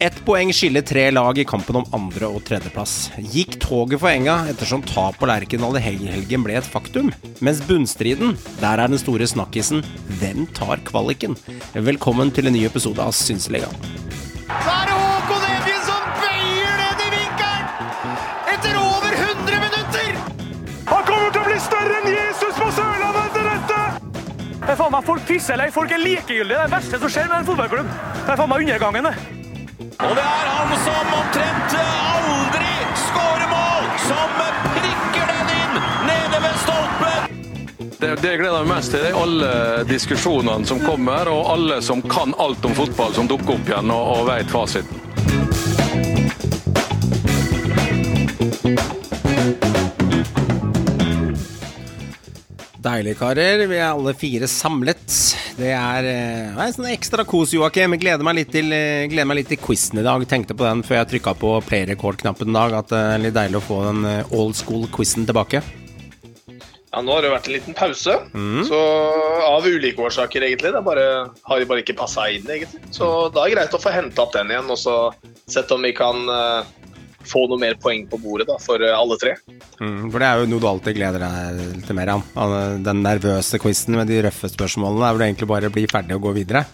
Ett poeng skiller tre lag i kampen om andre- og tredjeplass. Gikk toget for enga ettersom tap på Lerkendal i helgen ble et faktum? Mens bunnstriden, der er den store snakkisen hvem tar kvaliken? Velkommen til en ny episode av Synseligaen. Så er det Håkon Evjen som bøyer ned i vinkelen! Etter over 100 minutter! Han kommer til å bli større enn Jesus på Sørlandet etter dette! Det er faen meg Folk pisser eller folk er likegyldige. Det er det verste som skjer med en fotballklubb. Det er faen meg undergangen, det. Og det er han som omtrent aldri skårer mål, som prikker den inn nede ved stolpen! Det, det jeg gleder meg mest til, er alle diskusjonene som kommer, og alle som kan alt om fotball, som dukker opp igjen og, og vet fasiten. Deilig, karer. Vi er alle fire samlet. Det er, nei, er sånn ekstra kos, Joakim. Gleder meg litt til, eh, gleder meg litt til quizen i dag. Tenkte på den før jeg trykka på play record-knappen i dag, at det er litt deilig å få den eh, old school-quizen tilbake. Ja, Nå har det vært en liten pause, så av ulike årsaker, egentlig. Det bare, har bare ikke passa inn, egentlig. Så da er det greit å få henta opp den igjen, og så sett om vi kan eh, få noe mer poeng på bordet da, for eh, alle tre. Mm, for det er jo noe du alltid gleder deg til mer av. Den nervøse quizen med de røffe spørsmålene er vel egentlig bare å bli ferdig og gå videre.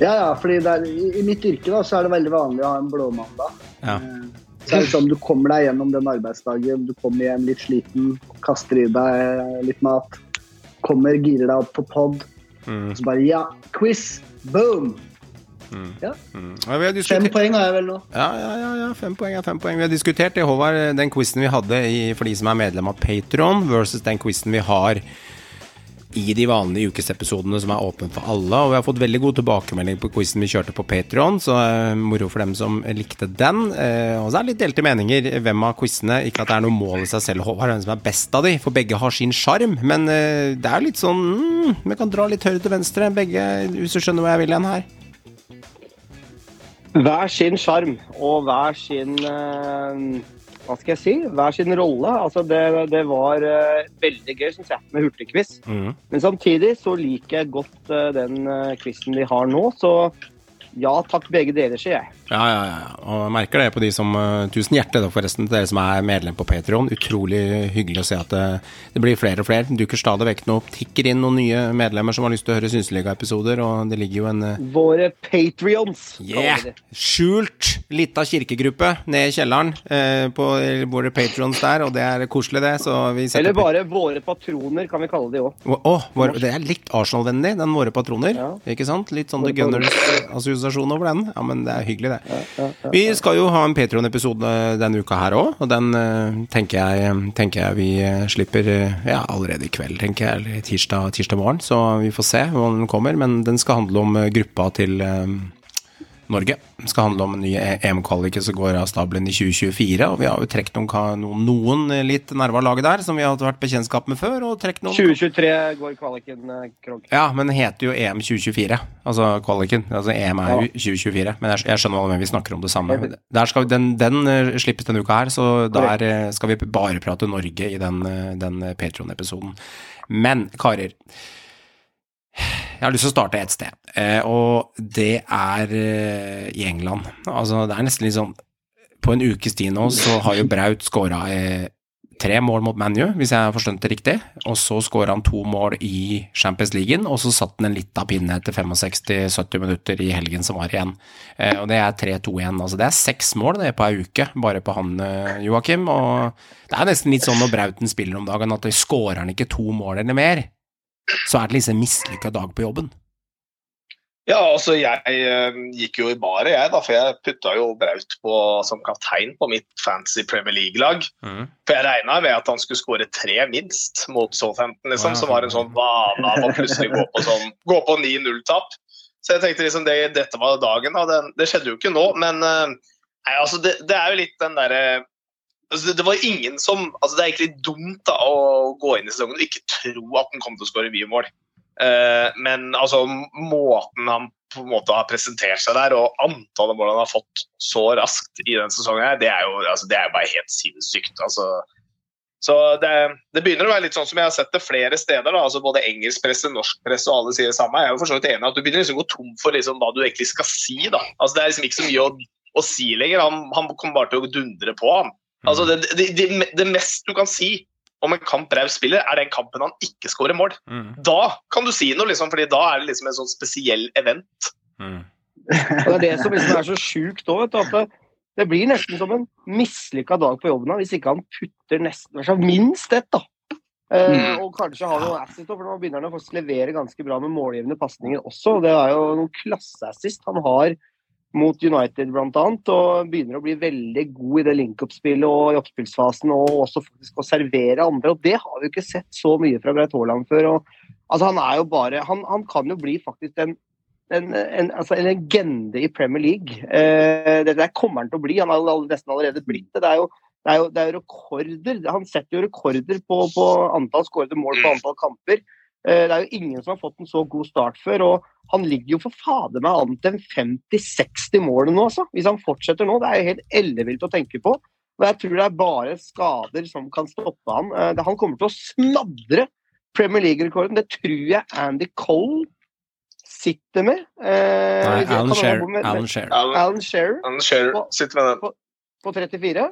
Ja, ja, fordi er, i, i mitt yrke da, så er det veldig vanlig å ha en blåmandag. Ja. Eh, Så er det sånn, Du kommer deg gjennom den arbeidsdagen, du kommer hjem litt sliten, kaster i deg litt mat, kommer, girer deg opp på pod, Mm, så bare ja, quiz, boom! Mm. Ja, har Fem poeng har jeg vel nå. ja, ja, ja, ja, fem poeng er fem poeng. Vi har diskutert det, Håvard, den quizen vi hadde i, for de som er medlem av Patron, versus den quizen vi har i de vanlige ukesepisodene som er åpne for alle. Og vi har fått veldig god tilbakemelding på quizen vi kjørte på Patron, så eh, moro for dem som likte den. Eh, og så er det litt delte meninger hvem av quizene Ikke at det er noe mål i seg selv, Håvard, hvem som er best av de, for begge har sin sjarm. Men eh, det er litt sånn mm, Vi kan dra litt høyre til venstre, begge, hvis du skjønner hvor jeg vil hen her. Hver sin sjarm og hver sin eh, Hva skal jeg si? Hver sin rolle. Altså det, det var eh, veldig gøy, syns jeg, med hurtigquiz. Mm. Men samtidig så liker jeg godt eh, den quizen vi har nå, så ja takk, begge deler, sier jeg. Ja, ja, ja. Og jeg merker det på de som uh, Tusen hjertelig da, forresten til dere som er medlem på Patreon Utrolig hyggelig å se at det, det blir flere og flere. Det dukker stadig vekk noe tikker inn noen nye medlemmer som har lyst til å høre Synseliga-episoder, og det ligger jo en uh, Våre patrions. Yeah! Skjult lita kirkegruppe ned i kjelleren eh, på våre patrions der, og det er koselig, det. Så vi setter Eller bare våre patroner, kan vi kalle de òg. Å, det er litt Arsenal-vennlig, den Våre patroner. Ja. Ikke sant? Litt sånn The Våre Gunners-assosiasjon over den. Ja, men det er hyggelig, det. Vi skal jo ha en Patron-episode denne uka her òg, og den eh, tenker jeg, tenker jeg vi eh, slipper eh, ja, allerede i kveld, tenker jeg, eller tirsdag, tirsdag morgen. Så vi får se hvordan den kommer, men den skal handle om gruppa til Norge. Skal handle om en ny EM-kvaliker som går av stabelen i 2024. Og vi har jo trukket noen, noen, litt nerva laget der, som vi har vært bekjentskap med før. Og trekt noen 2023 går kvaliken, eh, Krog. Ja, men det heter jo EM 2024. Altså kvaliken. Altså EM er jo 2024. Men jeg, jeg skjønner hva vi snakker om det samme. Der skal, den, den eh, slippes denne uka her, så der eh, skal vi bare prate Norge i den, den Patron-episoden. Men karer, jeg har lyst til å starte et sted, eh, og det er eh, i England. Altså, det er nesten litt sånn På en ukes tid nå så har jo Braut skåra eh, tre mål mot ManU, hvis jeg har forstått det riktig. Og så skåra han to mål i Champions League, og så satt han en lita pinne etter 65-70 minutter i helgen som var igjen. Og det er 3-2 igjen. Altså, det er seks mål det er på ei uke, bare på han, Joakim. Og det er nesten litt sånn når Brauten spiller om dagen, at skårer han ikke to mål eller mer, så er det liksom mislykka dag på jobben. Ja, altså jeg eh, gikk jo i baret, jeg, da, for jeg putta jo Braut på, som kaptein på mitt fancy Premier League-lag. For jeg regna med at han skulle skåre tre minst mot Southampton, liksom, wow. som var en sånn vane av å plutselig gå på, sånn, gå på 9-0-tap. Så jeg tenkte liksom det, dette var dagen, da. Det, det skjedde jo ikke nå, men eh, nei, altså, det, det er jo litt den derre altså, det, var ingen som altså, Det er egentlig dumt da, å gå inn i sesongen og ikke tro at han kommer til å skåre mye mål. Uh, men altså, måten han på en måte har presentert seg der, og antallet mål han har fått så raskt i denne sesongen, her, det er jo altså, det er bare helt sinnssykt. Altså, Så det, det, begynner å være litt sånn som jeg har sett det flere steder. da, altså Både engelsk presse, norsk presse og alle sier det samme. Jeg er jo for enig at Du begynner liksom å gå tom for liksom hva du egentlig skal si. da. Altså Det er liksom ikke så mye å, å si lenger. Han, han, kommer bare til å dundre på. han. Altså det, det, det, det mest du kan si om en kamp Braut spiller, er den kampen han ikke skårer mål. Mm. Da kan du si noe, liksom, fordi da er det liksom en sånn spesiell event. Mm. Og Det er det som liksom er så sjukt òg. At det blir nesten som en mislykka dag på jobben hvis ikke han putter nesten minst ett. da. Eh, mm. og kanskje har noe assist, for nå begynner han å levere ganske bra med målgivende pasninger også. Det er jo noen klasseassist han har mot United bl.a. Og begynner å bli veldig god i det link-up-spillet og i oppspillsfasen og også faktisk å servere andre. og Det har vi ikke sett så mye fra Breit Haaland før. og altså Han er jo bare, han, han kan jo bli faktisk en en, en, altså en, legende i Premier League. Eh, det der kommer han til å bli. Han har nesten allerede blitt det. Det er jo, det er jo, det er rekorder. Han setter jo rekorder på, på antall skårede mål på antall kamper. Eh, det er jo ingen som har fått en så god start før. og Han ligger jo for fader meg an til 50-60 mål nå, altså. Hvis han fortsetter nå. Det er jo helt ellevilt å tenke på. Og jeg tror det er bare skader som kan stoppe han. Eh, han kommer til å smadre Premier League-rekorden. Det tror jeg Andy Cole sitter med. Eh, Nei. Alan Shearer. Alan Shearer sitter med den. På, på 34?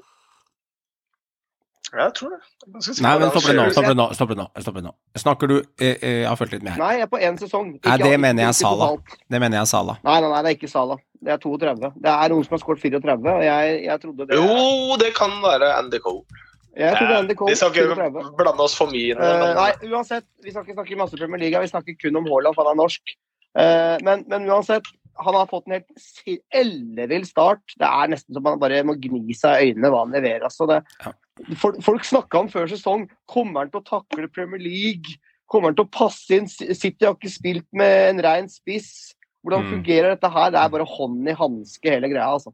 Jeg tror det. Jeg Nei, men stopp det nå. Stopp det nå. Stopp det nå. Stopp det nå. Snakker du eh, eh, Jeg har fulgt litt med her. Nei, jeg er på én sesong. Ikke, nei, det mener jeg Sala. Det mener jeg Sala. Nei, nei, nei, det er ikke Sala. Det er 32. Det er noen som har skåret 34, og jeg, jeg trodde det Jo, det kan være Andy Cole. Jeg trodde Andy Cole, vi skal ikke blande oss for mye uh, Nei, uansett. Vi skal ikke snakke masse Premier League. Vi snakker kun om Haaland, for han er norsk. Uh, men, men, uansett, han har fått en helt ellevill start. Det er nesten som man bare må gni seg i øynene hva han leverer. Altså det, folk folk snakka om før sesong kommer han til å takle Premier League? Kommer han til å passe inn? City har ikke spilt med en rein spiss. Hvordan mm. fungerer dette her? Det er bare hånd i hanske, hele greia. altså.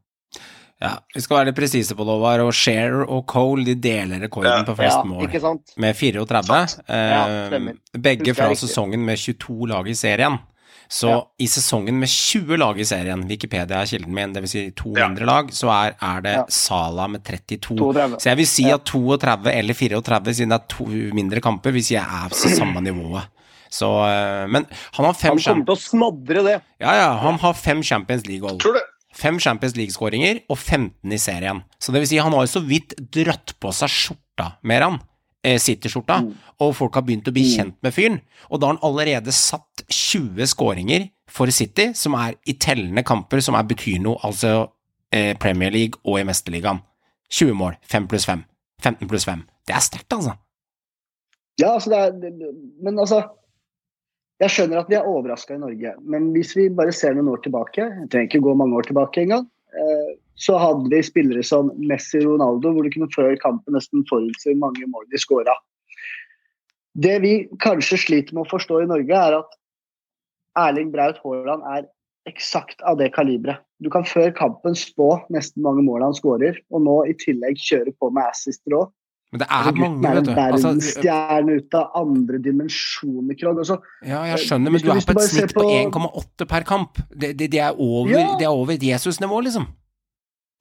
Ja, Vi skal være litt presise på det, Håvard. Og Share og Cole de deler rekorden ja. på flest ja, mål, med 34. Eh, begge fra sesongen med 22 lag i serien. Så ja. i sesongen med 20 lag i serien, Wikipedia er kilden min, dvs. Si to ja. mindre lag, så er, er det ja. Sala med 32. 32. Så jeg vil si at 32 eller 34, siden det er to mindre kamper, vil si jeg er på samme nivået. Så, eh, men han har fem Han kommer til å smadre det. Ja, ja. Han har fem Champions League-goal. Fem Champions League-skåringer og 15 i serien. Så det vil si, han har jo så vidt dratt på seg skjorta mer. Eh, City-skjorta, mm. og folk har begynt å bli mm. kjent med fyren. Og da har han allerede satt 20 skåringer for City, som er i tellende kamper, som er betyr noe, altså eh, Premier League og i Mesterligaen. 20 mål, 5 pluss 5. 15 pluss 5. Det er sterkt, altså. Ja, altså det er Men altså Jeg skjønner at vi er overraska i Norge, men hvis vi bare ser noen år tilbake Jeg trenger ikke gå mange år tilbake engang. Eh, så hadde vi spillere som Messi og Ronaldo, hvor du kunne før kampen nesten forutse hvor mange mål de skåra. Det vi kanskje sliter med å forstå i Norge, er at Erling Braut Haaland er eksakt av det kaliberet. Du kan før kampen spå nesten mange mål han skårer, og nå i tillegg kjøre på med assister òg. Men det er mange, vet du. Altså, verdensstjerne ut av andre dimensjoner, Krog. Altså, ja, jeg skjønner, men du er på et snitt på 1,8 per kamp. Det, det, det, er over, ja. det er over Jesus-nivå, liksom.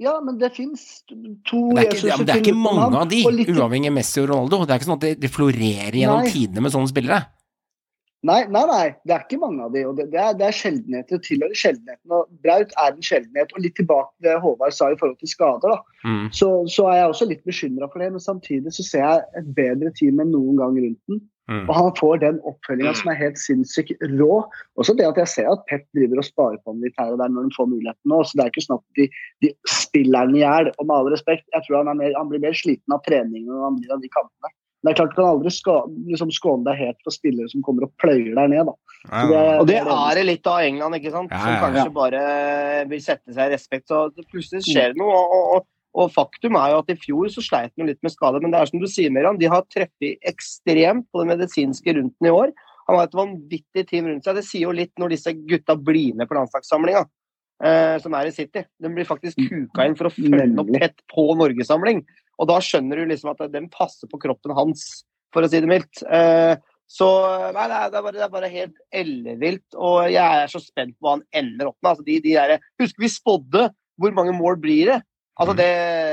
Ja, men det fins to det ikke, ja, det er ikke mange av de, uavhengig av Messi og Ronaldo. Det er ikke sånn at det, florerer gjennom Nei. tidene med sånne spillere. Nei, nei, nei, det er ikke mange av de, og det, det, er, det er sjeldenheter. tilhører sjeldenheten. og Braut er en sjeldenhet. og Litt tilbake til det Håvard sa i forhold til skader. da, mm. så, så, er jeg også litt bekymra for det. Men samtidig så ser jeg et bedre team enn noen gang rundt den. Mm. Og han får den oppfølginga som er helt sinnssykt rå. Også det at jeg ser at Pep driver og sparer på ham litt her og der når de får muligheten nå. Så det er ikke sånn at de, de spiller ham i hjel. Og med all respekt, jeg tror han, mer, han, blir mer sliten av treningen enn han blir av de kampene. Men det er klart Du kan aldri ska, liksom skåne deg helt for spillere som kommer og pløyer deg ned. da. Det, og det er det litt av England, ikke sant? som kanskje bare vil sette seg i respekt. Så plutselig skjer det noe. og, og, og faktum er jo at I fjor så sleit han litt med skade, men det er som du sier, Miriam, de har treffet ekstremt på det medisinske rundt den i år. Han har et vanvittig team rundt seg. Det sier jo litt når disse gutta blir med på landslagssamlinga, eh, som er i City. De blir faktisk kuka inn for å følge opp tett på norgessamling. Og da skjønner du liksom at den passer på kroppen hans, for å si det mildt. Eh, så nei, det, er bare, det er bare helt ellevilt. Og jeg er så spent på hva han ender opp med. Altså, de, de der, husker vi spådde hvor mange mål blir det? Altså det,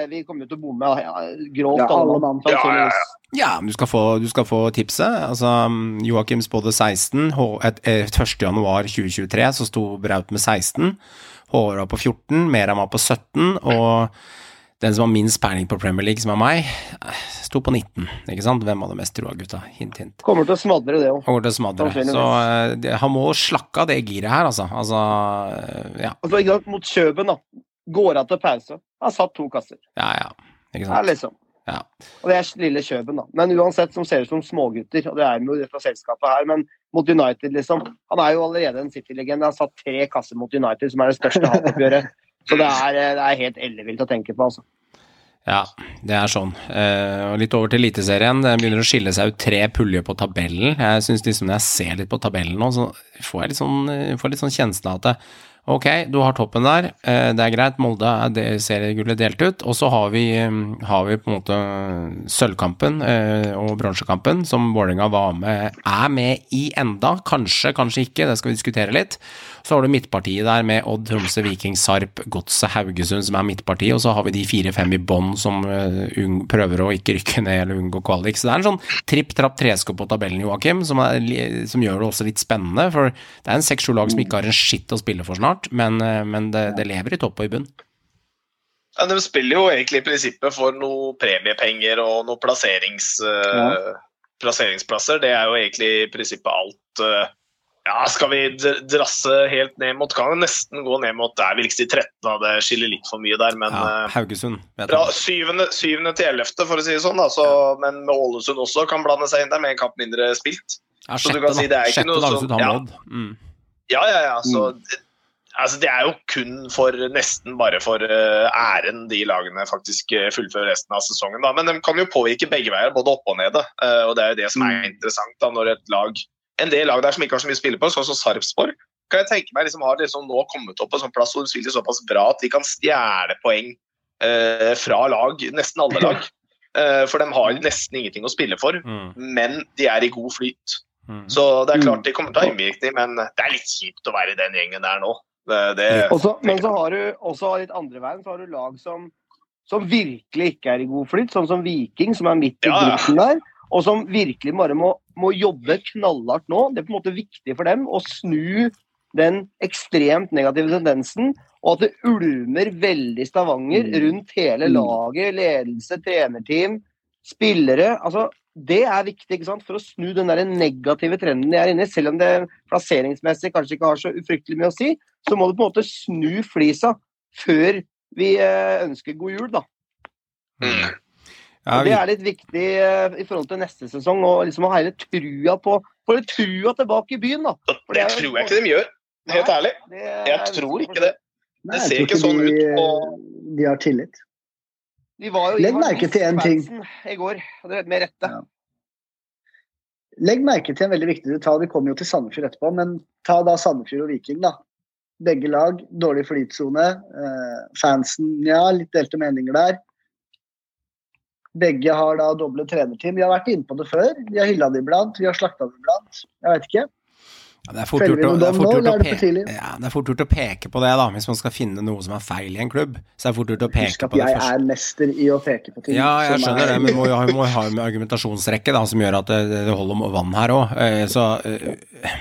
vi kommer til å bomme ja, grovt. Ja, alle mann. Ja, ja, ja. Ja, men du skal få, du skal få tipset. Altså, Joakim spådde 16. H- et- et 1. januar 2023 så sto Braut med 16. Håvard var på 14, Meram var på 17, og den som har minst peiling på Premier League, som er meg, sto på 19. Ikke sant? Hvem hadde mest troa, gutta? Hint, hint. Kommer til å smadre det òg. Kommer til å smadre. Så uh, han må slakke av det giret her, altså. Altså, ja. Altså, ikke sant, mot Kjøben, da. Går av til pause. Har satt to kasser. Ja, ja. Ikke Ja, liksom. Ja. Og det er lille Kjøben, da. Men uansett, som ser ut som smågutter, og det er jo fra selskapet her, men mot United, liksom. Han er jo allerede en City-legende. Han har satt tre kasser mot United, som er det største hatoppgjøret. Så det er, eh, det er helt ellevilt å tenke på, altså. Ja, det er sånn. Eh, og litt over til Eliteserien. Det begynner å skille seg ut tre puljer på tabellen. Jeg synes liksom Når jeg ser litt på tabellen nå, så får jeg litt sånn, eh, får litt sånn kjensle av at det, Ok, du har toppen der. eh, Det er greit. Molde er seriegullet delt ut. Og så har vi, eh, har vi på en måte sølvkampen eh, og bronsekampen, som Vålerenga var med, er med i enda. Kanskje, kanskje ikke. Det skal vi diskutere litt. Så har du midtpartiet der med Odd, Tromsø, Viking, Sarp, Godset, Haugesund, som er midtpartiet. Og så har vi de fire-fem i bånn som prøver å ikke rykke ned eller unngå kvalik. Så det er en sånn tripp-trapp-tresko på tabellen, Joakim, som, er som gjør det også litt spennende. For det er en seks-sju lag som ikke har en skitt å spille for snart, men, eh, men det, det lever i topp og i bunn. Ja, de spiller jo egentlig i prinsippet for noe premiepenger og noe plasserings, eh, plasseringsplasser. Det er jo egentlig i prinsippet alt eh, Ja, skal vi drasse helt ned mot Kan nesten gå ned mot der de 13, da. Det skiller litt for mye der, men Ja, Haugesund. Vet fra syvende, syvende til ellevte, for å si det sånn. Da, så, men med Ålesund også kan blande seg inn der, med en kamp mindre spilt. Ja, så du kan kan si det er da. ikke Sjette noe da, sånn- ja. Mm. Ja, ja, ja. Så, altså, det er jo kun for nesten bare for eh, æren de lagene faktisk eh, fullfører resten av sesongen. Da. Men de kan jo påvirke begge veier, både oppe og nede. Eh, og det er jo det som er interessant da, når et lag En del lag der som ikke har så mye å spille på, sånn som Sarpsborg, kan jeg tenke meg liksom har liksom nå kommet opp på en sånn plass hvor de spiller såpass bra at de kan stjele poeng eh, fra lag, nesten alle lag. Eh, for de har nesten ingenting å spille for, Mm. men de er i god flyt. Mm. Så det er klart de kommer til å ha innvirkning, men det er litt kjipt å være i den gjengen der nå. Det, det, Også, men så har du også litt andre veien, så har du lag som, som virkelig ikke er i god flyt, sånn som Viking, som er midt i Ja, ja. der. Og som virkelig bare må, må jobbe knallhardt nå. Det er på en måte viktig for dem å snu den ekstremt negative tendensen. Og at det ulmer veldig Stavanger Mm. rundt hele Mm. laget. Ledelse, trenerteam, spillere. Altså, det er viktig ikke sant? for å snu den der negative trenden de er inne i. Selv om det plasseringsmessig kanskje ikke har så ufryktelig mye å si, så må du på en måte snu flisa før vi eh, ønsker god jul, da. Mm. Ja, vi... det er litt viktig eh, i forhold til neste sesong, og liksom å ha hele trua på Få litt trua tilbake i byen, da. For Det er jo- tror jeg ikke de gjør, helt Nei, ærlig. det Jeg tror ikke det. Det ser ikke sånn de, ut på De har tillit. De var jo Legg merke til en ting. I går, og det med rette. Ja. Legg merke til en veldig viktig detalj. Vi kommer jo til Sandefjord etterpå, men ta da Sandefjord og Viking, da. Begge lag, dårlig flytsone. Eh, fansen, ja, litt delte meninger der. Begge har da doble trenerteam. Vi har vært inne på det før. Vi har hylla det iblant, vi har slakta det iblant. Jeg vet ikke. Ja, det er fort gjort å, det er fort gjort å peke på det, da, hvis man skal finne noe som er feil i en klubb. Så det er fort gjort å Husk peke at på det jeg først. er mester i å peke på ting. Ja, jeg skjønner er- det, men må jo ha, må jo ha en argumentasjonsrekke da, som gjør at det, det holder med vann her òg. Så eh,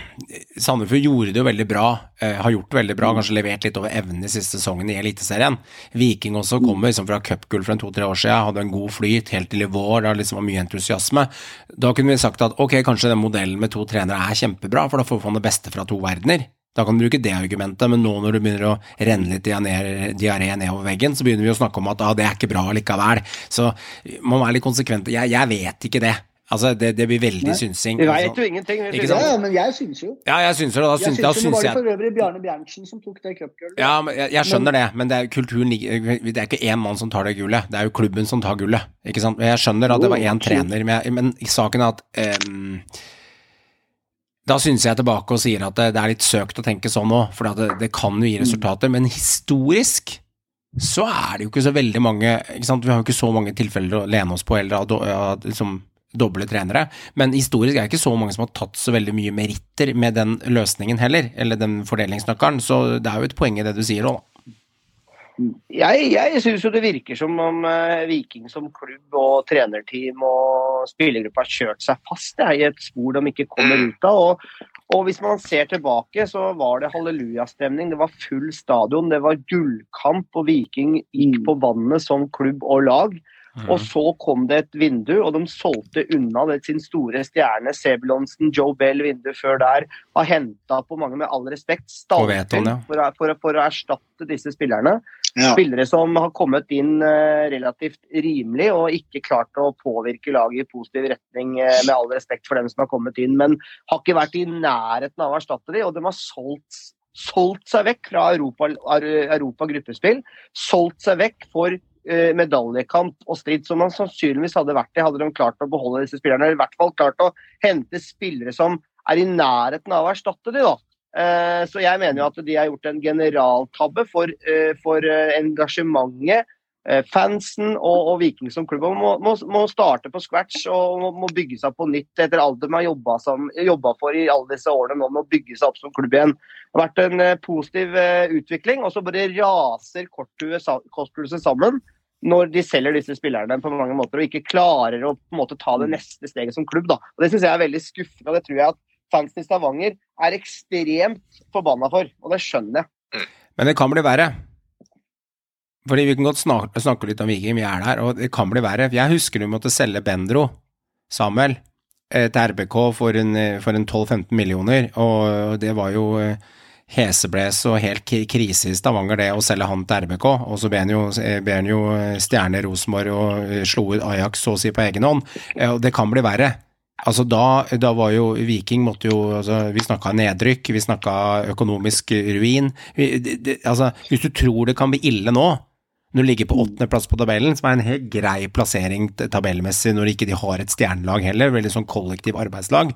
Sandefjord gjorde det jo veldig bra, eh, har gjort det veldig bra, kanskje levert litt over evnen de siste sesongene i Eliteserien. Viking også kommer liksom fra cupgull for en to-tre år siden, hadde en god flyt helt til i vår, da liksom var mye entusiasme. Da kunne vi sagt at ok, kanskje den modellen med to trenere er kjempebra, for da får man det beste fra to verdener. Da kan du bruke det argumentet, men nå når du begynner å renne litt diaré nedover veggen, så begynner vi å snakke om at ah, det er ikke bra likevel. Så man må være litt konsekvent. Jeg, jeg vet ikke det. Altså, det, det blir veldig Nei. synsing. Vi altså. vet jo ingenting. Ikke sant? ja, men jeg syns jo. Ja, jeg syns det. Da Jeg syns, syns da jo, syns var det jeg for øvrig Bjarne Bjerntsen som tok det cupgullet. ja, men jeg, jeg skjønner det, men det er kulturen Det er ikke én mann som tar det gullet, det er jo klubben som tar gullet. Ikke sant? Jeg skjønner at det var Jo, én trener, men, men saken er at ehm, Da syns jeg tilbake og sier at det, det er litt søkt å tenke sånn nå, for det, det kan jo gi resultater, men historisk så er det jo ikke så veldig mange? Vi har jo ikke så mange tilfeller å lene oss på eller av av liksom, doble trenere, men historisk er det ikke så mange som har tatt så veldig mye meritter med den løsningen heller, eller den fordelingsnøkkelen, så det er jo et poeng i det du sier òg, da. Jeg, jeg syns jo det virker som om uh, Viking som klubb og trenerteam og spillergruppe har kjørt seg fast jeg, i et spor de ikke kommer ut av. Og, og, hvis man ser tilbake, så var det hallelujastemning. Det var full stadion, det var gullkamp, og Viking gikk på vannet som klubb og lag. Mm. Og så kom det et vindu, og de solgte unna det, sin store stjerne Sebulonsen, Joe Bell vindu før der. Har henta på mange, med all respekt, stater ja. for, for, for, å erstatte disse spillerne. Ja. Spillere som har kommet inn uh, relativt rimelig og ikke klart å påvirke laget i positiv retning, uh, med all respekt for dem som har kommet inn, men har ikke vært i nærheten av å erstatte dem, og de har solgt solgt seg vekk fra Europa, Europa gruppespill. Solgt seg vekk for Eh, medaljekamp og strid som man sannsynligvis hadde vært i, hadde de klart å beholde disse spillerne. Eller i hvert fall klart å hente spillere som er i nærheten av å erstatte de da. Eh, så jeg mener jo at de har gjort en generaltabbe for, eh, for engasjementet Eh, fansen og, og, Viking som klubb må, må, må, starte på scratch og må, må, bygge seg på nytt etter alt de har jobba for i alle disse årene. nå med å bygge seg opp som klubb igjen. Det har vært en positiv utvikling, og så bare raser korthuset sammen når de selger disse spillerne på mange måter og ikke klarer å måte ta det neste steget som klubb. Da. Og Det syns jeg er veldig skuffende, og det tror jeg at fansen i Stavanger er ekstremt forbanna for. Og det skjønner jeg. Men det kan bli verre. Fordi Vi kan godt snakke, snakke litt om Viking, vi er der, og det kan bli verre. Jeg husker du måtte selge Bendro, Samuel, eh, til RBK for en, eh, en 12-15 millioner, og det var jo eh, hesebles og helt krise i Stavanger det å selge han til RBK, og så ber han jo, ber han jo stjerne Rosenborg og slo ut Ajax så å si på egen hånd. Det kan bli verre. Altså da, da, var jo Viking måtte jo altså Vi snakka nedrykk, vi snakka økonomisk ruin. Vi, det, det, altså, hvis du tror det kan bli ille nå, når du ligger på åttendeplass på tabellen, som er en helt grei plassering tabellmessig når ikke de har et stjernelag heller, veldig sånn kollektiv arbeidslag.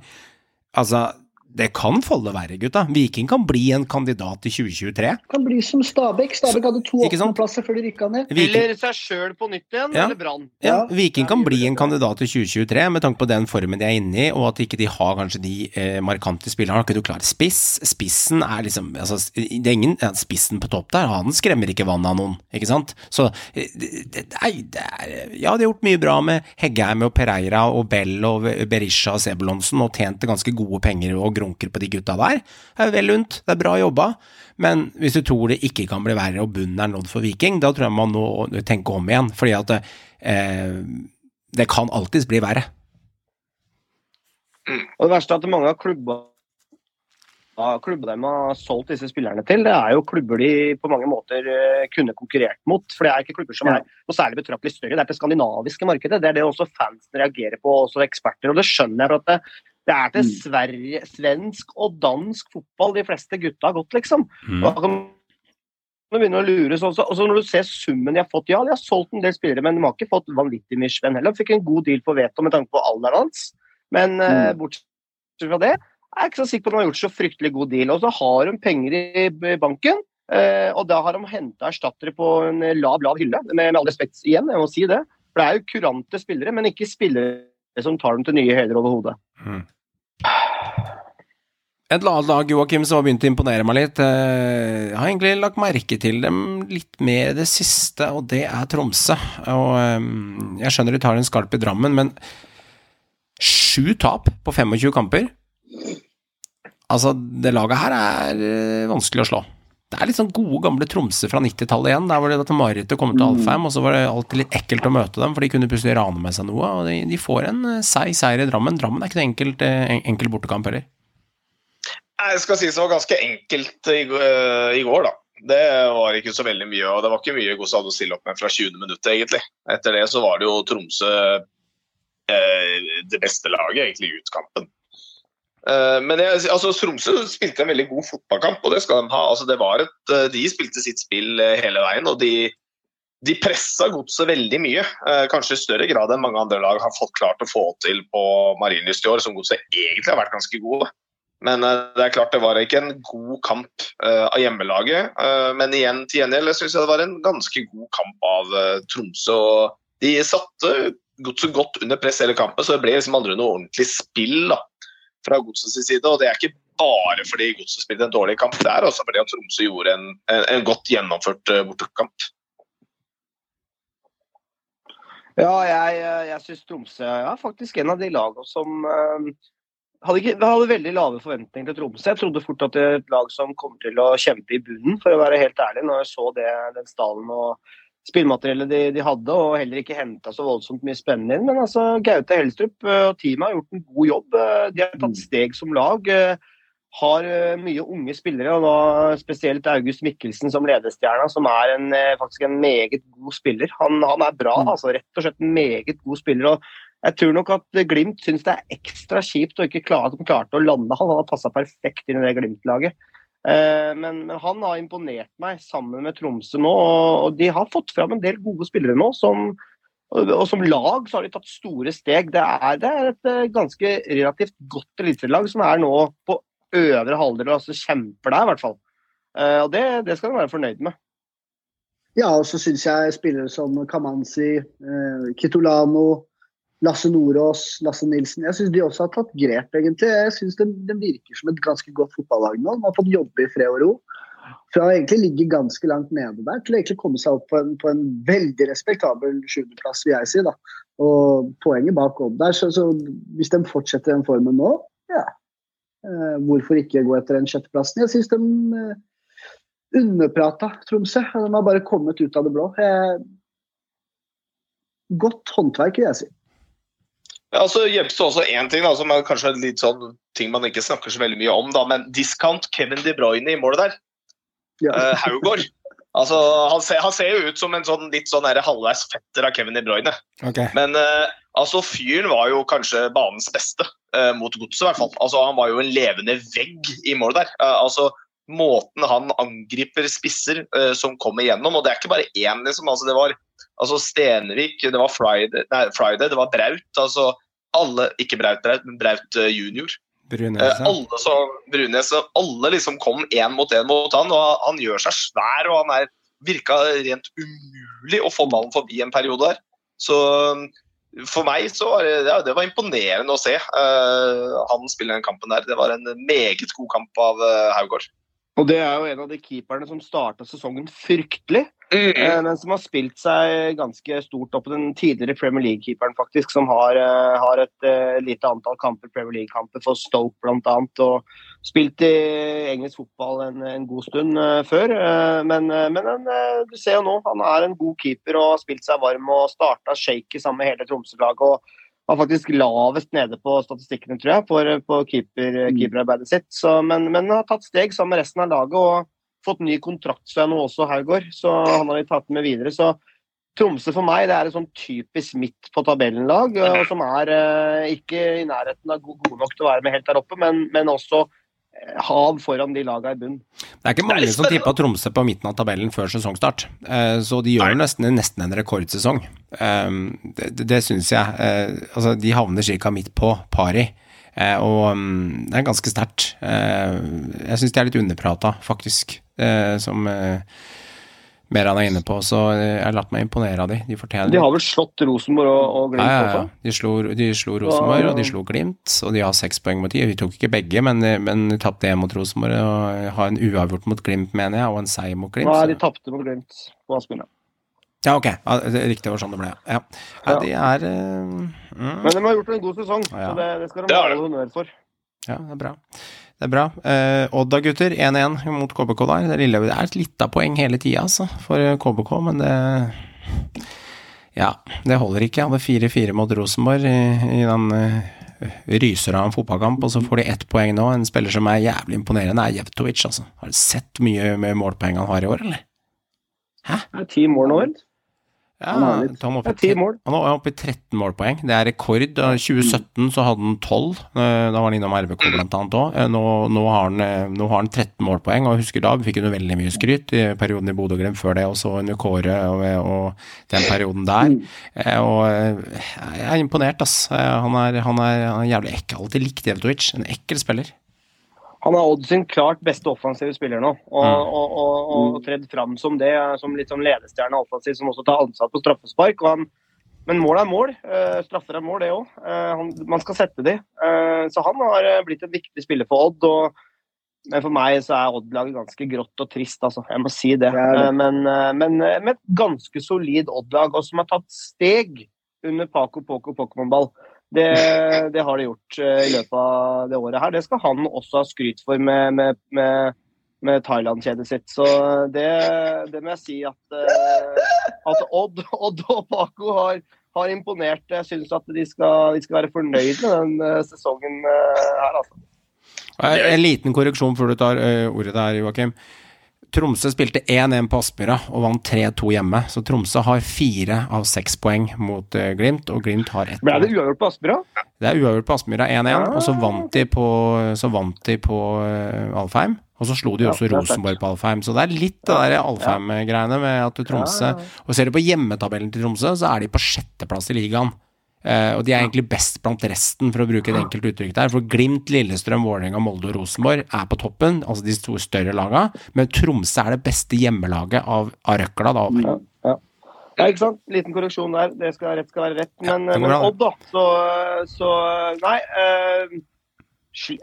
Altså, det kan falle verre, gutta. Viking kan bli en kandidat i 2023. Kan bli som Stabæk. Stabæk hadde to åttendeplasser før de rykka ned. Viking... Eller seg sjøl på nytt igjen, ja. eller Brann. Ja. ja. Viking kan bli en kandidat i 2023 med tanke på den formen de er inne i, og at ikke de har kanskje de eh, markante spillerne. Har ikke du klart spiss? Spissen er liksom altså, Det er ingen ja, Spissen på topp der, han skremmer ikke vannet av noen, ikke sant? Så eh, det, det, det er, Ja, de har gjort mye bra med Heggheim og Pereira og Bell og Berisha og Sebulonsen og tjent ganske gode penger og grunker på de gutta der. Det er vel unt, det er bra jobba. Men hvis du tror det ikke kan bli verre og bunnen er nådd for Viking, da tror jeg man må tenke om igjen. Fordi at eh, det kan alltids bli verre. Og Det verste er at mange av klubber de har solgt disse spillerne til, det er jo klubber de på mange måter eh, kunne konkurrert mot. For det er ikke klubber som er noe særlig betraktelig større. Det er det skandinaviske markedet. Det er det også fansen reagerer på, også eksperter. Og det skjønner jeg at det, det er til mm. Sverige, svensk og dansk fotball de fleste gutta har gått, liksom. Mm. Da kan man begynne å lure sånn. Og Så, når du ser summen de har fått Ja, de har solgt en del spillere, men de har ikke fått vanvittig mye spenn heller. De fikk en god deal på Veto med tanke på alderen hans. Men eh, mm. uh, bortsett fra det, jeg er ikke så sikker på om de har gjort så fryktelig god deal. Og så har de penger i banken, uh, og da har de henta erstattere på en lav, lav hylle. Med, med all respekt igjen, jeg må si det. For det er jo kurante spillere, men ikke spillere som tar dem til nye høyder overhodet. Mm. Et annet lag Joakim, som har begynt å imponere meg litt, jeg eh, har egentlig lagt merke til dem litt mer i det siste, og det er Tromsø. Og eh, Jeg skjønner de tar en skarp i Drammen, men sju tap på 25 kamper Altså, det laget her er eh, vanskelig å slå. Det er litt sånn gode, gamle Tromsø fra 90-tallet igjen. Der var det dette marerittet kom til Alfheim, og så var det alltid litt ekkelt å møte dem, for de kunne plutselig rane med seg noe. Og de, de får en seig seier i Drammen. Drammen er ikke en enkel bortekamp heller. Jeg skal si det var ganske enkelt i, uh, i, går, da. Det var ikke så veldig mye, og det var ikke mye hadde å stille opp med fra 20. minutt, egentlig. Etter det så var det jo Tromsø uh, det beste laget, egentlig, i utkampen. Uh, men jeg, altså, Tromsø spilte en veldig god fotballkamp, og det skal de ha. Altså, det var et, de spilte sitt spill hele veien, og de, de pressa godset veldig mye. kanskje i større grad enn mange andre lag har fått klart å få til på Marienlyst i år, som godset egentlig har vært ganske gode. Men eh, det er klart det var ikke en god kamp eh, av hjemmelaget. Eh, men igjen til gjengjeld syns jeg det var en ganske god kamp av Tromsø. og De satte godset godt under press hele kampen, så det ble liksom aldri noe ordentlig spill da, fra godsets side. og det er ikke bare fordi Godset spilte en dårlig kamp, det er også fordi at Tromsø gjorde en, en, en godt gjennomført bortekamp. Ja, jeg, jeg syns Tromsø er faktisk en av de lagene som hadde, ikke, hadde veldig lave forventninger til Tromsø. Jeg trodde fort at det er et lag som kommer til å kjempe i bunnen, for å være helt ærlig, når jeg så det, den stallen og spillmateriellet de, de, hadde, og heller ikke henta så voldsomt mye spennende inn. Men altså, Gaute Helstrup og teamet har gjort en god jobb. De har tatt mm. steg som lag. Har mye unge spillere, og da spesielt August Mikkelsen som ledestjerna, som er en, faktisk en meget god spiller. Han, han er bra, mm. altså rett og slett en meget god spiller. og jeg tror nok at Glimt syns det er ekstra kjipt å ikke klare at de klarte å lande han. Han har passa perfekt inn i det Glimt-laget. Eh, men, men, han har imponert meg sammen med Tromsø nå. og De har fått fram en del gode spillere nå. Som, og som lag så har de tatt store steg. Det er, det er et eh, ganske relativt godt eliteserielag som er nå på øvre halvdel, altså kjemper der i hvert fall. Eh, og det, det skal de være fornøyd med. Ja, og så syns jeg spillere som Kamanzi, Kitolano Lasse Nordås, Lasse Nilsen. Jeg syns de også har tatt grep, egentlig. Jeg syns de, de, virker som et ganske godt fotballag nå. De har fått jobbe i fred og ro. Fra å egentlig ligge ganske langt nede der til å egentlig komme seg opp på en, på en veldig respektabel sjuendeplass, vil jeg si. da. Og poenget bak Odd der, så, så, hvis de fortsetter den formen nå, ja. Eh, hvorfor ikke gå etter den sjetteplassen? Jeg syns de eh, underprata Tromsø. De har bare kommet ut av det blå. Eh, godt håndverk, vil jeg si. Ja, altså det også én ting da, som er kanskje litt sånn ting man ikke snakker så veldig mye om. da, Men discount Kevin De Bruyne i målet der. Ja. Uh, Haugård. Altså, han ser, han ser, jo ut som en sånn, litt sånn halvveis fetter av Kevin De Bruyne. Okay. Men uh, altså, fyren var jo kanskje banens beste uh, mot godset, i hvert fall. Altså, han var jo en levende vegg i målet der. altså, Måten han angriper spisser som kommer gjennom, og det er ikke bare én, liksom. altså Det var altså Stenvik, det var Friday, nei, Friday det var Braut. altså alle, ikke Braut Braut, men Braut eh, junior. Brunes, ja. Eh, alle, så, Brunes, alle liksom kom én mot én mot han, og han gjør seg svær. og han er virka rent umulig å få ballen forbi en periode der. Så for meg så var det, ja, det var imponerende å se uh, han spille den kampen der. Det var en meget god kamp av uh, Haugård. Og det er jo en av de keeperne som starta sesongen fryktelig. Mm. Men som har spilt seg ganske stort opp den tidligere Premier League-keeperen, faktisk. Som har, eh, har et uh, lite antall kamper, Premier League-kamper for Stoke bl.a. Og spilt i engelsk fotball en, en god stund uh, før. Uh, men, men du ser jo nå, han er en god keeper og har spilt seg varm og starta shaky sammen med hele Tromsø-laget. og var faktisk lavest nede på statistikkene, tror jeg, for, på keeper, mm. keeperarbeidet sitt. Så, men, men har tatt steg sammen med resten av laget. og fått ny kontrakt så jeg nå også, Haugård. Så han har vi tatt med videre. Så Tromsø for meg det er et sånn typisk midt på tabellen-lag, som er eh, ikke i nærheten av god, god nok til å være med helt der oppe, men, men også hav foran de lagene i bunn. Det er ikke mange som tippa Tromsø på midten av tabellen før sesongstart, eh, så de gjør nesten, nesten en rekordsesong. Eh, det, det syns jeg. Eh, altså, de havner ca. midt på pari. Eh, og um, det er ganske sterkt. Eh, jeg syns de er litt underprata, faktisk, eh, som Meran er inne på, så jeg har latt meg imponere av de. De fortjener De har vel slått Rosenborg og, og Glimt ja, ja, ja. De slo, de slo Rosenborg, og de slo Glimt, og de har seks poeng mot de. Vi tok ikke begge, men, men de tapte én mot Rosenborg og har en uavgjort mot Glimt, mener jeg, og en seier mot Glimt. Nei, de tapte mot Glimt på Aspmyra. Ja, ok. Ja, det riktig var sånn det ble. Ja. ja de er uh, mm. Men de har gjort en god sesong, så det, det skal de ha honnør for. Ja, det er bra. Det er bra. Uh, Odda, gutter. 1-1 mot KBK der. Det, det er et lite poeng hele tida, altså, for KBK, men det Ja, det holder ikke. Jeg hadde 4-4 mot Rosenborg i, i den uh, ryser av en fotballkamp, og så får de ett poeng nå. En spiller som er jævlig imponerende, er Jevtovic, altså. Har du sett mye med målpoeng han har i år, eller? Hæ? Det er ti mål nå, vel? Ja, han er oppe i, mål. han oppe i 13 målpoeng. Det er rekord. I 2017 så hadde han 12. Eh, da var han innom RBK blant annet òg. Eh, nå, nå, har han, eh, nå har han 13 målpoeng, og husker da vi fikk han veldig mye skryt i perioden i Bodø-Glimt før det, og så under Kåre og, og, den perioden der. Og jeg er imponert, ass. Han er, han er, han er jævlig ekkel. Alltid likt Jevtovic. En ekkel spiller. Han er Odd sin klart beste offensive spiller nå, og, mm. og, og, og tredd fram som det, som litt sånn ledestjerne offensiv, som også tar ansvar på straffespark. Han, men mål er mål. Uh, straffer er mål, det òg. Uh, man skal sette de. Uh, så han har blitt en viktig spiller for Odd. og men for meg så er Odd-laget ganske grått og trist, altså. Jeg må si det. det, det. Men, men, med et ganske solid Odd-lag, og som har tatt steg under Paco Poco Pokémon-ball. Det, det, har de gjort i løpet av det året her. Det skal han også ha skryt for med, med, med, med Thailand-kjedet sitt. Så det, det, må jeg si at, altså Odd, Odd, og Paco har, har imponert. Jeg syns at de skal, de skal, være fornøyd med den sesongen her, altså. En liten korreksjon før du tar ordet der, Joakim. Tromsø spilte 1-1 på Aspmyra og vant 3-2 hjemme. Så Tromsø har fire av seks poeng mot uh, Glimt, og Glimt har ett. Ble det uavgjort på Aspmyra? Det er uavgjort på Aspmyra 1-1, ja. og så vant de på, så vant de på uh, Alfheim. Og så slo de også ja, Rosenborg på Alfheim, så det er litt det der Alfheim-greiene med at Tromsø Og ser du på hjemmetabellen til Tromsø, så er de på sjetteplass i ligaen. Uh, og de er egentlig best blant resten, for å bruke et enkelt uttrykk der. For Glimt, Lillestrøm, Vålerenga, Molde og Rosenborg er på toppen, altså de to større laga. Men Tromsø er det beste hjemmelaget av, av røkla, da. Ja, ja. ja, ikke sant. Liten korreksjon der. Det skal, rett skal være rett. Men, ja, men Odd, da. Så, så Nei. Uh,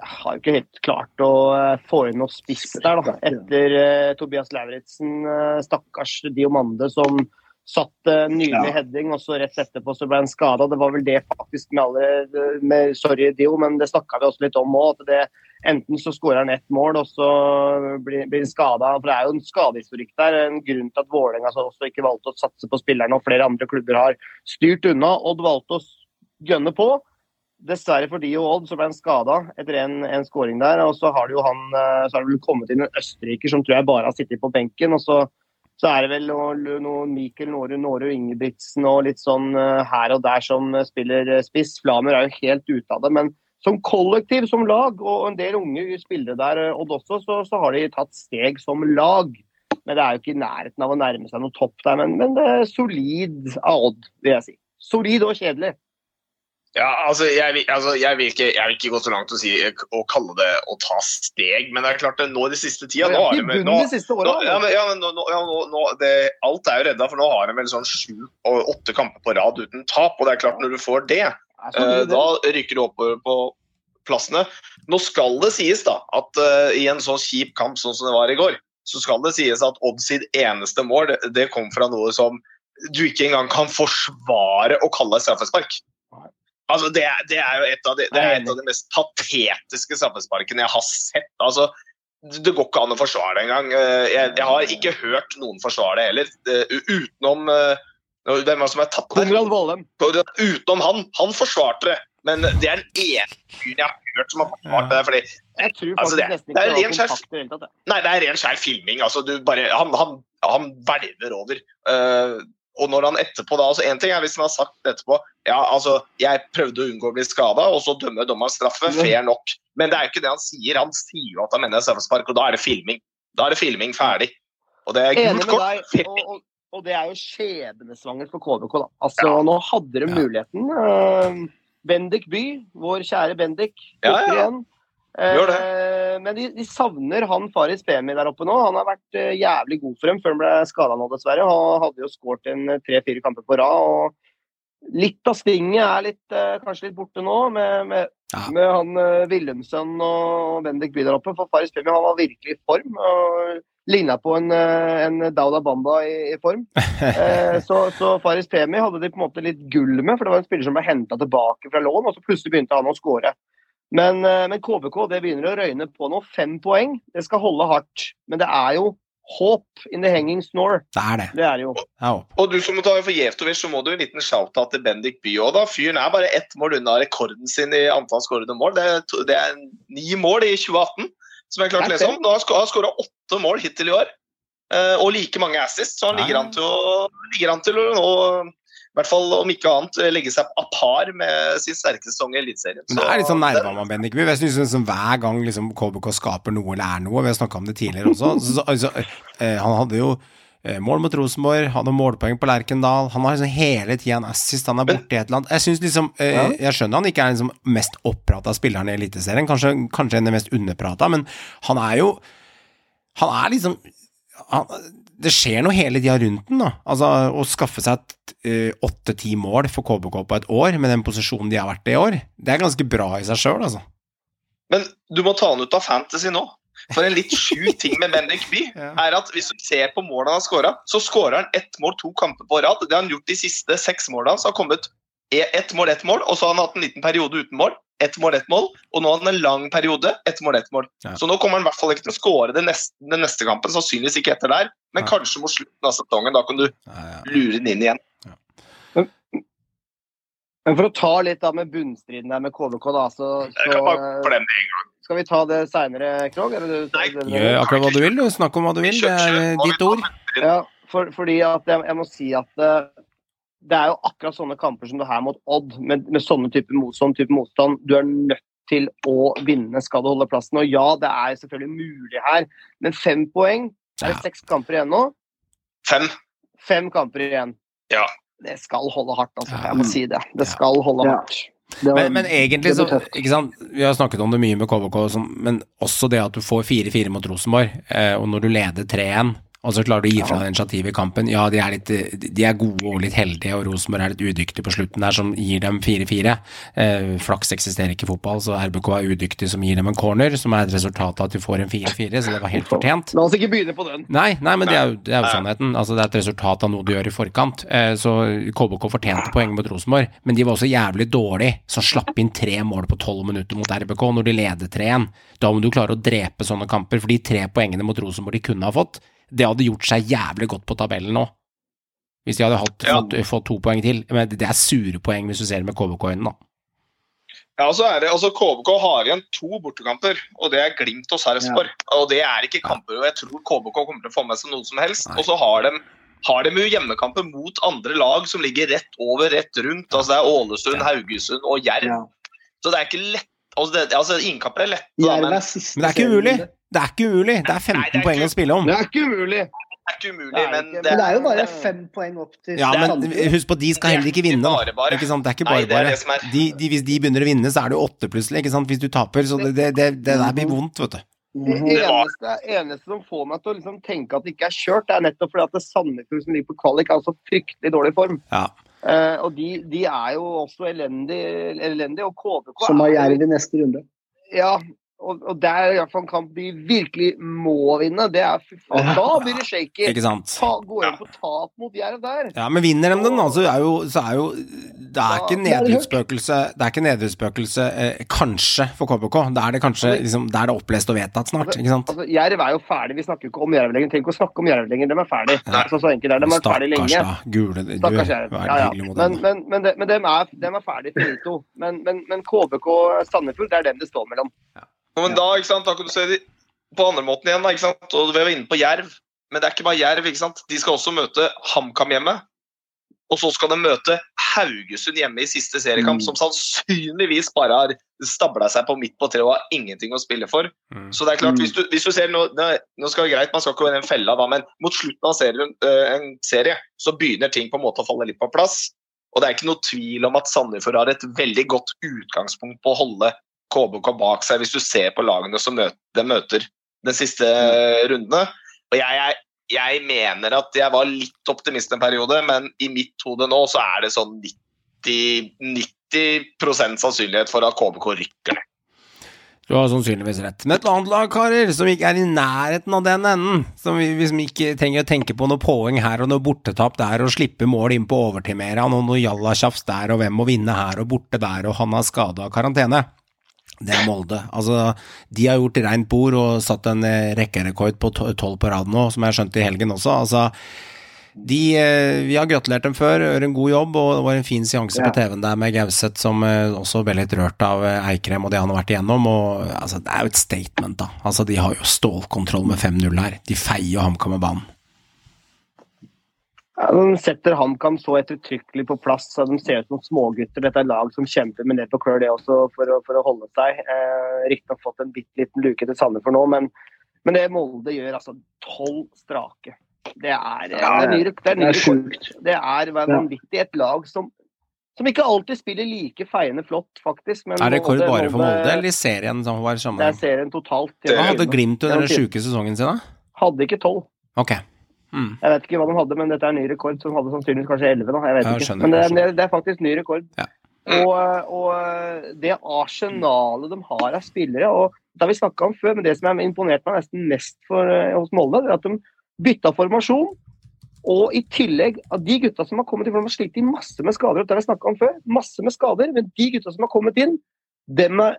har jo ikke helt klart å eh, få inn noe spiss der, da. Etter uh, Tobias Lauritzen, stakkars Diomande, som Satt uh, nydelig ja. heading, og så rett etterpå så ble han skada. Det var vel det faktisk med alle med, Sorry, Dio, men det snakka vi også litt om òg. Enten så skårer han ett mål, og så blir, han skada. For det er jo en skadehistorikk der. En grunn til at Vålerenga også ikke valgte å satse på spillerne, og flere andre klubber har styrt unna. Odd valgte å gønne på. Dessverre for de og Odd så ble han skada etter en, en skåring der. Og så har det jo han, eh, så har det vel kommet inn en østerriker som tror jeg bare har sittet på benken. og så så er det vel noe, noe Mikkel Nårud, Nårud Ingebrigtsen og litt sånn uh, her og der som uh, spiller uh, spiss. Flamer er jo helt ute av det. Men som kollektiv, som lag, og en del unge spillere der, Odd også, så, så, har de tatt steg som lag. Men det er jo ikke i nærheten av å nærme seg noe topp der. Men, men det er solid av Odd, vil jeg si. Solid og kjedelig. Ja, altså jeg, altså jeg, vil ikke, jeg, vil, ikke, gå så langt å, si, å kalle det å ta steg, men det er klart nå i de siste tida nå har de, nå, nå, ja, ja, nå, nå det, Alt er jo redda, for nå har de vel sånn sju og åtte kamper på rad uten tap. Og det er klart, når du får det, eh, da rykker du oppover på plassene. Nå skal det sies da, at uh, i en sånn kjip kamp sånn som det var i går, så skal det sies at Odd sitt eneste mål det, det kom fra noe som du ikke engang kan forsvare å kalle straffespark. Altså, det, det, er jo et av de, det er et av de mest patetiske straffesparkene jeg har sett. Altså, det går ikke an å forsvare det engang. Eh, jeg, jeg har ikke hørt noen forsvare det heller, utenom... utenom uh, hvem som er tatt der. Utenom han. Han forsvarte det. Men det er den ene fyren jeg har hørt som har forsvart det. Fordi, jeg tror altså, det, det, er ren skjær, Nei, det er ren skjær filming. Altså, bare, han, han, over. Uh, og når han etterpå da, altså en ting er Hvis han har sagt etterpå ja, altså, jeg prøvde å unngå å bli skada, og så dømmer dommeren straffe, fair nok. Men det er jo ikke det han sier. Han sier jo at han mener straffespark, og da er det filming. Da er det filming ferdig. Og det er gult kort. Og, og, og, det er jo skjebnesvangert for KBK, da. Altså, ja. nå hadde de muligheten. Uh, Bendik By, vår kjære Bendik, ja, ja. igjen. Gjør det. Eh, men de, de, savner han Faris Bemi der oppe nå. Han har vært uh, jævlig god for dem før han ble skada nå, dessverre. Han hadde jo skåret en eh, tre-fire kamper på rad. og Litt av stinget er litt, kanskje litt borte nå, med, med, ja. med han Willumsen og Bendik By der oppe. For Faris Bemi han var virkelig i form. og Ligna på en, en Dauda Bamba i, i form. så, så Faris Pemi hadde de på en måte litt gull med, for det var en spiller som ble henta tilbake fra lån, og så plutselig begynte han å skåre. Men, eh, men, KBK det begynner å røyne på nå. Fem poeng. Det skal holde hardt. Men det er jo håp in the hanging snore. Det er det. det, er det jo. Og, Og du som må ta for Jevtovic, så må du en liten shout-out til Bendik By òg, da. Fyren er bare ett mål unna rekorden sin i antall skårede mål. Det er, det er, ni mål i 2018, som jeg klarte å lese om. Nå har han skåra åtte mål hittil i år. Eh, og like mange assists, så han ligger an til å, ligger an til å nå i hvert fall om ikke annet legge seg a par med sin sterke sesong i Eliteserien. Det er litt sånn nerva man Bendik Jeg synes liksom, Hver gang liksom, KBK skaper noe eller er noe, vi har snakka om det tidligere også så, så, altså, eh, Han hadde jo eh, mål mot Rosenborg, hadde målpoeng på Lerkendal. Han har liksom hele tida en assist, han er borte i et eller annet. Jeg synes liksom eh, Jeg skjønner han ikke er liksom mest opprata spilleren i Eliteserien, kanskje, kanskje en av de mest underprata, men han er jo Han er liksom han, det skjer noe hele tida rundt den. da. Altså, Å skaffe seg eh, åtte-ti uh, mål for KBK på et år, med den posisjonen de har vært i år, det er ganske bra i seg sjøl, altså. Men du må ta han ut av Fantasy nå. For en litt sjuk ting med Bendik By er at hvis du ser på målene han har skåra, så skårer han ett mål to kamper på rad. Det har han gjort de siste seks målene. Så har kommet ett mål, ett mål, og så har han hatt en liten periode uten mål. Ett mål, ett mål, og nå har han en lang periode. Ett mål, ett mål. Ja. Så nå kommer han i hvert fall ikke til å skåre den neste, den neste kampen, sannsynligvis ikke etter der, men Ja. kanskje mot slutten av sesongen. Da kan du Ja, ja. lure den inn igjen. Men for å ta litt da med bunnstriden der med KBK, da, så, så eh, skal vi ta det seinere, Krog? eller du- Nei. Gjør akkurat hva du vil. Snakk om hva du vil. Det er ditt ord. Ja, for, fordi at jeg, jeg må si at eh, det er jo akkurat sånne kamper som det her mot Odd, med, med sånne type mot, sånn type motstand. Du er nødt til å vinne skal du holde plassen. Og ja, det er selvfølgelig mulig her, men fem poeng Er Ja. det seks kamper igjen nå? Fem. Fem kamper igjen. Ja. Det skal holde hardt, altså. Jeg må si det. Det skal holde Ja. hardt. Var- Men, men egentlig så ikke sant? Vi har snakket om det mye med KVK, men også det at du får 4-4 mot Rosenborg, eh, og når du leder 3-1, og så klarer du å gi fra deg initiativet i kampen. Ja, de er, litt, de er gode og litt heldige, og Rosenborg er litt udyktig på slutten der, som gir dem 4-4. Eh, flaks eksisterer ikke i fotball, så RBK er udyktig som gir dem en corner, som er et resultat av at du får en 4-4, så det var helt fortjent. La oss ikke begynne på den. Nei, nei, men det er jo, det er jo sannheten. Altså, det er et resultat av noe du gjør i forkant. Eh, så KBK fortjente poeng mot Rosenborg, men de var også jævlig dårlige, som slapp inn tre mål på tolv minutter mot RBK når de leder 3-1. Da må du klare å drepe sånne kamper, for de tre poengene mot Rosenborg de kunne ha fått, det hadde gjort seg jævlig godt på tabellen nå. Hvis de hadde hatt, Ja. fått, fått to poeng til. Men det er sure poeng hvis du ser det med KBK-øynene, da. Ja, og så er det, altså KBK har igjen to bortekamper, og det er Glimt og Sarpsborg. Og det er ikke kamper hvor jeg tror KBK kommer til å få med seg noe som helst. Nei. Og så har de, har de jo hjemmekamper mot andre lag som ligger rett over, rett rundt. Altså Det er Ålesund, Ja. Haugesund og Jerv. Ja. Så det er ikke lett. Altså, det, altså Innkamper er lette, da, men Men det er ikke umulig! Det er ikke umulig! Det er 15 Nei, det er poeng ikke- å spille om. Det er ikke umulig! det er ikke umulig. Det er Men det, Men det er jo bare fem poeng opp til Ja, men husk på, de skal heller ikke vinne. Bare, bare. Ikke sant? Det er ikke bare bare. er- De, de, hvis de begynner å vinne, så er det jo åtte plutselig, ikke sant, hvis du taper. Så det, det, det, det der blir vondt, vet du. Det eneste, eneste som får meg til å liksom tenke at det ikke er kjørt, det er nettopp fordi at det Sandefjord som ligger på kvalik, er så fryktelig dårlig form. Ja. Uh, og de, de er jo også elendige, elendig, og KBK Som har er- Jerv i neste runde. Ja, og, og det er i hvert fall en kamp de virkelig må vinne. Det er faen. Da blir det shaky. Ikke sant? Ta, går inn på tap mot Jerv der. Ja, men vinner de den, da, så er jo, så er jo Det er ikke nedrykksspøkelse Det er ikke nedrykksspøkelse eh, kanskje for KBK. Da er det kanskje liksom, det er det opplest og vedtatt snart, ikke sant? Altså, Jerv er jo ferdig. Vi snakker jo ikke om Jerv lenger. Trenger ikke å snakke om Jerv lenger. De er ferdig. Ja. Så, så enkelt er det. De er ferdig Stakkars, lenge. da. Gule du, Stakkars Jerv. Vær Ja, ja. hyggelig mot Men, dem. men, men, de, men dem, er, de er ferdig finito. Men, men, men KBK Sandefjord, det er dem det står mellom. Ja, Men da, ikke sant, da kan du se de på andre måten igjen. Da, ikke sant? Og Vi var inne på Jerv, men det er ikke bare Jerv. ikke sant? De skal også møte HamKam hjemme. Og så skal de møte Haugesund hjemme i siste seriekamp, Mm. som sannsynligvis bare har stabla seg på midt på treet og har ingenting å spille for. Mm. Så det er klart, Mm. hvis du, hvis du ser nå, nå skal det greit, Man skal ikke være i den fella, da, men mot slutten av serien, øh, en serie så begynner ting på en måte å falle litt på plass. Og det er ikke noe tvil om at Sandefjord har et veldig godt utgangspunkt på å holde KBK bak seg, hvis du ser på lagene som møter, de møter den siste øh, rundene. Og jeg, jeg, jeg mener at jeg var litt optimist en periode, men i mitt hode nå så er det sånn 90, 90% sannsynlighet for at KBK rykker ned. Du har sannsynligvis rett. Men et annet lag, karer, som ikke er i nærheten av den enden, som vi vi ikke trenger å tenke på noe poeng her og noe bortetap der, og slippe mål inn på overtimera, og noe jallatjafs der, og hvem må vinne her og borte der, og han har skada av karantene. Det er Molde. Altså, de har gjort rent bord og satt en eh, rekkerekord på to- tolv på rad nå, som jeg skjønte i helgen også. Altså, de, eh, vi har gratulert dem før, gjør en god jobb, og det var en fin seanse Ja. på TV-en der med Gauseth som eh, også ble litt rørt av Eikrem og det han har vært igjennom. Og, altså, det er jo et statement, da. Altså, de har jo stålkontroll med 5-0 her. De feier HamKam med banen. Ja, de setter HamKam så ettertrykkelig på plass. så De ser ut som smågutter. Dette er lag som kjemper med nebb og klør, det også, for å, for å holde seg. Eh, Riktignok fått en bitte liten luke til Sandefjord nå, men, men det Molde gjør, altså tolv strake. Det er, eh, det er det er Det er sjukt. Det er vanvittig. Et lag som, som ikke alltid spiller like feiende flott, faktisk. Men Er rekord Molde- bare for Molde, eller i serien som var Det er serien totalt. Hva hadde Glimt under den Ja, sjuke sesongen sin, da? Hadde ikke tolv. Ok. Mm. Jeg vet ikke hva de hadde, men dette er ny rekord. Som hadde sannsynligvis kanskje 11. Da. Jeg vet jeg ikke. men det, det, det er faktisk ny rekord. Ja. Og, og det arsenalet de har av spillere og Det har vi snakka om før, men det som har imponert meg nesten mest for, eh, hos Molde, er at de bytta formasjon. Og i tillegg, av de gutta som har kommet inn, for de har slitt masse med skader, det har vi snakka om før, masse med skader, men de gutta som har kommet inn, dem har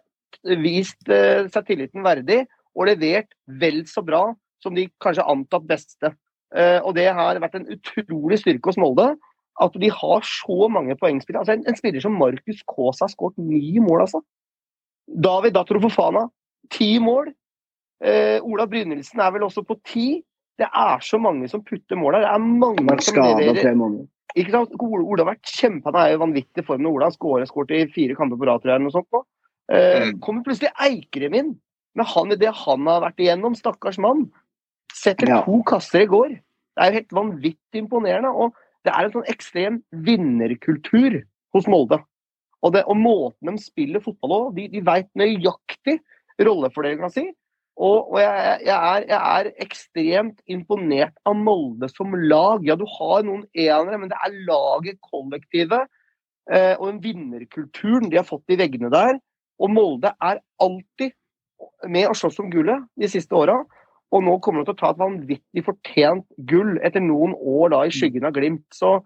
vist uh, seg tilliten verdig og levert vel så bra som de kanskje antatt beste. Uh, og det har vært en utrolig styrke hos Molde at de har så mange poengspillere. Altså en, en, spiller som Markus Kaas har skåret ni mål, altså. David Datro Fofana, ti mål. Eh, Ola Brynildsen er vel også på ti. Det er så mange som putter mål her. Det er mange som leverer. Ikke sant? Ola har vært kjempe, Han er jo vanvittig form når Ola har skåret i fire kamper på rad, tror jeg. Noe sånt nå. Eh, mm. kommer plutselig Eikrem inn, med han, det han har vært igjennom, stakkars mann. Setter ja. to kasser i går. Det er jo helt vanvittig imponerende. Og det er en sånn ekstrem vinnerkultur hos Molde. Og, det, og måten de spiller fotball på, de, de veit nøyaktig rollefordelinga si. Og, og jeg, jeg, er, jeg, er, ekstremt imponert av Molde som lag. Ja, du har noen enere, men det er laget, kollektivet eh, og den vinnerkulturen de har fått i veggene der. Og Molde er alltid med og slåss om gullet de siste åra. Og nå kommer de til å ta et vanvittig fortjent gull etter noen år da i skyggen av Glimt. Så,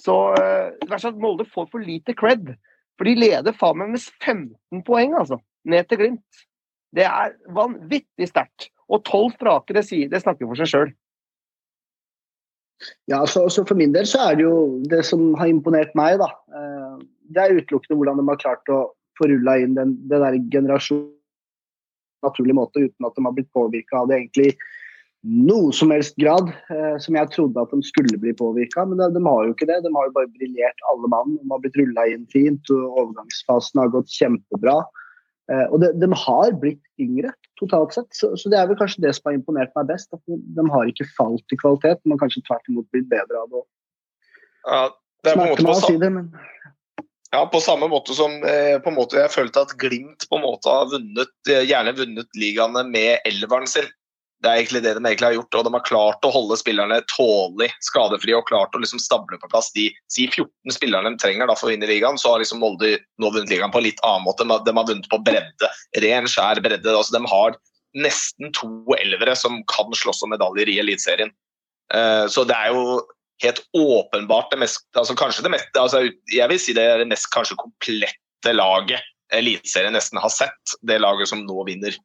så uh, Molde får for lite cred. For de leder faen meg med 15 poeng, altså. Ned til Glimt. Det er vanvittig sterkt. Og tolv strake, det, det snakker for seg sjøl. Ja, så, så, For min del så er det jo det som har imponert meg, da. Eh, det er utelukkende hvordan de har klart å få rulla inn den, den der generasjonen naturlig måte uten at de har blitt påvirka av det egentlig noe som helst grad, eh, som jeg trodde at de skulle bli påvirka. Men de, de, har jo ikke det. De har jo bare briljert alle mann. De har blitt rulla inn fint. og Overgangsfasen har gått kjempebra. Eh, og de, de, har blitt yngre totalt sett, så, så, det er vel kanskje det som har imponert meg best. at De, de har ikke falt i kvalitet, men kanskje tvert imot blitt bedre av det. Ja, det er på en måte på, si det, men... ja, på samme måte som eh, på måte jeg følte at Glimt på en måte har vunnet, eh, gjerne vunnet ligaene med elveren sin. Det er egentlig det de egentlig har gjort, og de har klart å holde spillerne tålelig skadefrie og klart å liksom stable på plass de si 14 spillerne de trenger da for å vinne ligaen. Så har liksom Molde nå vunnet ligaen på en litt annen måte. De har vunnet på bredde. Ren, skjær bredde. Altså, de har nesten to elvere som kan slåss om medaljer i Eliteserien. Uh, så det er jo helt åpenbart det mest altså Kanskje det mest altså, Jeg vil si det er det mest kanskje komplette laget Eliteserien nesten har sett. Det laget som nå vinner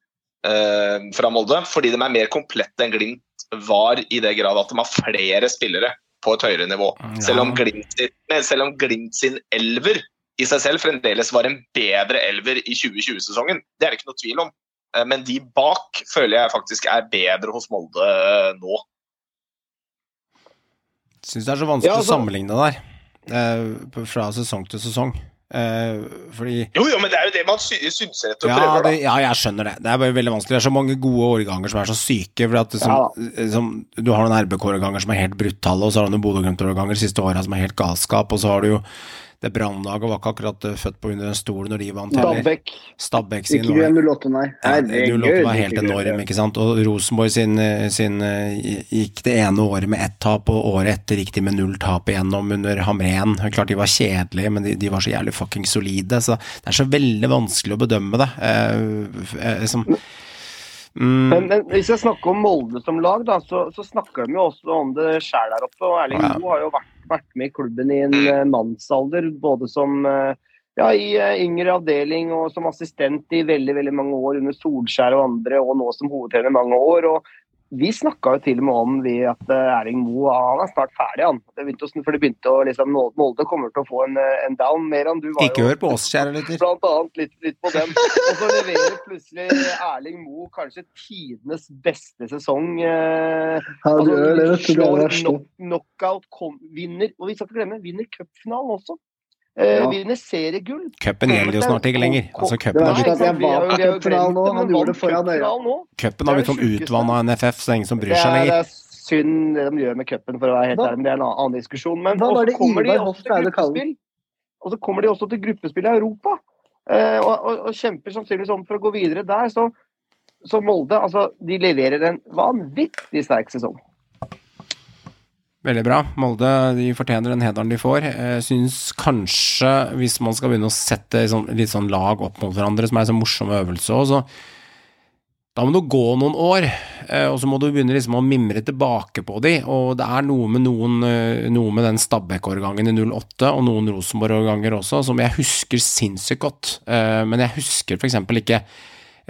eh, fra Molde. Fordi de er mer komplette enn Glimt var, i det grad at de har flere spillere på et høyere nivå. Ja. Selv, om Glimt, selv om Glimt sin elver i seg selv fremdeles var en bedre elver i 2020-sesongen. Det er det ikke noe tvil om. Uh, men de bak føler jeg faktisk er bedre hos Molde uh, nå. Syns det er så vanskelig ja, altså, å sammenligne der, fra sesong til sesong. Uh, fordi Jo, jo, men det er jo det man sy syns rett og ja, prøver, da. ja, jeg skjønner det. Det er bare veldig vanskelig. Det er så mange gode årganger som er så syke. Fordi at som, ja. som, du har noen RBK-årganger som er helt brutale, og så har du noen Bodø-Glimt-årganger siste åra som er helt galskap, og så har du jo det Brannlaget var ikke akkurat eh, født på under en stol når de vant heller. Stabæk. Stabæk sin Ikke 08, nei. nei 08 var helt enorm, ikke sant. Og Rosenborg sin, eh, sin, eh, gikk det ene året med ett tap, og året etter gikk de med null tap igjennom under Hamren. Klart de var kjedelige, men de, de var så jævlig fucking solide. Så det er så veldig vanskelig å bedømme det. Eh, eh, som, Mm. Men, men, hvis jeg snakker om Molde som lag, da, så, så snakker de jo også om det sjæl der oppe. og Erling Moe ja. har jo vært vært med i klubben i en uh, mannsalder, både som uh, ja, i uh, yngre avdeling og som assistent i veldig veldig mange år under Solskjær og andre, og nå som hovedtrener i mange år. og vi snakka jo til og med om vi at Erling Moe han er snart ferdig. han. Det begynte, for det begynte å liksom, Molde kommer til å få en, en down. mer enn du var Ikke hør på oss, kjære lytter. Blant annet litt, litt på den. Og så leverer plutselig Erling Moe kanskje tidenes beste sesong. Eh, ja, du gjør det, vet du. Det er knockout, kom, vinner, og vi skal ikke glemme, vinner cupfinalen også. Eh, ja. Vinner seriegull. Cupen gjelder jo snart ikke lenger. Altså, cupen har blitt Jeg var på cupfinalen nå, han gjorde det foran øya. Cupen har blitt sånn utvanna NFF, så det er ingen som bryr seg lenger. Det er synd det de gjør med cupen, for å være helt ærlig, men det er en annen diskusjon. Men så var det Ivar Hoff gruppespill Og så kommer de også til gruppespill i Europa, eh, og, og, og kjemper sannsynligvis om for å gå videre der. Så, så Molde, altså, de leverer en vanvittig sterk sesong. Veldig bra. Molde de fortjener den hederen de får. Jeg syns kanskje, hvis man skal begynne å sette litt sånn lag opp mot hverandre, som er en sånn morsom øvelse òg, så da må du gå noen år, eh, og så må du begynne liksom å mimre tilbake på de, og det er noe med, noen, eh, noe med den Stabæk-årgangen i 08, og noen Rosenborg-årganger også, som jeg husker sinnssykt godt, eh, men jeg husker for eksempel ikke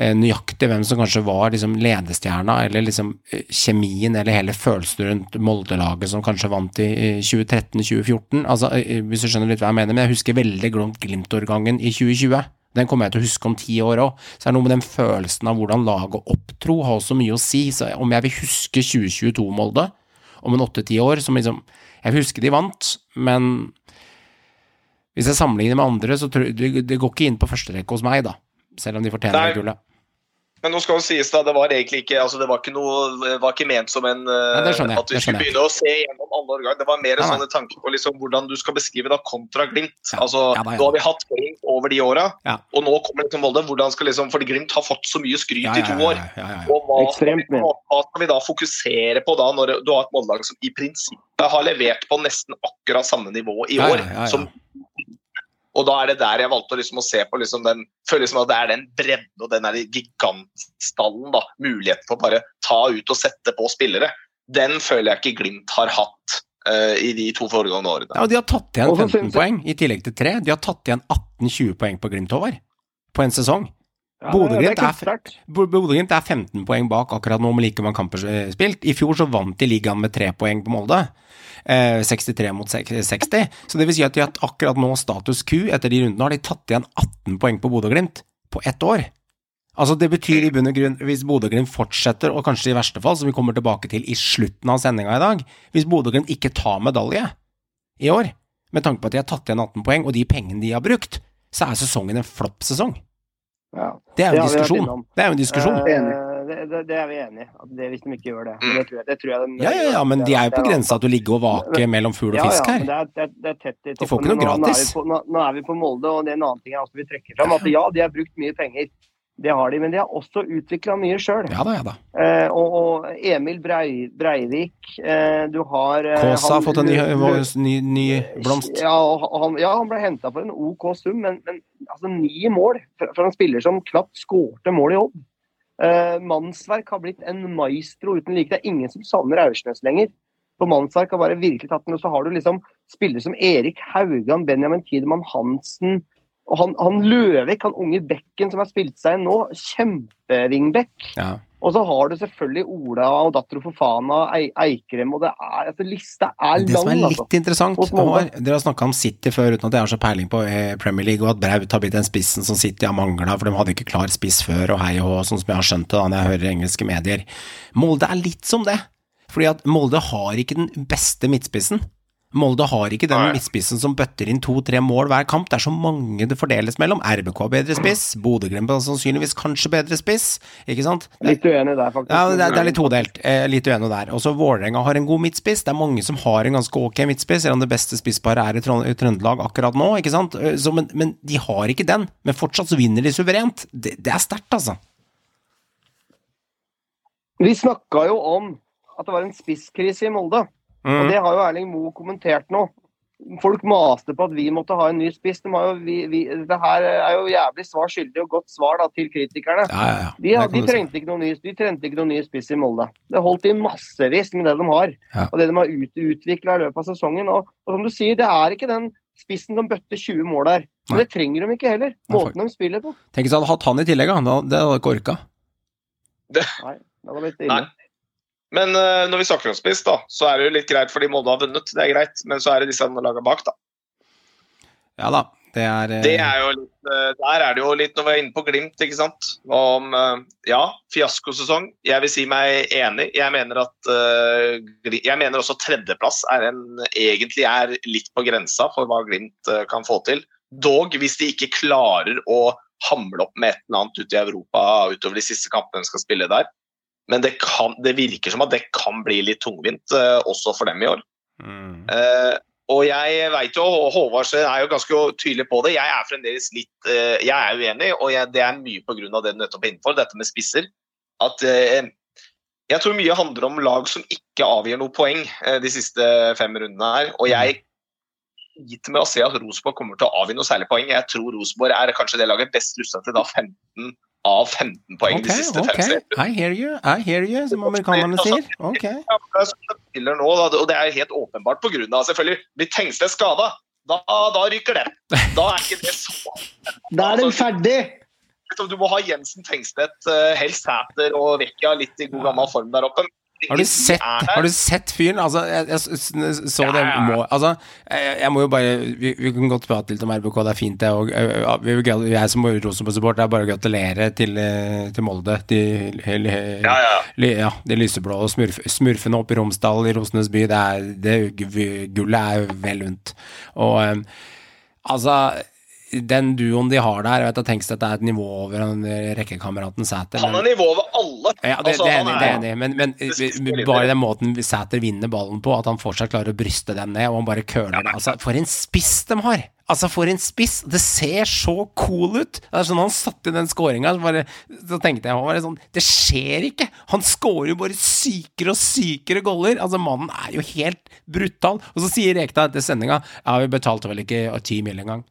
nøyaktig hvem som kanskje var liksom ledestjerna, eller liksom kjemien eller hele følelsen rundt Molde-laget som kanskje vant i 2013-2014, altså hvis du skjønner litt hva jeg mener, men jeg husker veldig Glimt-årgangen i 2020. Den kommer jeg til å huske om ti år òg. Så det er noe med den følelsen av hvordan laget opptro har også mye å si. Så om jeg vil huske 2022-Molde om en åtte-ti år som liksom Jeg husker de vant, men hvis jeg sammenligner med andre, så tror jeg det, det går ikke inn på første rekke hos meg, da. Selv om de fortjener det gullet. Men nå skal det sies da, det var egentlig ikke altså det var ikke noe, det var ikke ment som en Nei, At vi skulle begynne å se gjennom alle årganger. Det var mer en sånn tanke på liksom hvordan du skal beskrive da kontra Glimt. Ja. Altså, ja, da, ja. Nå har vi hatt Glimt over de åra, og nå kommer liksom Molde. Hvordan skal liksom, fordi Glimt har fått så mye skryt i to år. Og hva, Ekstremt, hva, hva, skal vi da fokusere på da, når du har et Molde-lag som i prinsippet har levert på nesten akkurat samme nivå i år som og da er det der jeg valgte liksom å se på liksom den føler liksom at det er den bredden og den gigantstallen. da, Muligheten for å bare ta ut og sette på spillere. Den føler jeg ikke Glimt har hatt uh, i de to foregående årene. Ja, og De har tatt igjen 15 poeng i tillegg til 3. De har tatt igjen 18-20 poeng på Glimt, Håvard. På en sesong. Ja, Bodø-Glimt er, er, 15 poeng bak akkurat nå med like mange kamper spilt. I fjor så vant de ligaen med tre poeng på Molde. 63 eh, mot 60. Så det vil si at de har akkurat nå status Q etter de rundene har de tatt igjen 18 poeng på Bodø-Glimt på ett år. Altså Det betyr i bunn og grunn, hvis Bodø-Glimt fortsetter, og kanskje i verste fall, som vi kommer tilbake til i slutten av sendinga i dag, hvis Bodø-Glimt ikke tar medalje i år, med tanke på at de har tatt igjen 18 poeng, og de pengene de har brukt, så er sesongen en flopp-sesong. Ja. Det er jo en diskusjon. Det er jo en diskusjon. Uh, det, det, er vi enig i. Det, hvis de ikke gjør det. Men det tror jeg, det tror jeg de, ja, ja, ja, men de er jo på grensa til å ligge og vake mellom fugl og fisk her. Ja, ja, det er, tett i toppen. De får ikke noe gratis. Nå, nå, nå, er vi på Molde, og det er en annen ting jeg også vil trekke fram. At ja, de har brukt mye penger. Det har de, men de har også utvikla mye sjøl. Ja, da, ja, da. Eh, og, og, Emil Brei, Breivik eh, Du har eh, Kåsa har fått en ny, ny, ny blomst. Ja, han, ja, han ble henta for en OK sum, men, men altså, ni mål fra en spiller som knapt skårte mål i Odd. Uh, mannsverk har blitt en maestro uten like. Det er ingen som savner Aursnes lenger. For Mannsverk har bare virkelig tatt den. Og så har du liksom spillere som Erik Haugan, Benjamin Tidemann Hansen og han, han Løvik, han unge bekken som har spilt seg inn nå, kjempevingbekk. Ja. Og så har du selvfølgelig Ola og Dattero Fofana, Eikrem, og det er, altså, lista er lang. Det som er litt altså. interessant, var, dere har snakka om City før uten at jeg har så peiling på eh, Premier League, og at Braut har blitt den spissen som City har mangla, for de hadde ikke klar spiss før, og hei og hå, sånn som jeg har skjønt det da når jeg hører engelske medier. Molde er litt som det, fordi at Molde har ikke den beste midtspissen. Molde har ikke den midtspissen som bøtter inn to-tre mål hver kamp. Det er så mange det fordeles mellom. RBK har bedre spiss, Bodø-Glimt har sannsynligvis kanskje bedre spiss. Ikke sant? Litt uenig der, faktisk. Ja, det er, det er litt todelt. Eh, litt uenig der. Også Vålerenga har en god midtspiss. Det er mange som har en ganske ok midtspiss, selv om det beste spissparet er i Trøndelag akkurat nå, ikke sant. Eh, så, men, men, de har ikke den. Men fortsatt så vinner de suverent. Det, det er sterkt, altså. Vi snakka jo om at det var en spisskrise i Molde. Mm. Og Det har jo Erling Moe kommentert nå. Folk maste på at vi måtte ha en ny spiss. De vi, vi, det her er jo jævlig svar skyldig og godt svar da, til kritikerne. Ja, ja, ja. De, de, trengte ikke noen ny, de trengte ikke noen ny spiss i Molde. Det holdt i massevis med det de har. Og det de har ut, utvikla i løpet av sesongen. Og, og, som du sier, det er ikke den spissen som bøtter 20 mål der. Men det trenger de ikke heller. Måten de spiller på. Tenk hvis de hadde hatt han i tillegg, da. Det hadde ikke orka. Nei, det hadde blitt ille. Men uh, når vi snakker om spiss, da, så er det jo litt greit fordi Molde har vunnet. Det er greit, men så er det disse andre lagene bak, da. Ja da. Det er, uh... det er jo litt, uh, Der er det jo litt når vi er inne på Glimt, ikke sant. Om ja, fiaskosesong. Jeg vil si meg enig. Jeg mener at Jeg mener også tredjeplass er en, egentlig er litt på grensa for hva Glimt kan få til. Dog hvis de ikke klarer å hamle opp med et eller annet ute i Europa utover de siste kampene de skal spille der men det, kan, det, virker som at det kan bli litt tungvint uh, også for dem i år. Mm. Uh, og jeg vet jo, og Håvard er jo ganske tydelig på det. Jeg er fremdeles litt uh, Jeg er uenig, og jeg, det er mye pga. det du nettopp er innenfor, dette med spisser. At jeg tror mye handler om lag som ikke avgir noe poeng de siste fem rundene her. Og jeg gitt med å se at Rosenborg kommer til å avgi noe særlig poeng. Jeg tror Rosenborg er kanskje det laget best rusta til da 15 av 15 poeng okay, de siste okay. fem seriene. I hear you, I hear you, som amerikanerne sier. Ok. Ja, det er nå, da, og det er helt åpenbart på grunn av selvfølgelig blir Tengstedt skada. Da, da ryker det. Da er ikke det så Da er den ferdig! liksom, Du må ha Jensen, Tengstedt, eh, helst Sæter og Vecchia litt i god gammel form der oppe. Har du sett, har du sett fyren? Altså, jeg, jeg så det må Altså, jeg, jeg må jo bare Vi, vi kan godt prate litt om RBK, det er fint, det. Vi jeg som Rosenborg-support, det er bare å gratulere til, til Molde. De, he- he- Ja, ja. li- ja, de lyseblå og smurf, smurfene oppe i Romsdal, i Rosenes by, det er, det, gullet er vel unt. Og um, altså den duoen de har der, jeg vet at det er et nivå over eh, rekkekameraten Sæter. Han er nivå over alle. ja, det, Altså, det er enig, det er enig. Men, men litt. bare den måten Sæter vinner ballen på, at han fortsatt klarer å bryste den ned, og han bare køler den. Altså, for en spiss de har! Altså, for en spiss! Det ser så cool ut! Det er sånn Han satte den scoringa, så, så tenkte jeg bare sånn Det skjer ikke! Han scorer jo bare sykere og sykere goller! Altså, mannen er jo helt brutal. Og så sier Rekdal etter sendinga Ja, vi betalte vel ikke ti mil engang.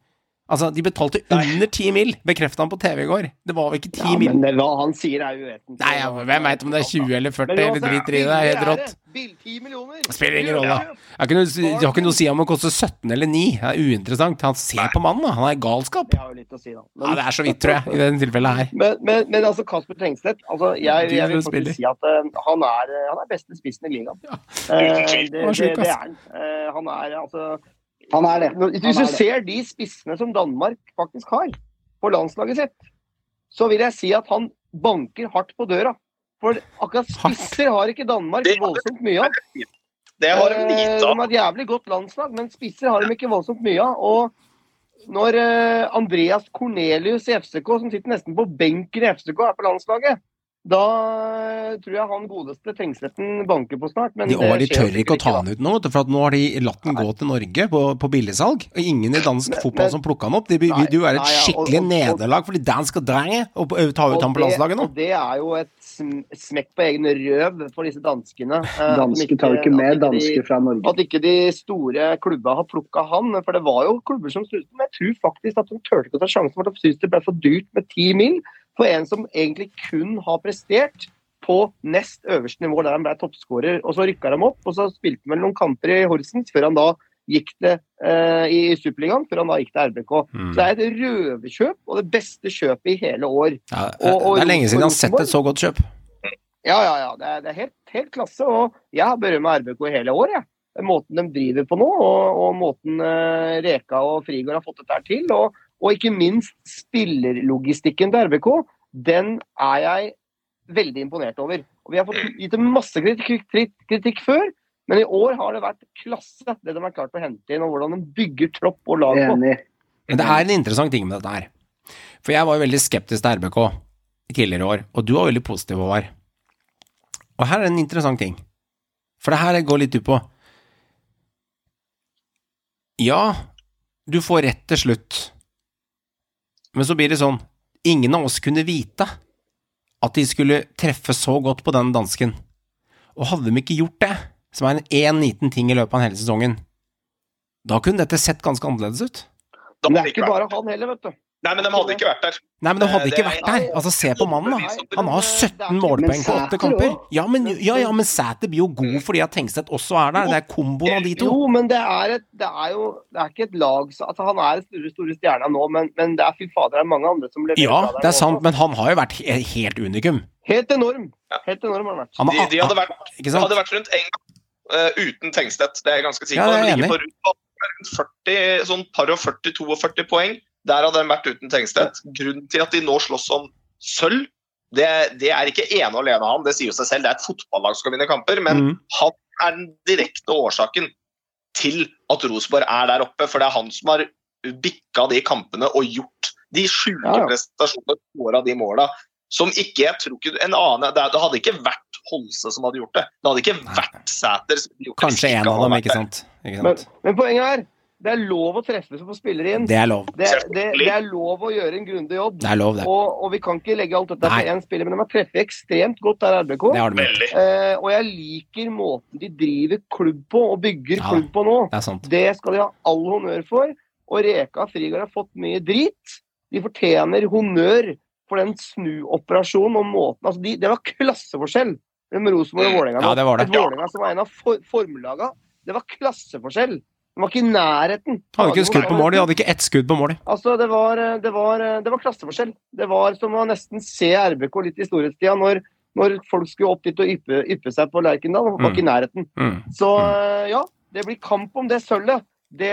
Altså, de betalte under ti mil, bekrefta han på TV i går. Det var jo ikke ti Ja, mil? men det, hva han sier, er uvesentlig. Nei, ja, hvem veit om det er 20 eller 40 Men eller driter i det. Er helt rått. det. Bill, 10 millioner. Det spiller ingen rolle. Det har ikke noe å si om det koster 17 eller 9. Det er uinteressant. Han ser på mannen, da. Han er galskap. Det har jo litt å si, da. Ja, det er så vidt, tror jeg, i dette tilfellet her. Men, men, men altså Kasper Tengstedt altså, jeg, jeg vil faktisk si at uh, han, er, eh, han er beste spissen i ligaen. Ja. Uh, det, det, det er han. Uh, han er altså Han er det. Han Hvis du er det. ser de spissene som Danmark faktisk har på landslaget sitt, så vil jeg si at han banker hardt på døra. For akkurat spisser har ikke Danmark voldsomt mye av. Det har de Eh, av. De har et jævlig godt landslag, men spisser har de ikke voldsomt mye av. Og når eh, Andreas Cornelius i FCK, som sitter nesten på benken i FCK, er på landslaget, da eh, tror jeg han godeste Tengsletten banker på snart. Men De, og de tør ikke å ta han ut nå, for at nå har de latt den gå til Norge på, på billigsalg. Og ingen i dansk Men- fotball men- som plukka han opp. Det vil jo være et nei, ja, skikkelig og- og- nederlag for de danske drenge å å ta ut Og ham på landslaget nå. Og det er jo et smekk på egen røv for disse danskene. eh, Danske tar jo ikke med danske fra Norge. At ikke de store klubba har plukka han. For det var jo klubber som snudde. Men jeg tror faktisk at de turte ikke å ta sjansen, for de syntes det ble for dyrt med ti mil for en som egentlig kun har prestert på nest øverste nivå, der han ble toppskårer. Og så rykka de opp, og så spilte han vel noen kamper i Horsens før han da gikk det eh, i Superligaen, før han da gikk til RBK. Mm. Så det er et røverkjøp, og det beste kjøpet i hele år. Ja, og- og det er lenge siden han har sett et så godt kjøp. Ja, ja, ja. Det er, det er helt, helt klasse. Og jeg har berømma RBK i hele år, jeg. Måten de driver på nå, og, og måten eh, Reka og Frigård har fått dette her til. Og, og ikke minst spillerlogistikken til RBK. Den er jeg veldig imponert over. Og Vi har fått gitt dem masse kritikk, kritikk, kritikk før, men i år har det vært klasse, det de har klart å hente inn, og hvordan de bygger tropp og lag på. Men det er en interessant ting med dette her. For jeg var jo veldig skeptisk til RBK i tidligere år, og du var veldig positiv, Håvard. Og her er en interessant ting. For det her går litt ut på Ja, du får rett til slutt, men så blir det sånn Ingen av oss kunne vite at de skulle treffe så godt på den dansken. Og hadde de ikke gjort det, som er en én liten ting i løpet av hele sesongen, da kunne dette sett ganske annerledes ut. Men det er ikke bare han heller, vet du. Nei, men de hadde ikke vært der. Nei, men de hadde Eh, ikke vært er- der. Altså, se på mannen, da. Han har 17 målpoeng på åtte kamper. Ja, men, ja, ja, men Sæter blir jo god fordi at Tengstedt også er der. Det er komboen av de to. Jo, men det er, et, det er jo det er ikke et lag så- altså Han er den store, store stjerna nå, men, men det er fy fader, det er mange andre som leverer Ja, det er sant, men han har jo vært helt unikum. Helt enorm. Helt enorm har han vært. Han De, de hadde vært, ikke de sant? hadde vært rundt en gang uh, uten Tengstedt. Det er jeg ganske sikker Ja, på. det er De ligger på rundt, rundt 40, sånn par og 40-42 poeng. Der hadde de vært uten Tengstedt. Grunnen til at de nå slåss om sølv, det, det er ikke ene og alene han. Det sier jo seg selv. Det er et fotballag som skal vinne kamper. Men Mm. han er den direkte årsaken til at Rosenborg er der oppe. For det er han som har bikka de kampene og gjort de sjuke Ja, ja. prestasjonene, skåra de måla. Som ikke jeg tror ikke en annen Det det hadde ikke vært Holse som hadde gjort det. Det hadde ikke vært Sæter som hadde gjort det. Kanskje en av dem, ikke sant? Ikke Men, sant? men poenget er det er lov å treffe som spiller inn. Det er lov. Det, det, det er lov å gjøre en grundig jobb. Det er lov, det. Og, og vi kan ikke legge alt dette Nei. på én spiller, men de har treffet ekstremt godt der, RBK. Det har de. Eh, og jeg liker måten de driver klubb på, og bygger Ja. klubb på nå. Det er sant. Det skal de ha all honnør for. Og Reka og Frigård har fått mye drit. De fortjener honnør for den snuoperasjonen og måten altså de, Det var klasseforskjell mellom Rosenborg og Vålerenga. Ja, det var det. Et Vålerenga som var en av for, formlagene. Det var klasseforskjell. De var ikke i nærheten. Hadde ikke skudd på mål, de hadde ikke ett skudd på mål. Altså, det var, det var, det var klasseforskjell. Det var som å nesten se RBK litt i storhetstida, når, når folk skulle opp dit og yppe, yppe seg på Lerkendal. De var ikke i nærheten. Mm. Så ja, det blir kamp om det sølvet. Det,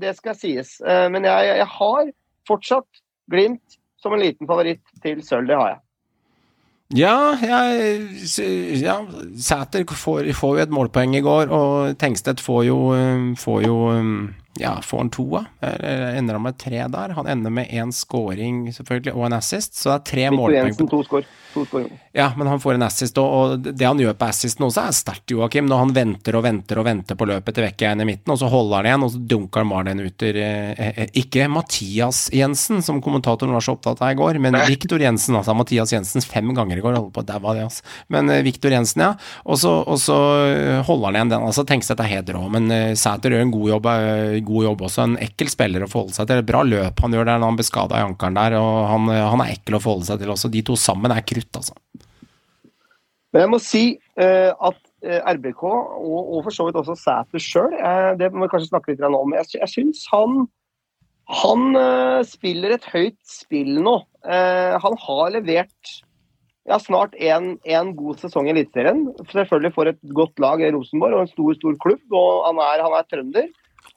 det skal sies. Eh, Men jeg, jeg har fortsatt Glimt som en liten favoritt til sølv. Det har jeg. Ja, jeg, ja Sæter får, jo et målpoeng i går, og Tengstedt får jo, får jo ja, får han to av? Ender han med tre der? Han ender med én scoring selvfølgelig, og en assist, så det er tre målpoeng. To skår. To skår. Ja, men han får en assist, og det han gjør på assisten også er sterkt, Joakim. Når han venter og venter og venter på løpet til Vekke i midten, og så holder han igjen, og så dunker han Marlen ut eh, Ikke Mathias Jensen, som kommentatoren var så opptatt av i går, men Viktor Jensen. Altså Mathias Jensen fem ganger i går, holder på å daue det, altså. Men Viktor Jensen, ja. Og så, holder han igjen den. Altså det er helt rå, men Sæter gjør en god jobb god jobb også. En ekkel spiller å forholde seg til. Det er Bra løp han gjør der når han ble skada i ankelen der, og han, han, er ekkel å forholde seg til også. De to sammen er krutt, altså. Men jeg må si uh, at uh, RBK, og, og, for så vidt også Sæter sjøl, uh, det må vi kanskje snakke litt om. Jeg, jeg syns han han spiller et høyt spill nå. han har levert ja, snart en god sesong i Eliteserien. Selvfølgelig for et godt lag i Rosenborg og en stor stor klubb. og Han er, han er trønder.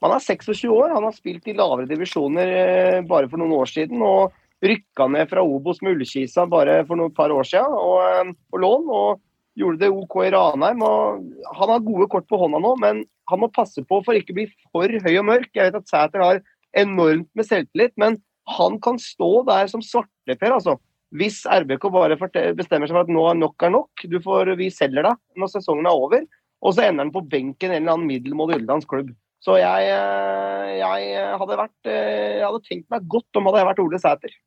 Han er 26 år, han har spilt i lavere divisjoner eh, bare for noen år siden. og Rykka ned fra Obos med Ullkisa bare for noen par år siden og, eh, på lån. og Gjorde det OK i Ranheim. og Han har gode kort på hånda nå, men han må passe på for ikke å bli for høy og mørk. Jeg vet at Sæter har enormt med selvtillit, men han kan stå der som svarteper. altså. Hvis RBK bare bestemmer seg for at nå er nok er nok, får, vi selger deg når sesongen er over, og så ender han på benken i en eller annen middelmådig utenlandsk klubb. Så jeg, eh, jeg, hadde vært, eh, jeg hadde tenkt meg godt om hadde jeg vært Ole Sæter.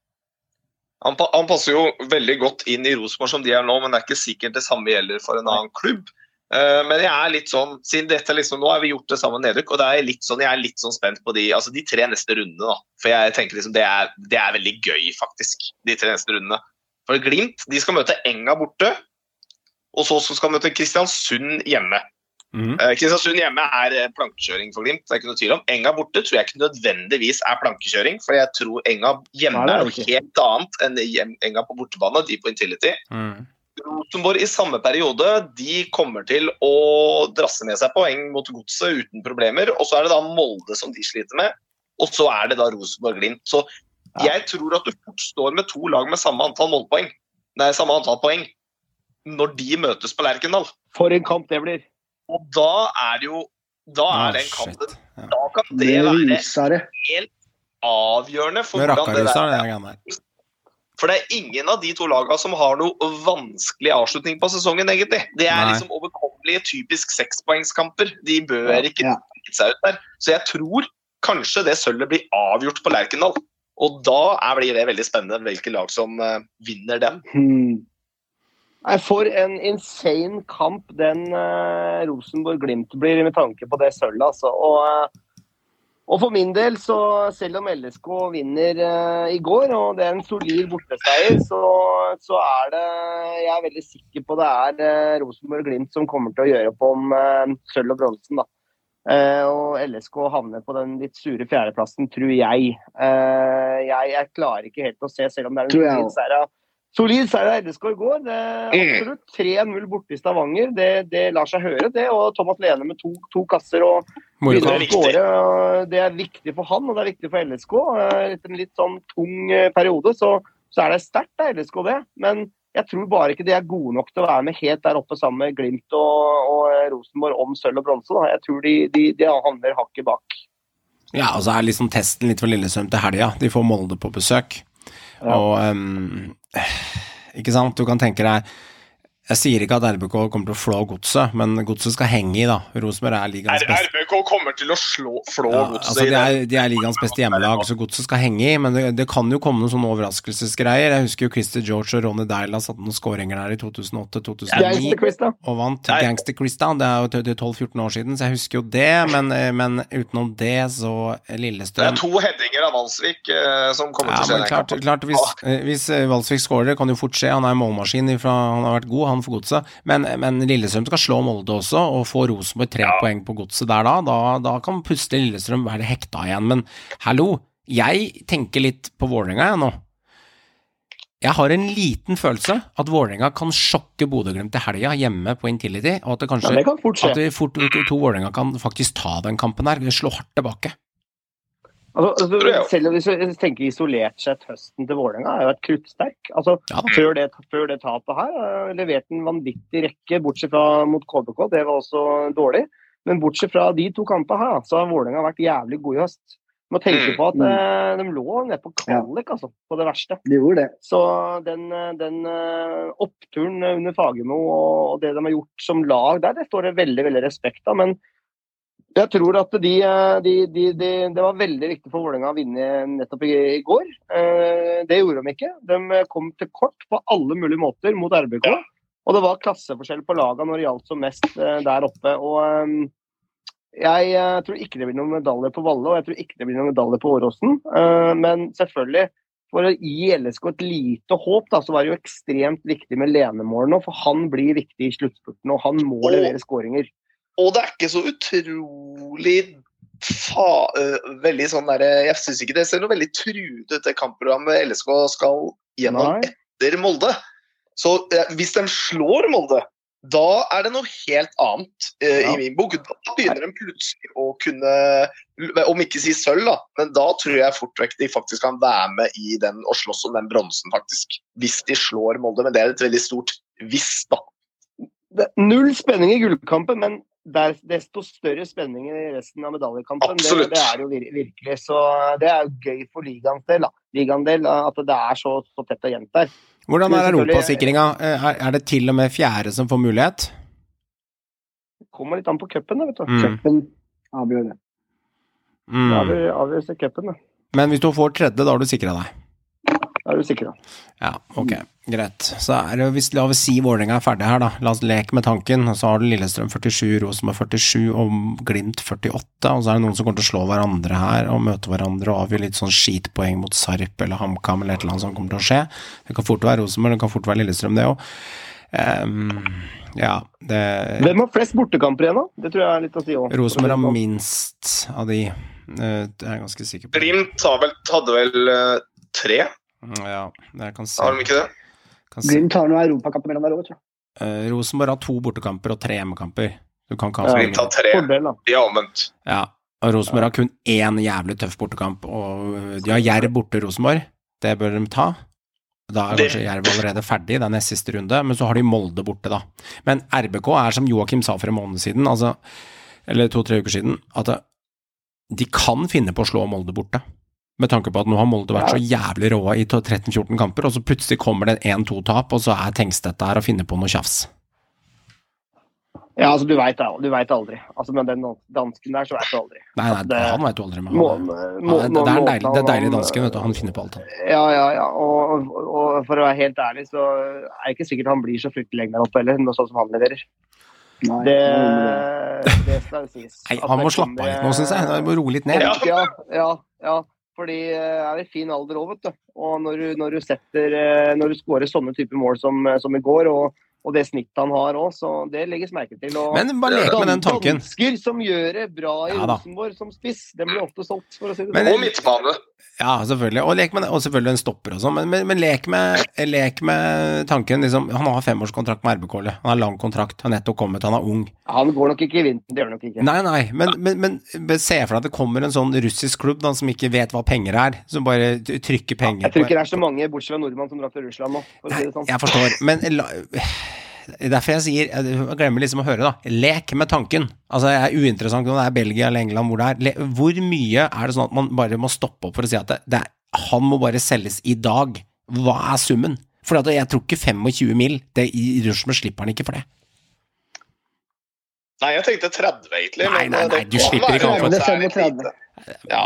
Han, han, passer jo veldig godt inn i Rosenborg som de er nå, men det er ikke sikkert det samme gjelder for en annen klubb. Men jeg er litt sånn, siden dette liksom, nå har vi gjort det samme nedrykk, og det er litt sånn, jeg er litt sånn spent på de, altså de tre neste rundene. da. For jeg tenker liksom det er, det er veldig gøy, faktisk, de tre neste rundene. For Glimt de skal møte Enga borte, og så skal de møte Kristiansund hjemme. Mm. Kristiansund hjemme er eh, plankekjøring for Glimt. det er ikke noe tvil om. Enga borte tror jeg ikke nødvendigvis er plankekjøring. For jeg tror Enga hjemme er noe helt annet enn Enga på bortebane. De på Intility. Mm. Rosenborg i samme periode de kommer til å drasse med seg poeng mot Godset uten problemer. Og så er det da Molde som de sliter med. Og så er det da Rosenborg-Glimt. Så jeg tror at du fort står med to lag med samme antall målpoeng. Nei, samme antall poeng når de møtes på Lerkendal. For en kamp det blir. Og da er det jo Da er det en kamp Da kan det være helt avgjørende for hvordan det der For det er ingen av de to lagene som har noe vanskelig avslutning på sesongen, egentlig. Det er Nei. liksom overkommelige, typisk sekspoengskamper. De bør ikke ja. seg ut der. Så jeg tror kanskje det sølvet blir avgjort på Lerkendal. Og da blir det veldig spennende hvilke lag som uh, vinner den. Hmm. Nei, For en insane kamp den uh, Rosenborg-Glimt blir, med tanke på det sølvet. Altså. Og, uh, og, for min del, så selv om LSK vinner uh, i går, og det er en solid borteseier, så, så, er det Jeg er veldig sikker på det er Rosenborg-Glimt som kommer til å gjøre opp om sølv og bronsen. da. og LSK havner på den litt sure fjerdeplassen, tror jeg. jeg. Jeg klarer ikke helt å se, selv om det er en seier Solid seier av LSK i går. Det mm. absolutt 3-0 borte i Stavanger. Det, det, lar seg høre, det. Og Thomas Lene med to, to kasser og begynner å skåre. Det er viktig for han, og det er viktig for LSK. Etter en litt sånn tung eh, periode så, så er det sterkt av LSK, det. Men jeg tror bare ikke de er gode nok til å være med helt der oppe sammen med Glimt og, og eh, Rosenborg om sølv og bronse. Jeg tror de, de, de handler hakket bak. Ja, og så er liksom testen litt for Lillestrøm til helga. De får Molde på besøk. Ja. Og um, Ikke sant, du kan tenke deg Jeg sier ikke at RBK kommer til å flå godset, men godset skal henge i, da. Rosenborg er ligaens beste RBK kommer til å slå, flå ja, godset altså, i de, er, de er ligaens beste hjemmelag, så godset skal henge i. Men det, det kan jo komme noen sånne overraskelsesgreier. Jeg husker jo Christer George og Ronny Deila satte noen skåringer der i 2008-2009 Gangster-quiz, og vant Gangster Christa. Det er jo til- til 12-14 år siden, så jeg husker jo det. Men, eh, men utenom det, så Det er to headinger av Valsvik eh, som kommer ja, til å skje klart, klart hvis, eh, hvis eh, Valsvik skårer, kan jo fort skje. Han er målmaskin, ifra, han har vært god, han for godset. Men, men Lillestrøm skal slå Molde også, og få Rosenborg tre poeng på godset der da. da. Da kan plutselig Lillestrøm være hekta igjen. Men hallo, jeg tenker litt på Vålerenga jeg nå. Jeg har en liten følelse at Vålerenga kan sjokke Bodø-Glimt til helga hjemme på Intility, og at det kanskje Ja, det kan fort at det fort, to, to Vålerenga kan faktisk ta den kampen her, slå hardt tilbake. Altså, altså, selv om vi tenker isolert sett, høsten til Vålerenga har jo vært kruttsterk. Altså, Ja før, det, før det tapet her uh, leverte en vanvittig rekke, bortsett fra mot KBK. Det var også dårlig. Men bortsett fra de to kampene her, så har Vålerenga vært jævlig god i høst. Må tenke Mm. på at eh, de lå nede på kvalik, altså. På det verste. De gjorde det. Så den, eh, den eh, oppturen under Fagermo og og det de har gjort som lag der, det står det veldig veldig respekt av. Men jeg tror at de, eh, de, de, de, det var veldig viktig for Vålerenga å vinne nettopp i, i går. Eh, Det gjorde de ikke. De kom til kort på alle mulige måter mot RBK. Og det var klasseforskjell på lagene når det gjaldt som mest eh, der oppe. Og eh, jeg eh, tror ikke det blir noen medaljer på Valle, og jeg tror ikke det blir noen medaljer på Åråsen. Eh, Men selvfølgelig, for å gi LSK et lite håp, da, så var det jo ekstremt viktig med Lenemål nå. For han blir viktig i sluttspurten, og han må levere skåringer. Og det er ikke så utrolig fa øh, veldig sånn derre Jeg syns ikke det ser noe veldig truet ut, det kampprogrammet LSK skal gjennom Nei. etter Molde. Så eh, hvis de slår Molde, da er det noe helt annet eh, Ja. i min bok. Da begynner de plutselig å kunne, om ikke si sølv, da, men da tror jeg fort vekk de faktisk kan være med i den og slåss om den bronsen, faktisk. Hvis de slår Molde. Men det er et veldig stort hvis, da. Det er null spenning i gullkampen, men der, desto større spenning i resten av medaljekampen. Det, det er jo vir virkelig. Så det er jo gøy for ligaens del, da. Del at det er så, så tett og jevnt der. Hvordan er europasikringa? Eh, Er, er det til og med fjerde som får mulighet? Det kommer litt an på cupen, da, vet du. Mm. Cupen avgjør det. Mm. avgjør- avgjøres cupen, da. Men hvis du får tredje, da har du sikra deg? Da er du sikra. Ja, ok, greit. Så er det, hvis la oss si Vålerenga er ferdig her, da. La oss leke med tanken. Så har du Lillestrøm 47, Rosenborg 47 og Glimt 48. Og så er det noen som kommer til å slå hverandre her og møte hverandre og avgi litt sånn skitpoeng mot Sarp eller HamKam eller et eller annet som kommer til å skje. Det kan fort være Rosenborg, det kan fort være Lillestrøm, det òg. ja, det Hvem har flest bortekamper igjen, da? Det tror jeg er litt å si òg. Rosenborg har minst av de. eh, Det er jeg ganske sikker på. Glimt hadde vel eh, tre, Ja, jeg kan se. har de ikke det? Kan se. Glimt har noen europakamper mellom der òg, tror jeg. Eh, Rosenborg har to bortekamper og tre hjemmekamper. Du kan ikke ha så Glimt har tre. Fordel, da. De er omvendt. Ja, og Rosenborg har kun én jævlig tøff bortekamp, og de har Jerv borte, Rosenborg. Det bør de ta. Da er kanskje Jerv allerede ferdig, det er nest siste runde, men så har de Molde borte, da. Men RBK er som Joakim sa for en måned siden, altså, eller to-tre uker siden, at de kan finne på å slå Molde borte. Med tanke på at nå har Molde vært så jævlig råa i 13-14 kamper, og så plutselig kommer det en 1-2-tap, og så er Tengstedt der og finner på noe tjafs. Ja, altså, du veit aldri. Altså, Med den dansken der, så veit du aldri. Nei, nei, Det- han veit du aldri Men Han, må, Ja, det, det, er en deilig, det er deilig dansken, vet du. Han finner på alt, han. Ja, ja, ja. Og, og, og for å være helt ærlig, så er det ikke sikkert han blir så fryktelig lenge der oppe heller, noe sånn som han leverer. Nei, Det, det. skal jo sies. Nei, han må slappe av litt nå, syns jeg. Han må roe litt ned. Ja. Ja, ja, Fordi eh, er i fin alder òg, vet du. Og når du, når du setter eh, Når du skårer sånne typer mål som, eh, som i går, og, og det snittet han har òg, så det legges merke til. Og Men bare lek med den tanken. Dansker som gjør det bra i Ja. Rosenborg som spiss, den blir ofte solgt, for å si det sånn. Og midtbane. Ja, selvfølgelig. Og, lek med, og selvfølgelig en stopper og sånn, men, men, men lek, med, lek med tanken liksom, Han har femårskontrakt med RBK. Han har lang kontrakt, han har nettopp kommet, han er ung. Han går nok ikke i vinden, det gjør han nok ikke. Nei, nei, men, men, se for deg at det kommer en sånn russisk klubb da, som ikke vet hva penger er, som bare trykker penger Jeg tror ikke det er så mange, bortsett fra nordmenn, som drar til Russland nå, for å si sånn. jeg forstår, men la, Derfor jeg sier Jeg glemmer liksom å høre, da. Lek med tanken. Altså, det er uinteressant om det er Belgia eller England, hvor det er. Hvor mye er det sånn at man bare må stoppe opp for å si at det, det er, han må bare selges i dag? Hva er summen? For at jeg tror ikke 25 mil det, I Rosenborg slipper han ikke for det. Nei, jeg tenkte 30, egentlig. Nei, nei, nei, du slipper ikke han for at det er 35. lite. Ja.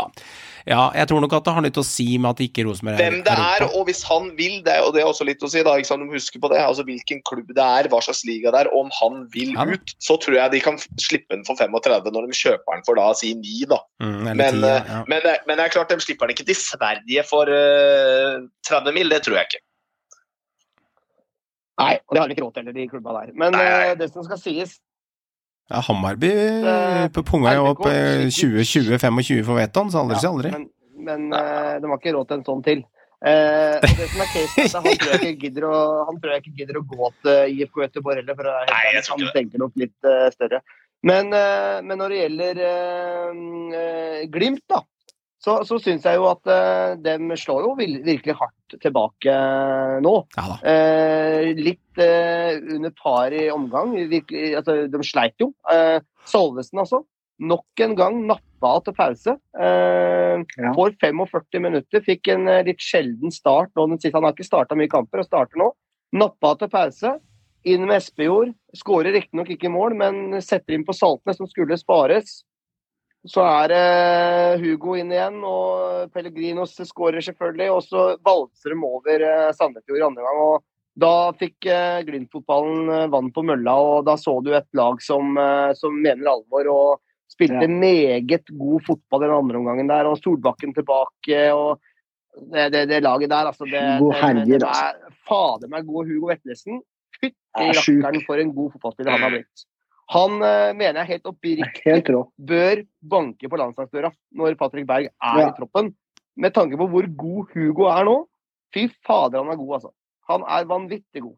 Ja, jeg tror nok at det har litt å si med at ikke Rosenborg Hvem det er, og hvis han vil det, og det er også litt å si, da, ikke sant, du må huske på det, altså hvilken klubb det er, hva slags liga det er, om han vil Ja. ut, så tror jeg de kan slippe den for 35 når de kjøper den for da si 9, da. Mm, Men, 10, eh, ja. Men, det- men det er klart, de slipper den ikke til Sverige for uh, 30 mil, det tror jeg ikke. Nei, og det har vi ikke råd til heller, de klubba der. Men eh, det som skal sies ja, Hammarby eh, på punga jo opp eh, 20-20-25 for Veton, så aldri Ja, si aldri. Men, men uh, de har ikke råd til en sånn til. Uh, det som er case, er at han tror jeg ikke gidder å, han tror jeg ikke gidder å gå til IFK Göteborg heller, for Nei, jeg han tenker nok litt uh, større. Men, eh, men når det gjelder eh, eh, Glimt, da, så, så syns jeg jo at uh, de slår jo virkelig hardt tilbake eh, nå. Ja da. Eh, litt uh, under par i omgang. Virkelig, altså, de sleit jo. Uh, Salvesen, altså. Nok en gang nappa til pause. Eh, Ja. Får 45 minutter. Fikk en eh, litt sjelden start. nå den siste. Han har ikke starta mye kamper, og starter nå. Nappa til pause. Inn med Espejord. Skårer riktignok ikke mål, men setter inn på Saltnes, som skulle spares. Så er det Hugo inn igjen, og Pellegrinos skårer selvfølgelig. Og så valser de over eh, Sandefjord i andre gang. og Da fikk eh, Glimt-fotballen eh, vann på mølla, og da så du et lag som, eh, som mener alvor. og Spilte Ja. meget god fotball den andre omgangen der, og Solbakken tilbake. og Det, det, det laget der, altså det, God herjer, altså. er Fader meg god Hugo Vetlesen. Fytti Er rakkeren for en god fotballspiller han har blitt. Han eh, mener jeg helt oppriktig Helt bør banke på landslagsdøra når Patrick Berg er Ja. i troppen. Med tanke på hvor god Hugo er nå. Fy fader, han er god, altså. Han er vanvittig god.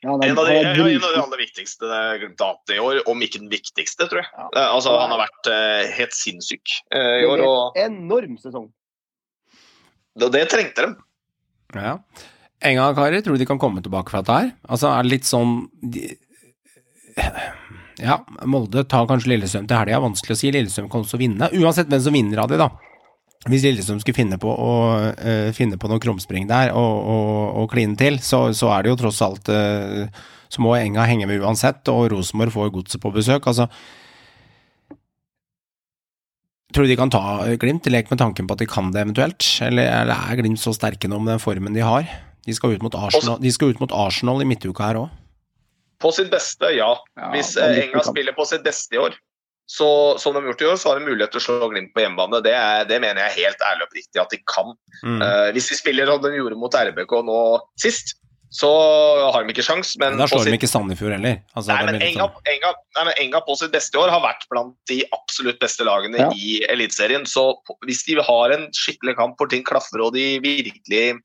Ja, er- En av, de, er ja, en av de aller viktigste Glimt i år, om ikke den viktigste, tror jeg. Ja. Altså, han har vært uh, helt sinnssyk uh, i år, og Enorm sesong. Det, det trengte de. Ja. En gang, karer, tror du de kan komme tilbake fra dette her? Altså, er det litt sånn de, Ja, Molde tar kanskje Lillestrøm til helga, vanskelig å si. Lillestrøm kan også vinne. Uansett hvem som vinner av de, da. Hvis Lillestrøm skulle finne på å uh, finne på noe krumspring der og, og, og kline til, så, så er det jo tross alt uh, Så må Enga henge med uansett, og Rosenborg får godset på besøk. Altså Tror du de kan ta Glimt? Lek med tanken på at de kan det eventuelt? Eller, eller er Glimt så sterke nå med den formen de har? De skal ut mot Arsenal, skal ut mot Arsenal i midtuka her òg. På sitt beste, ja. Ja, Hvis eh, Enga spiller på sitt beste i år, så, som de har gjort i år, så har de mulighet til å slå Glimt på hjemmebane. Det, er, det mener jeg helt ærlig og oppriktig at de kan. Mm. Uh, hvis de spiller som de gjorde mot RBK nå sist, så har de ikke sjans, men, da på slår sitt- de ikke Sandefjord heller. Altså, Nei, men Enga, sånn- Enga, nei, men Enga på sitt beste i år har vært blant de absolutt beste lagene Ja. i Eliteserien. Så hvis de har en skikkelig kamp hvor ting klaffer og de virkelig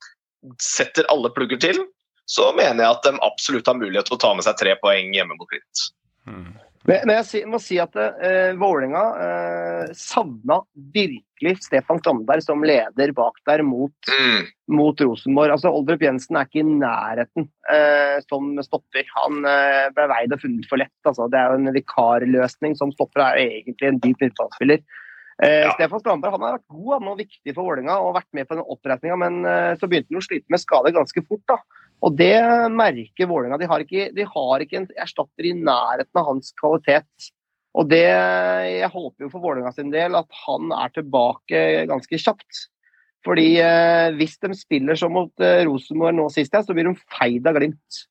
setter alle plugger til, så mener jeg at de absolutt har mulighet til å ta med seg tre poeng hjemme mot Glimt. Mm. Men, jeg må si at uh, Vålerenga uh, savna virkelig Stefan Strandberg som leder bak der mot, Mm. mot Rosenborg. Altså, Oldrup Jensen er ikke i nærheten eh, som stopper. Han eh, ble veid og funnet for lett. Altså. Det er jo en vikarløsning som stopper, er jo egentlig en dyp midtbanespiller. Eh, Ja. Stefan Strandberg han har vært god han og viktig for Vålerenga og vært med på den oppreisninga, men eh, så begynte han å slite med skade ganske fort. da. Og det merker Vålerenga. De, har ikke- de har ikke en erstatter i nærheten av hans kvalitet. Og det, Jeg håper jo for Vålerenga sin del at han er tilbake ganske kjapt. Fordi eh, hvis de spiller som mot eh, Rosenborg nå sist, så blir de feid av Glimt.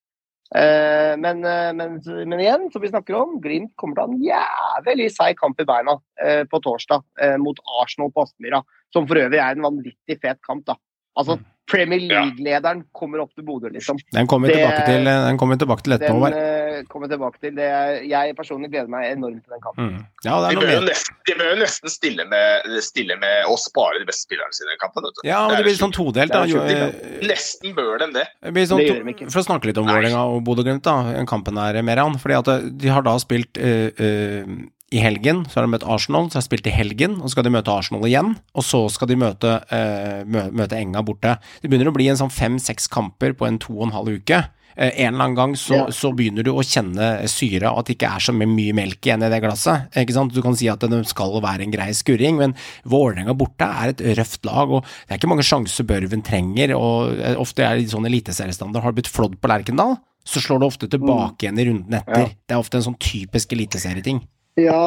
Eh, men, eh, men, men igjen, som vi snakker om, Glimt kommer til å ha en jævlig seig kamp i beina eh, på torsdag eh, mot Arsenal på Aspmyra. Som for øvrig er en vanvittig fet kamp, da. Altså, Premier League-lederen kommer opp til Bodø, liksom. Den kommer vi tilbake til, den kommer tilbake til etterpå, Den eh, kommer tilbake til. Det, jeg personlig gleder meg enormt til den kampen. Mm. Ja, det De er bør, jo nesten, de bør jo nesten stille med, stille med å spare de beste spillerne sine i kampen. Vet du. Ja, men det det blir sånn todelt, da. er Jo, eh, Nesten bør de det. Det blir sånn Det gjør de ikke. For å snakke litt om. Vålerenga og Bodø-Glimt, da, den kampen her, Meran. Fordi at de har da spilt eh, eh, i helgen, så har de møtt Arsenal, så har de spilt i helgen, og så skal de møte Arsenal igjen, og så skal de møte, uh, møte Enga borte. Det begynner å bli en sånn fem-seks kamper på en to og en halv uke. Eh, en eller annen gang så, ja. så, begynner du å kjenne syre, og at det ikke er så mye melk igjen i det glasset. Ikke sant? Du kan si at det skal være en grei skurring, men Vålerenga borte er et røft lag, og det er ikke mange sjanser Børven trenger. og eh, Ofte er det sånn eliteseriestandard. Har du blitt flådd på Lerkendal, så slår du ofte tilbake mm. igjen i runden etter. Ja. Det er ofte en sånn typisk eliteserieting. Ja,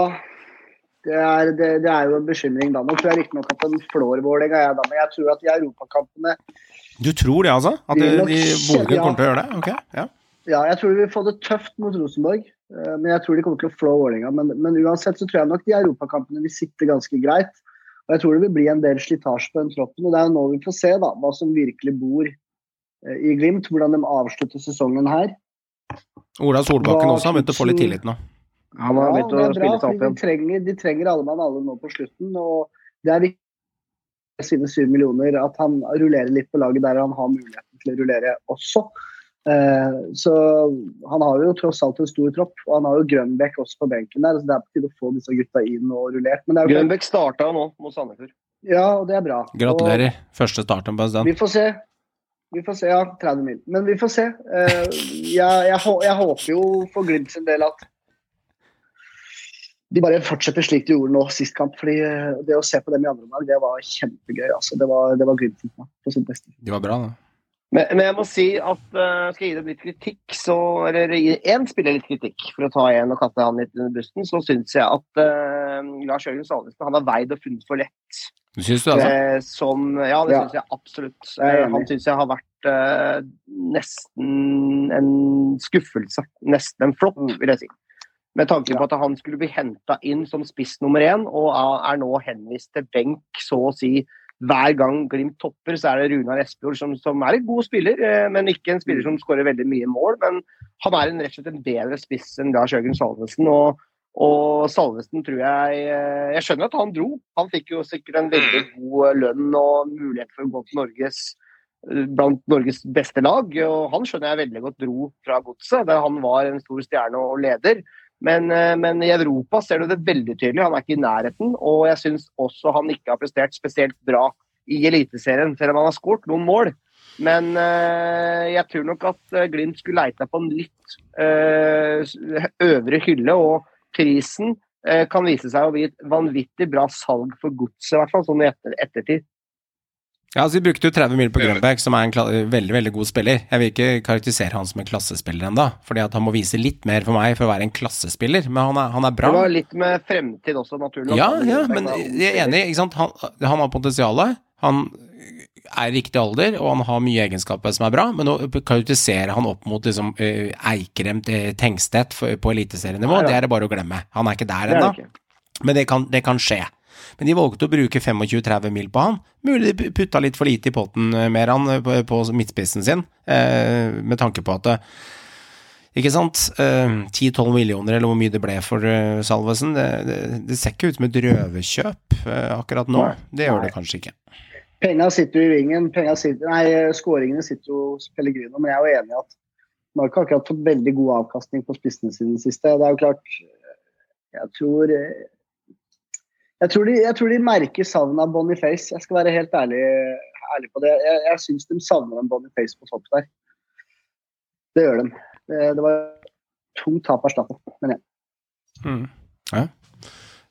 det er, det, det er, jo en bekymring da. Nå tror jeg riktignok at den flår Vålerenga, ja, men jeg tror at i europakampene du tror det, altså? At de, de Bodø kommer til å gjøre det? Ok, ja. Ja, jeg tror de vil få det tøft mot Rosenborg. Eh, men jeg tror de kommer til å flå Vålerenga. Men, men, uansett så tror jeg nok de europakampene vil sitte ganske greit. Og jeg tror det vil bli en del slitasje på den troppen. Og det er jo nå vi får se da, hva som virkelig bor eh, i Glimt. Hvordan de avslutter sesongen her. Ola Solbakken også har begynt å få litt tillit nå. Han har begynt ja, å spille seg opp igjen. De trenger, de trenger alle mann alle nå på slutten. og det er viktig sine syv millioner, at han rullerer litt på laget der han har muligheten til å rullere også. Eh, så han har jo tross alt en stor tropp, og han har jo Grønbekk også på benken der. så Det er på tide å få disse gutta inn og rullert. Grønbekk starta nå mot Sandefjord. Ja, og det er bra. Gratulerer. Og Første starten på Vi får se. Vi får se, ja. 30 mil. Men vi får se. Eh, jeg, jeg, jeg håper jo for Glimt sin del at de bare fortsetter slik de gjorde nå sist kamp. fordi eh, Det å se på dem i andre omgang, det var kjempegøy. altså Det var, det var Glimt på sitt beste. De var bra, da. Men, men, jeg må si at uh, skal jeg gi dem litt kritikk, så, eller gi én spiller litt kritikk, for å ta en og kaste han litt under bussen, så syns jeg at uh, Lars Jørgen Salvesen han har veid og funnet for lett. Du syns det, altså? Uh, som, ja, det ja. syns jeg absolutt. Jeg han syns jeg har vært nesten en skuffelse. Nesten en flopp, mm. vil jeg si. Med tanke på at han skulle bli henta inn som spiss nummer én, og er nå henvist til benk så å si hver gang Glimt topper, så er det Runar Espejord som, som, er en god spiller, eh, men ikke en spiller som skårer veldig mye mål. Men han er en, rett og slett en bedre spiss enn Lars Jørgen Salvesen. Og, og Salvesen tror jeg eh, Jeg skjønner at han dro. Han fikk jo sikkert en veldig mm. god lønn og mulighet for å gå til Norges eh, blant Norges beste lag. og Han skjønner jeg veldig godt dro fra godset, der han var en stor stjerne og leder. Men, eh, men, i Europa ser du det veldig tydelig. Han er ikke i nærheten. Og jeg syns også han ikke har prestert spesielt bra i Eliteserien, selv om han har skåret noen mål. Men øh, jeg tror nok at eh, Glimt skulle leita på en litt øvre hylle. Og prisen øh, kan vise seg å bli et vanvittig bra salg for godset, i hvert fall sånn i etter, ettertid. Ja, altså Vi brukte jo 30 mil på Grønberg, som er en veldig veldig god spiller. Jeg vil ikke karakterisere han som en klassespiller ennå, fordi at han må vise litt mer for meg for å være en klassespiller. Men han er, han er bra. Det var litt med fremtid også, naturlig nok. Ja, ja, men jeg er enig. ikke sant? Han, han har potensialet. Han er i riktig alder, og han har mye egenskaper som er bra, men å karakterisere han opp mot liksom, uh, Eikrem til Tengstedt på eliteserienivå, ja, ja. det er det bare å glemme. Han er ikke der ennå. Men det kan, det kan skje. Men de valgte å bruke 25-30 mil på han. Mulig de putta litt for lite i potten mer med han eh, på, midtspissen sin, eh, med tanke på at eh, ikke sant? 10-12 millioner, eller hvor mye det ble for Salvesen. Det, det, det ser ikke ut som et røverkjøp akkurat nå. Det gjør det kanskje ikke. Penga sitter jo i vingen. Sitter, nei, Skåringene sitter jo hos Pellegrino, men jeg er jo enig i at man har ikke akkurat fått veldig god avkastning på spissene sine siste. Det er jo klart Jeg tror jeg tror, de, jeg tror de merker savnet av Boniface. Jeg skal være helt ærlig, ærlig på det. Jeg, jeg syns de savner en Boniface på topp der. Det gjør de. Det, det var tungt tap av Staffen, men jeg. Mm. Ja.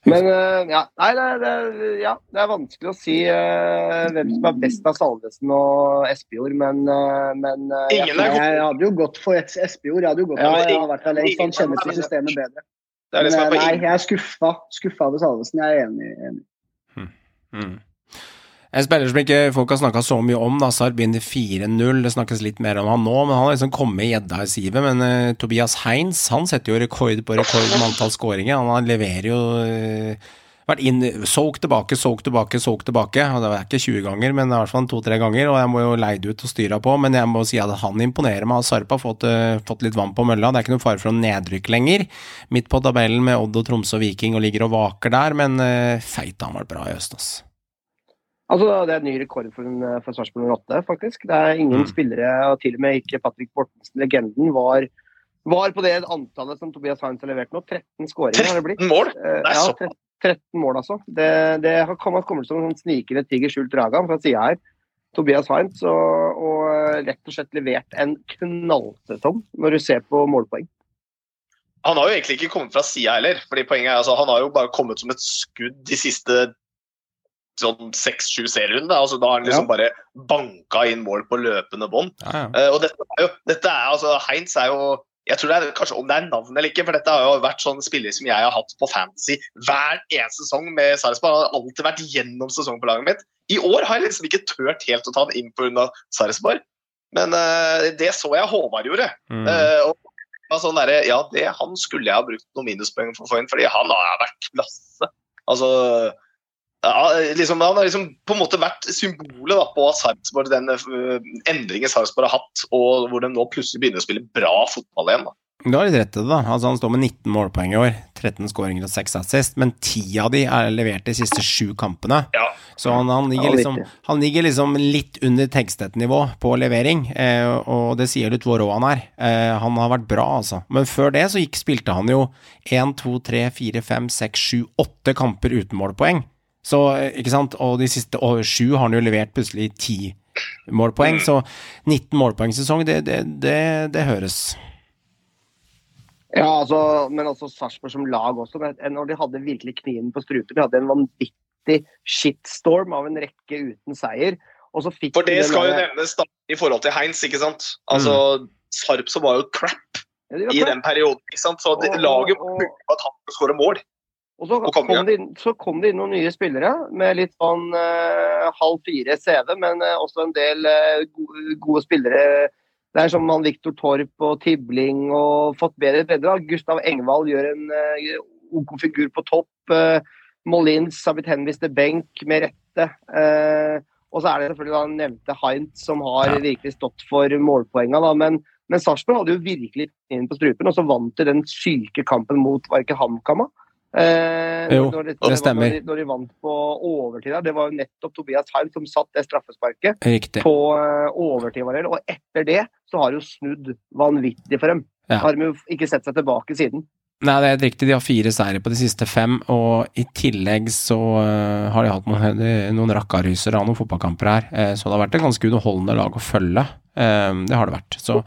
Men uh, ja, nei, det, det, ja, det, er vanskelig å si uh, hvem som er best av Salvesen og Espejord, men, uh, men jeg, jeg, hadde jo gått for Espejord. Jeg hadde jo gått for ja, ja, vært der lengst. Han kjenner til systemet bedre. Det liksom nei, jeg er skuffa. Skuffa over Salvesen. Jeg er enig. enig. Hmm. Hmm. En spiller som ikke folk har snakka så mye om, da, begynner 4-0. Det snakkes litt mer om han nå, men han har liksom kommet i gjedda i sivet. Men uh, Tobias Heins han setter jo rekord på rekord med antall skåringer. Han leverer jo uh, vært inn, solgt tilbake, solgt tilbake, solgt tilbake. og Det er ikke 20 ganger, men i hvert fall to-tre ganger. Og jeg må jo leide ut og styre på, men jeg må si at han imponerer meg. Sarp har fått, uh, fått, litt vann på mølla. Det er ikke noe fare for å nedrykke lenger. Midt på tabellen med Odd og Tromsø og Viking og ligger og vaker der, men uh, feit han var bra i høst, ass. Altså, Det er en ny rekord for, en, for Sarpsborg 08, faktisk. Det er ingen mm. spillere, og til og med ikke Patrick Bortensen, legenden, var var på det antallet som Tobias Heinz har levert nå. 13 skåringer har det blitt. 13 mål? Det er ja, så- 13, 13 mål, altså. Det, det har kommet, kommer som en sånn snikende tiger skjult dragan fra sida her. Tobias Heinz og, og eh, rett og slett levert en knallsesong når du ser på målpoeng. Han har jo egentlig ikke kommet fra sida heller. fordi poenget er altså, Han har jo bare kommet som et skudd de siste sånn seks-sju serierundene. Altså, da har han liksom bare banka inn mål på løpende bånd. Ja, ja. uh, og dette er jo, dette er, altså, Heinz er jo jeg tror det er kanskje om det er navnet eller ikke, for dette har jo vært sånn spiller som jeg har hatt på Fantasy hver eneste sesong med Sarpsborg. Han har alltid vært gjennom sesongen på laget mitt. I år har jeg liksom ikke turt helt å ta han inn pga. Sarpsborg, men uh, det så jeg Håvard gjorde. Mm. Uh, og sånn der, ja, det, han skulle jeg ha brukt noen minuspoeng for å få inn, fordi han har vært klasse. Altså, ja, liksom, Han har liksom på en måte vært symbolet da, på Sarpsborg, den eh, endringen Sarpsborg har hatt, og hvor de nå plutselig begynner å spille bra fotball igjen. da. Du har litt rett i det, da. Altså, han står med 19 målpoeng i år. 13 skåringer og 6 assist, men 10 av de er levert de siste 7 kampene. Ja. Så han, han, ligger liksom, han ligger liksom litt under Tegstedt-nivå på levering, eh, og det sier litt hvor rå han er. Eh, han har vært bra, altså. Men før det så gikk, spilte han jo 1, 2, 3, 4, 5, 6, 7, 8 kamper uten målpoeng. Så, eh, ikke sant, og de siste og sju har han jo levert plutselig ti målpoeng, så 19 målpoengsesong, det, det, det, det høres. Ja, altså, men altså Sarpsborg som lag også. men Når de hadde virkelig kniven på strupen, de hadde en vanvittig shitstorm av en rekke uten seier. Og så fikk For det de skal jo nevnes da, i forhold til Heinz, ikke sant. Altså, Sarpsborg var jo crap Ja, de var i crap. den perioden, ikke sant. Så det, Og- laget og- ha tatt at han skåre mål. Og så kom det inn, så kom det inn noen nye spillere med litt sånn eh, halv fire CV, men eh, også en del eh, gode, gode spillere. Det er som han Viktor Torp og Tibling og fått bedre bredde. Gustav Engvald gjør en OK figur på topp. Molins har blitt henvist til benk med rette. Eh, og så er det selvfølgelig da nevnte Heinz som har Ja. virkelig stått for målpoenga. da, men men Sarpsborg hadde jo virkelig inn på strupen, og så vant de den syke kampen mot var ikke HamKam. Da? Eh, Jo, når, det stemmer. Når de, når de vant på overtid der. Det var jo nettopp Tobias Haug som satt det straffesparket Riktig. på uh, overtid. Og etter det så har det jo snudd vanvittig for dem. Ja. Har de jo ikke sett seg tilbake siden. Nei, det er helt riktig. De har fire seire på de siste fem, og i tillegg så uh, har de hatt noen, eh, noen rakkaryser av noen fotballkamper her. Uh, så det har vært et ganske underholdende lag å følge. Eh, det har det vært. Så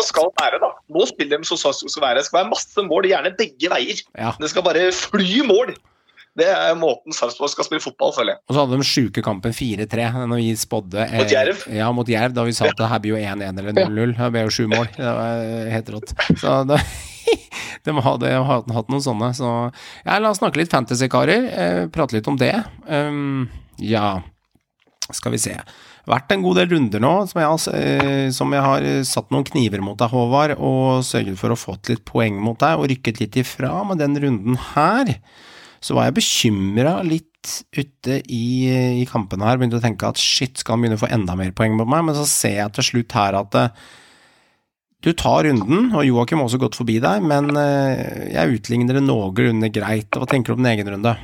Det skal være, da. Nå spiller de som skal være. Det skal være masse mål, gjerne begge veier. ja. Det skal bare fly mål. Det er måten Sarpsborg skal spille fotball, føler jeg. Og så hadde de sjuke kampen 4-3, når vi spådde eh, Mot Jerv? Ja, mot Jerv, da vi sa at det her blir jo 1-1 eller 0-0. Det ble jo sju mål. Det var eh, helt rått. Så da, de hadde hatt noen sånne, så ja, la oss snakke litt fantasy, karer. Eh, prate litt om det. Um, ja, skal vi se. Vært en god del runder nå som jeg, har, eh, som jeg har satt noen kniver mot deg, Håvard, og sørget for å få litt poeng mot deg, og rykket litt ifra. Men den runden her, så var jeg bekymra litt ute i, i kampene her. Begynte å tenke at shit, skal han begynne å få enda mer poeng på meg? Men så ser jeg til slutt her at eh, du tar runden, og Joakim har også gått forbi deg, men eh, jeg utligner det noenlunde greit. Hva tenker du om din egen runde?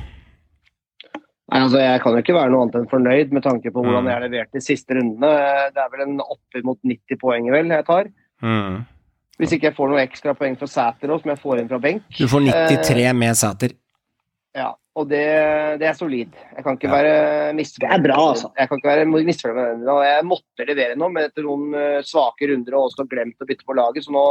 Nei, altså Jeg kan jo ikke være noe annet enn fornøyd med tanke på hvordan Mm. jeg har levert de siste rundene. Det er vel en oppimot 90 poeng vel jeg tar. Mm. Hvis ikke jeg får noe ekstra poeng fra Sæter òg, som jeg får inn fra benk. Du får 93 med Sæter. Ja, og det, det er solid. Jeg kan ikke Ja. være misfornøyd. Det er bra, altså. Jeg kan ikke være misfornøyd med den. Jeg måtte levere nå, men etter noen eh, svake runder og også glemt å bytte på laget. Så nå,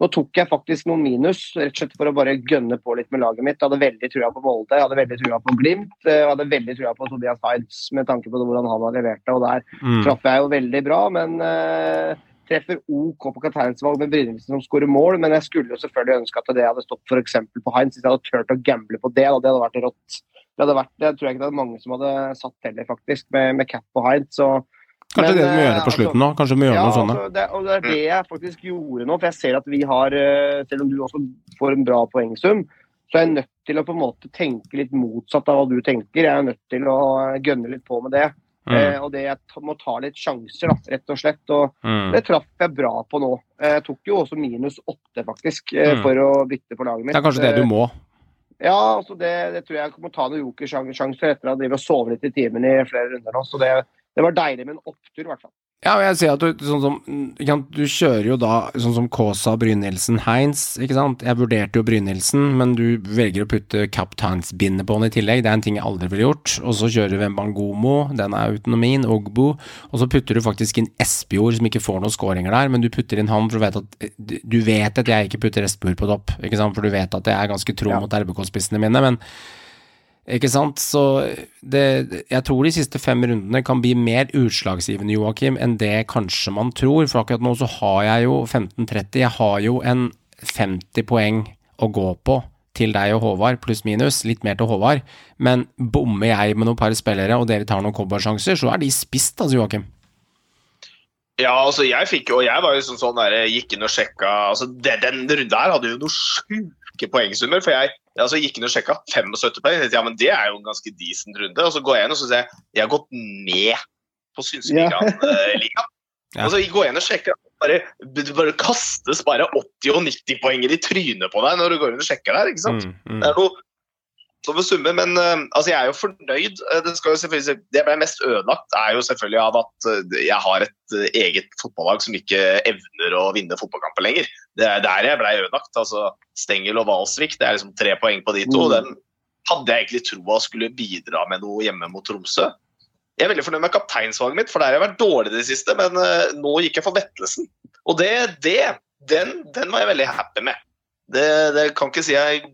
nå tok jeg faktisk noen minus, rett og slett for å bare gønne på litt med laget mitt. Jeg hadde veldig trua på Molde, jeg hadde veldig trua på Glimt. eh, Jeg hadde veldig trua på Tobias Hides med tanke på hvordan han har levert det. Og der Mm. traff jeg jo veldig bra, men uh, treffer OK på kapteinsvalg med Brynildsen som skårer mål. Men jeg skulle jo selvfølgelig ønske at det hadde stått f.eks. på Heinz, hvis jeg hadde turt å gamble på det. Da. Det hadde vært rått. Det hadde vært, det tror jeg ikke det er mange som hadde satt heller, faktisk, med, med cap på Heinz. Så, Kanskje men, det du må eh, gjøre på slutten nå? Kanskje du må gjøre ja, noe sånt? altså, det, og det er det jeg faktisk gjorde nå. For jeg ser at vi har, eh, selv om du også får en bra poengsum, så er jeg nødt til å på en måte tenke litt motsatt av hva du tenker. Jeg er nødt til å gønne litt på med det. Eh, Mm. og det jeg må ta litt sjanser, da, rett og slett. Og Mm. det traff jeg bra på nå. Jeg tok jo også minus åtte, faktisk, eh, Mm. for å bytte på laget mitt. Det er kanskje det du Eh, må. Ja, altså det, det tror jeg jeg må ta noen jokersjanser etter å ha drevet og sovet litt i timen i flere runder nå. Så det, det var deilig med en opptur, i hvert fall. Ja, og jeg sier at du, sånn som, sant, du kjører jo da sånn som Kaasa, Brynildsen, Heinz, ikke sant. Jeg vurderte jo Brynildsen, men du velger å putte kapteinsbindet på han i tillegg. Det er en ting jeg aldri ville gjort. Og så kjører du Wembangomo, den er autonomien, Ogbo. Og så putter du faktisk inn Espejord, som ikke får noen skåringer der, men du putter inn han for du vet at Du vet at jeg ikke putter Espejord på topp, ikke sant, for du vet at jeg er ganske tro Ja. mot RBK-spissene mine, men ikke sant, så det, jeg tror de siste fem rundene kan bli mer utslagsgivende, Joakim, enn det kanskje man tror. For akkurat nå så har jeg jo 15-30. Jeg har jo en 50 poeng å gå på til deg og Håvard, pluss minus. Litt mer til Håvard. Men bommer jeg med noen par spillere, og dere tar noen cowboysjanser, så er de spist, altså, Joakim. Ja, altså jeg fikk jo, jeg var jo sånn, sånn der, gikk inn og sjekka altså Den runden her hadde jo noen sjuke poengsummer. For jeg altså, gikk inn og sjekka 75 poeng. Ja, men det er jo en ganske decent runde. Og så går jeg inn og så ser jeg jeg har gått ned på Synseligaen. eh, ligaen. Ja. Altså, så går jeg inn og sjekker. Bare, det bare kastes bare 80 og 90 poenger i trynet på deg når du går inn og sjekker der. ikke sant? Mm, mm. Det er noe over summer, men uh, altså, jeg er jo fornøyd. Eh, Det, skal jo selvfølgelig, det ble mest ødelagt, er jo selvfølgelig av at eh, jeg har et eh, eget fotballag som ikke evner å vinne fotballkamper lenger. Det er der jeg ble ødelagt. altså Stengel og Valsvik, det er liksom tre poeng på de to. Mm. Den hadde jeg egentlig troa skulle bidra med noe hjemme mot Tromsø. Jeg er veldig fornøyd med kapteinsvalget mitt, for der har jeg vært dårlig i det siste, men uh, nå gikk jeg for Vettelsen. Og det, det den, den var jeg veldig happy med. Det, det kan ikke si jeg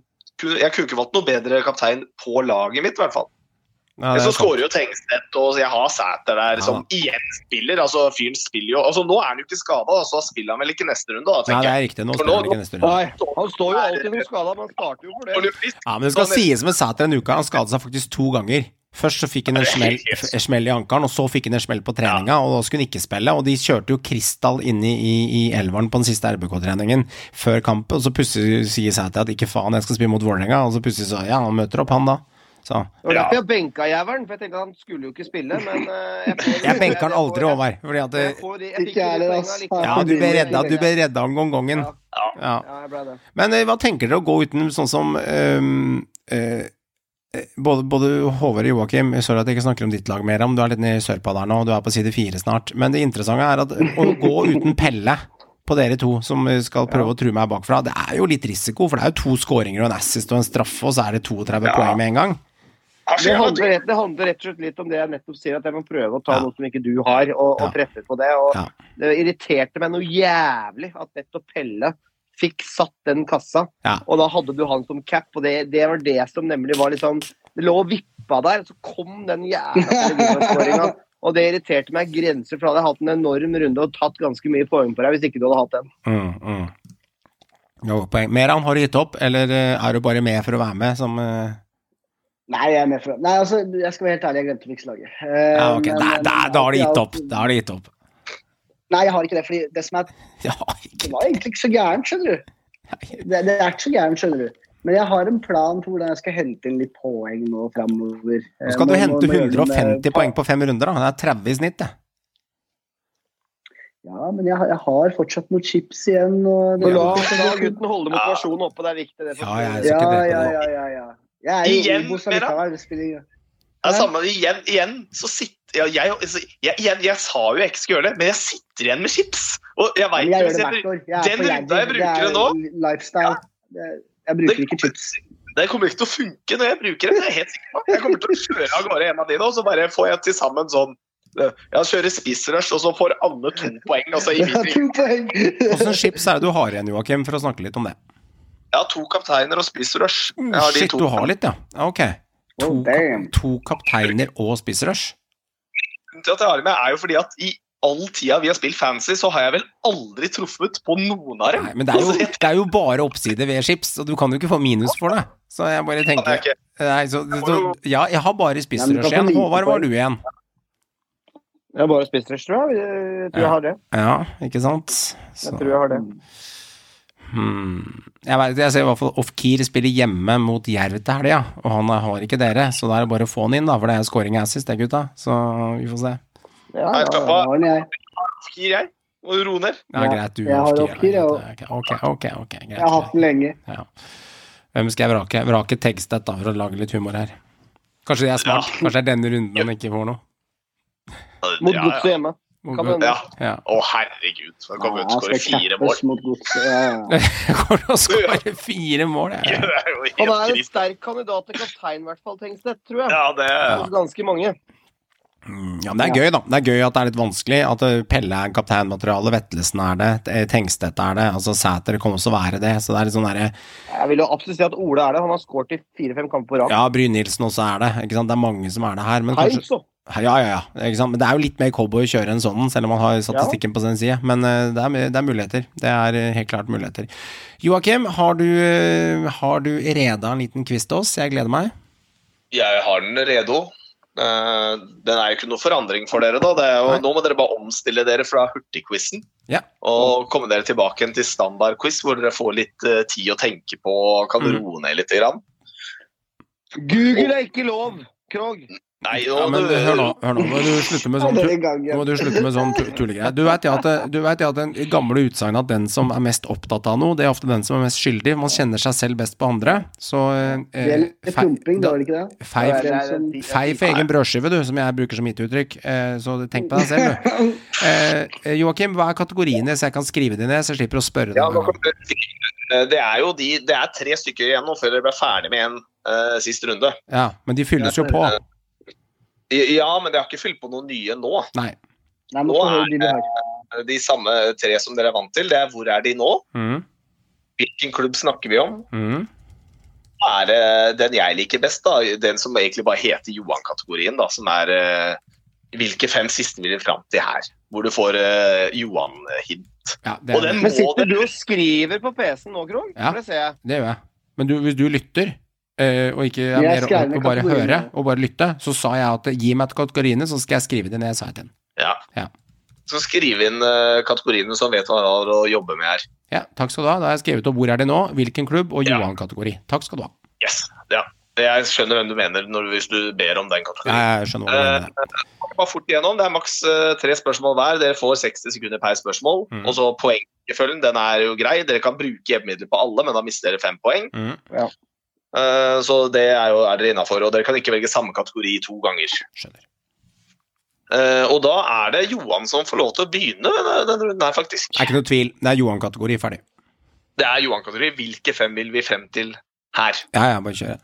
jeg kunne ikke valgt noe bedre kaptein på laget mitt, i hvert fall. Ja, så skårer jo Tengstedt, og jeg har Sæter der, Ja. som igjen spiller. altså Fyren spiller jo altså Nå er han jo ikke skada, så spiller han vel ikke neste runde, da, Nei, det er riktig. Nå spiller han ikke neste runde. Nei, han står jo alltid noe skada, men starter jo for det. Ja, men det skal sies med Sæter en uke. Han skadet seg faktisk to ganger. Først så fikk han en smell, en smell i ankelen, og så fikk han en smell på treninga, og da skulle han ikke spille. Og de kjørte jo Kristall inne i, i elveren på den siste RBK-treningen før kampen, og så plutselig sier Sæter at ikke faen, jeg skal spille mot Vålerenga, og så plutselig så ja, han møter opp, han da. Så Det var derfor jeg benka jævelen, for jeg tenkte han skulle jo ikke spille, men eh, jeg, får- jeg benker han aldri, Håvard, fordi at det, Jeg får- jeg fikk Ikke heller, ass. Ja, du ble redda, du ble redda om gongongen. Ja. Ja. Ja, jeg ble det. Men eh, hva tenker dere å gå uten sånn som ehm, eh, eh, både, både Håvard og Joakim, sorry at jeg ikke snakker om ditt lag mer, om du er litt nede i sørpa der nå, du er på side fire snart. Men det interessante er at å gå uten Pelle på dere to som skal prøve å true meg bakfra, det er jo litt risiko, for det er jo to skåringer og en assist og en straffe, og så er det 32 poeng med en gang. Det handler, rett, det handler rett og slett litt om det jeg nettopp sier, at jeg må prøve å ta Ja. noe som ikke du har, og, og treffe på det. Og Ja. Det irriterte meg noe jævlig at nettopp Pelle fikk satt den kassa, Ja. og da hadde du han som cap, og det, det var det som nemlig var litt sånn Det lå og vippa der, og så kom den jævla. Og det irriterte meg grenser, for da hadde jeg hatt en enorm runde og tatt ganske mye poeng på deg hvis ikke du hadde hatt den. Mm, mm. Poeng. Meran, har du gitt opp, eller eh, er du bare med for å være med som eh, Nei, jeg er med for Nei, altså, jeg skal være helt ærlig, jeg glemte å fikse laget. Eh, Ja, ok, men- da, da har du gitt opp. Da har du gitt opp. Nei, jeg har ikke det. fordi det som er Det var egentlig ikke så gærent, skjønner du. Det, det er ikke så gærent, skjønner du. Men jeg har en plan for hvordan jeg skal hente inn litt poeng nå framover. Nå skal du hente 150 poeng på fem runder, da. Det er 30 i snitt, det. Ja, men jeg, jeg har fortsatt noen chips igjen. Og det, la, la gutten holde motivasjonen oppe, det er viktig. Det Ja, ja, ja, ja, ja. Jeg Igjen, Obos Mera? Det spiller ingen Det er samme, igjen, igjen så sitter ja, jeg, altså, jeg, igjen, jeg sa jo jeg ikke skulle gjøre det, men jeg sitter igjen med chips. Og jeg vet, jeg gjør hvis det jeg, hvert. Jeg er den runda jeg bruker det nå lifestyle. Jeg bruker ikke chips. Det kommer ikke til å funke når jeg bruker det. det er jeg helt sikker på. Jeg kommer til å kjøre av gårde en av de nå, så bare får jeg til sammen sånn Jeg kjører spissrush, og så får alle to poeng. Altså, i Ja, to poeng! Åssen chips er det du har igjen, Joakim, for å snakke litt om det? Jeg har to kapteiner og spissrush. Oh, de shit, to. du har litt, ja. Ok. To, Oh, to kapteiner og spissrush? Grunnen til at jeg har med, er jo fordi at i all tida vi har spilt fancy, så har jeg vel aldri truffet på noen av dem. Nei, men det er, jo, det er jo bare oppside ved chips, og du kan jo ikke få minus for det. Så jeg bare er tenker Nei, så, så Ja, jeg har bare spissrush igjen. Håvard, hva har du igjen? Jeg har bare spissrush, tror jeg. Jeg tror jeg har det. Ja, ikke sant? Så, Jeg tror jeg har det. Hmm. Jeg, vet, jeg ser i hvert fall Off-Keer spiller hjemme mot Jerv til helga, og han har ikke dere, så da er det bare å få han inn, da, for det er scoring assist, det, gutta. Så vi får se. Ja, Nei, har den jeg. Må du roe ned. Ja, greit, du jeg har Off-Keer, Off-Keer, ja. Ok, ok, ok, greit. Jeg har hatt den lenge. Ja. Hvem skal jeg vrake? Vrake Tegstedt, da, for å lage litt humor her. Kanskje det er smart? Kanskje det er denne runden han ikke får noe? Mot Godset hjemme. Ja. Ja. Å, herregud. Han kommer Ja, ut og han skårer fire mål. cappes mot godset. Ja, ja. Går det å skåre fire mål? Det Ja. er jo Han helt er en sterk kandidat til kaptein, i hvert fall, Tengstedt, tror jeg. Ja, det er ganske mange. Mm, ja, men det er gøy, da. Det er gøy at det er litt vanskelig. At eh, Pelle er kapteinmateriale, Vetlesen er det, Tengstedt er det, altså Sæter kommer også å være det. Så det er litt sånn derre Jeg vil jo absolutt si at Ole er det. Han har skåret i fire-fem kamper på rad. Ja, Brynildsen også er det. Ikke sant? Det er mange som er det her. Men kanskje Heinz òg. Ja, ja, ja. Ikke sant? Men det er jo litt mer cowboy å kjøre en sånn, selv om man har statistikken på sin side. Men uh, det, er, det er muligheter. Det er eh, helt klart muligheter. Joakim, har du, uh, har du reda en liten quiz til oss? Jeg gleder meg. Jeg har den redo. Eh, den er jo ikke noe forandring for dere, da. Det er jo, nå må dere bare omstille dere fra hurtigquizen Ja. og komme dere tilbake til standardquiz, hvor dere får litt tid å tenke på og kan Mm. roe ned litt. Grann. Google er ikke lov, Krog. Nei, Ja, men du, hør nå, hør nå. Nå må du slutte med sånn Ja, ja. Må du slutte med sånn tullegreier. Du vet ja at, du vet ja at den gamle utsagnet at den som er mest opptatt av noe, det er ofte den som er mest skyldig. Man kjenner seg selv best på andre. Så Det eh, er fei- Fei for egen brødskive, du, som jeg bruker som IT-uttrykk. Eh, så tenk på deg selv, du. Eh, eh, Joakim, hva er kategoriene, så jeg kan skrive de ned, så jeg slipper å spørre deg. si- eh, det er jo de, det er tre stykker igjen nå før dere ble ferdig med en eh, sist runde. Ja, men de fylles jo på. Ja, men jeg har ikke fylt på noen nye nå. Nei. Nei, Nå er det er de. De samme tre som dere er vant til. Det er hvor er de nå? Mm, Hvilken klubb snakker vi om? mm. er det den jeg liker best, da, den som egentlig bare heter Johan-kategorien, da, som er eh, hvilke fem siste vil vi fram til her? Hvor du får uh, Johan-hint. Ja, det, Og den Men sitter du og skriver på PC-en nå, Krog? Ja. Det ser jeg. det gjør jeg. Men du, hvis du lytter, eh, og ikke er mer opp og bare høre, og bare lytte, så sa jeg at gi meg kategoriene, så skal jeg skrive det ned, sa jeg til. Ja. Ja. Så skriv inn uh, kategoriene han vet hva han har å jobbe med her. Ja, takk skal du ha. Da har jeg skrevet opp hvor er det nå, hvilken klubb og Ja. Johan-kategori. Takk skal du ha. Yes, ja. Jeg skjønner hvem du mener når, hvis du ber om den Ja, kategorien. jeg skjønner hva du mener. Bare fort igjennom. Det er maks eh, tre spørsmål hver. Dere får 60 sekunder per spørsmål. Mm. Og så poengfølgen, den er jo grei. Dere kan bruke hjelpemidler på alle, men da mister dere fem poeng. Mm, Eh, så det er, jo, er dere innafor. Og dere kan ikke velge samme kategori to ganger. skjønner. Eh, og da er det Johan som får lov til å begynne denne, runden her, faktisk. Det er ikke noe tvil. Det er Johan-kategori, ferdig. Det er Johan-kategori. Hvilke fem vil vi frem til her? Ja, ja, bare kjøre.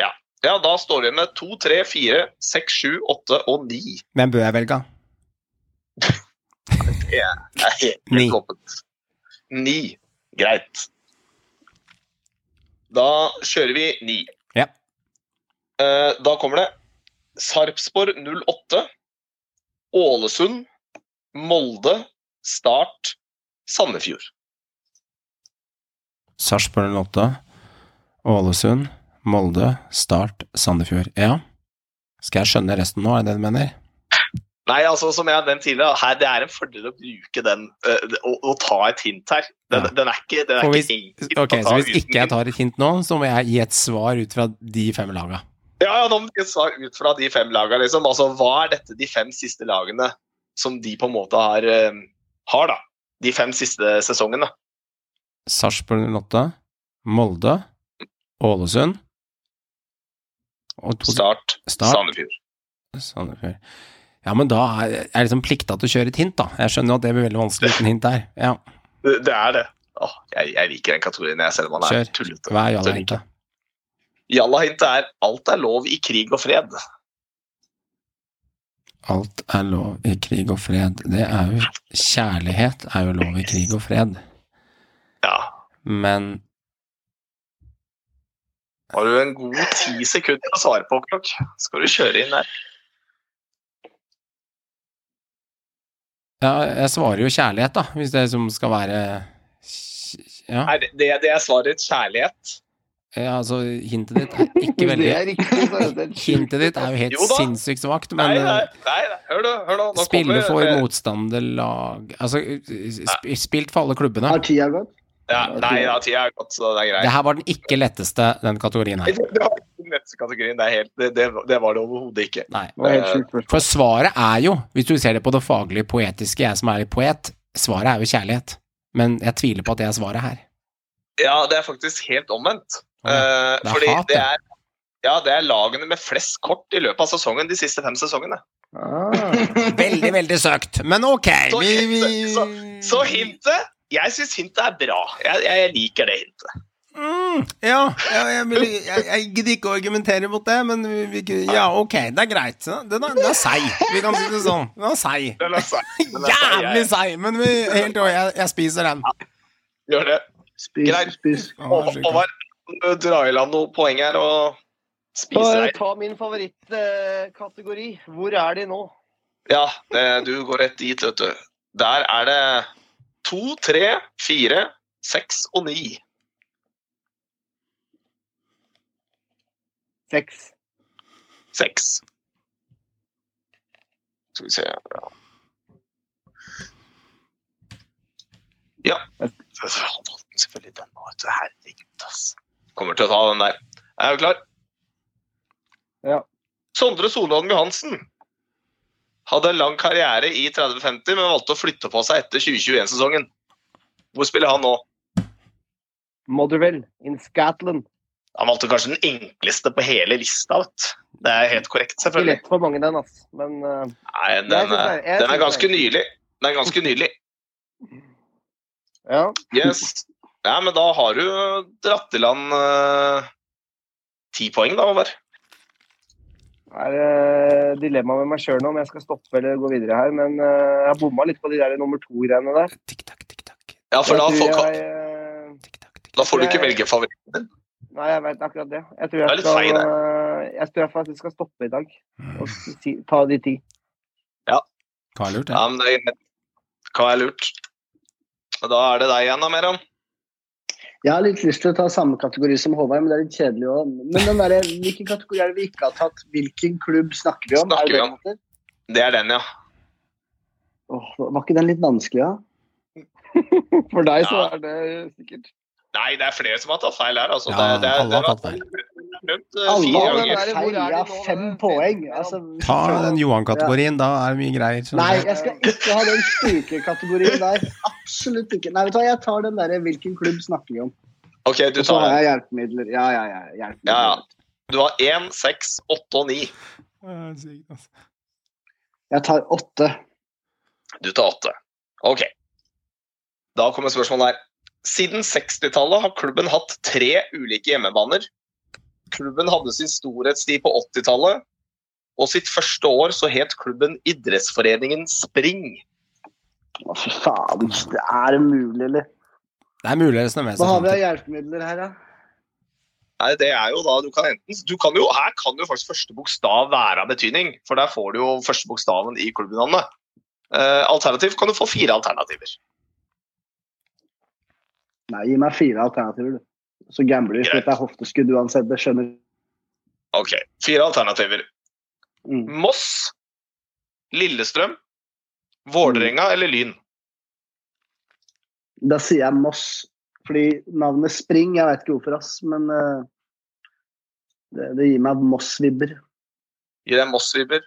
Ja, ja, da står vi med to, tre, fire, seks, sju, åtte og ni. Hvem bør jeg velge? Det er helt Ni. åpent. Ni. Greit. Da kjører vi ni. Ja. Eh, da kommer det Sarpsborg 08, Ålesund, Molde, Start, Sandefjord. Sarpsborg 08, Ålesund, Molde, Start, Sandefjord. Ja. Skal jeg skjønne resten nå, er det det du mener? Nei, altså som jeg har nevnt tidligere, her, det er en fordel å bruke den eh, og, og ta et hint her. Den, Ja. den er ikke, den er hvis, ikke enkel ok, å så hvis uten ikke jeg tar et hint nå, så må jeg gi et svar ut fra de fem laga. Ja, ja, nå må vi svare ut fra de fem lagene. Liksom. Altså, hva er dette de fem siste lagene som de på en måte har, eh, har da? De fem siste sesongene. Sarpsborg 08, Molde, Ålesund og to Start, Start. Sandefjord. Sandefjord. Ja, men da er jeg liksom plikta til å kjøre et hint, da. Jeg skjønner jo at det blir veldig vanskelig uten hint der. Ja, Det, det er det. Åh, jeg, jeg liker den kategorien, jeg, selv om man er tullete. hva er Så jalla liker hintet? Jalla-hintet er 'alt er lov i krig og fred'. Alt er lov i krig og fred. Det er jo Kjærlighet er jo lov i krig og fred. Ja. Men Har du en god ti sekunder å svare på, Klokk? skal du kjøre inn der. Jeg svarer jo kjærlighet, da, hvis det som skal være Ja, Nei, det, det er svaret kjærlighet. ja altså, hintet ditt er ikke veldig det er riktig. Hintet ditt er jo helt Jo sinnssykt svakt, Nei, men nei, eh, nei, nei. hør nå. Hør nå Spille for for motstanderlag Altså, sp spilt for alle klubbene. Har tida gått? Ja, nei, ja, tida er gått, så det er greit. Det her var den ikke letteste, den kategorien Nei, her. Det det var letteste kategorien. Det, er helt, det, det, det var det overhodet ikke. Nei. For svaret er jo, hvis du ser det på det faglige poetiske, jeg som er litt poet, svaret er jo kjærlighet. Men jeg tviler på at det er svaret her. Ja, det er faktisk helt omvendt. Ja. Eh, Det er fordi hat, det det. er, ja, det er lagene med flest kort i løpet av sesongen de siste fem sesongene. Ah. Veldig, veldig søkt. Men ok, Så, vi, vi... så, så hintet Jeg syns hintet er bra. Jeg, jeg liker det hintet. Mm, ja, ja jeg, vil, jeg, jeg gidder ikke å argumentere mot det, men vi, vi, ja, ok, det er greit. Den er, er seig. Vi kan si det sånn. Den er seig. Jævlig seig, men vi, helt over, jeg, jeg spiser den. Gjør det. Spis, Greit. spis. Håvard, dra i land noen poeng her og spise Ta, deg. ta min favorittkategori. Hvor er de nå? Ja, det, du går rett dit, vet du. Der er det to, tre, fire, seks og ni. Seks. Seks. Skal vi se ja. ja. Selvfølgelig den nå, vet du. Herregud, ass. Kommer til å ta den der. Er du klar? Ja. Sondre Solholm Johansen hadde en lang karriere i 30-50, men valgte å flytte på seg etter 2021-sesongen. Hvor spiller han nå? Motherwell in Scotland. Han valgte kanskje den enkleste på hele lista. vet. Det er helt korrekt, selvfølgelig. Ikke lett for mange, den, altså. Men uh, Nei, den, den, er- den er ganske nylig. Den er ganske nylig. ja. Yes. Ja, men da har du dratt i land ti ti poeng, da, Håvard. Det er uh, dilemma med meg sjøl nå om jeg skal stoppe eller gå videre her. Men uh, jeg har bomma litt på de der nummer to-greiene der. Tikk-takk, tikk-takk. Ja, for da, folk, får, jeg, uh, tikk-takk, tikk-takk. da får du ikke velge favoritten din. Nei, jeg veit akkurat det. Jeg tror jeg skal, feil, eh, jeg tror jeg faktisk skal stoppe i dag og si, ta de ti. Hva er lurt, Ja, men det er. Hva er lurt? Og Da er det deg igjen, da, Meron. Jeg har litt lyst til å ta samme kategori som Håvard, men det er litt kjedelig òg. Men den der, hvilken kategori er det vi ikke har tatt? Hvilken klubb snakker vi om? Snakker er det vi om. Det er den, ja. Åh, var ikke den litt vanskelig, da? For deg så Ja. er det sikkert. Nei, det er flere som har tatt feil her. Altså. Ja, det, det, alle har tatt feil. Alle har ganger. den der, hvor feil. de Ja, nå? fem poeng. Altså, Ta den Johan-kategorien, da er det mye greier. Nei, jeg skal ikke ha den spikerkategorien der. Absolutt ikke. Nei, vet du hva, jeg tar den derre hvilken klubb snakker vi om. Ok, du Og så tar har jeg hjelpemidler. Ja, ja, ja. Hjelpemidler. Ja, ja. Du har én, seks, åtte og ni. Ja, altså. Jeg tar åtte. Du tar åtte. Ok. Da kommer spørsmålet her. Siden 60-tallet har klubben hatt tre ulike hjemmebaner. Klubben hadde sin storhetstid på 80-tallet, og sitt første år så het klubben Idrettsforeningen Spring. Å, fy faen. Det er mulig, eller? Det er mulig Hva har vi av hjelpemidler her, da? Nei, det er jo da du kan enten du kan jo, Her kan jo faktisk første bokstav være av betydning, for der får du jo første bokstaven i klubbnavnet. Eh, alternativt kan du få fire alternativer. Nei, gi meg fire alternativer, du. Så gambler vi, for dette er hofteskudd uansett. Det skjønner Ok, fire alternativer. mm. Moss, Lillestrøm, Vålerenga eller Lyn? Da sier jeg Moss. Fordi navnet Spring, jeg vet ikke hvorfor, ass, men uh, det, det gir meg Moss-vibber. Gir deg Moss-vibber?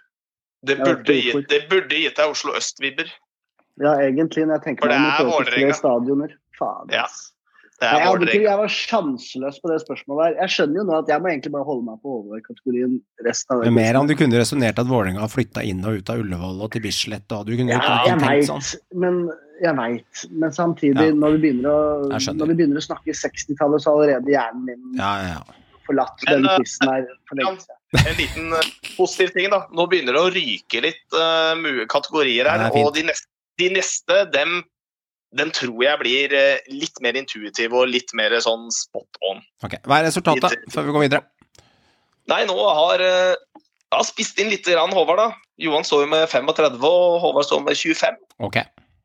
Det det burde gitt deg Oslo Øst-vibber. Ja, egentlig, når jeg tenker det meg om er Vålerenga. stadioner. Faen, Ja, jeg, hadde ikke, jeg var sjanseløs på det spørsmålet der. Jeg skjønner jo nå at jeg må egentlig bare holde meg på Håvard-kategorien resten av det. mer om du kunne resonnert at Vålerenga har flytta inn og ut av Ullevål og til Bislett, og du kunne Ja, ikke jeg tenkt veit, sånn. men jeg vet. Men samtidig, Ja. når, vi å, når vi begynner å snakke 60-tallet, så har allerede hjernen min Ja, ja, ja. forlatt Men, den eh, quizen her for lenge siden. En liten eh, positiv ting, da. Nå begynner det å ryke litt uh, kategorier her. er og de neste, de neste dem, dem tror jeg blir eh, litt mer intuitiv og litt mer sånn spot on. Ok, Hva er resultatet før vi går videre? Nei, nå har jeg har spist inn litt grann Håvard, da. Johan står jo med 35, og Håvard står med 25. Ok,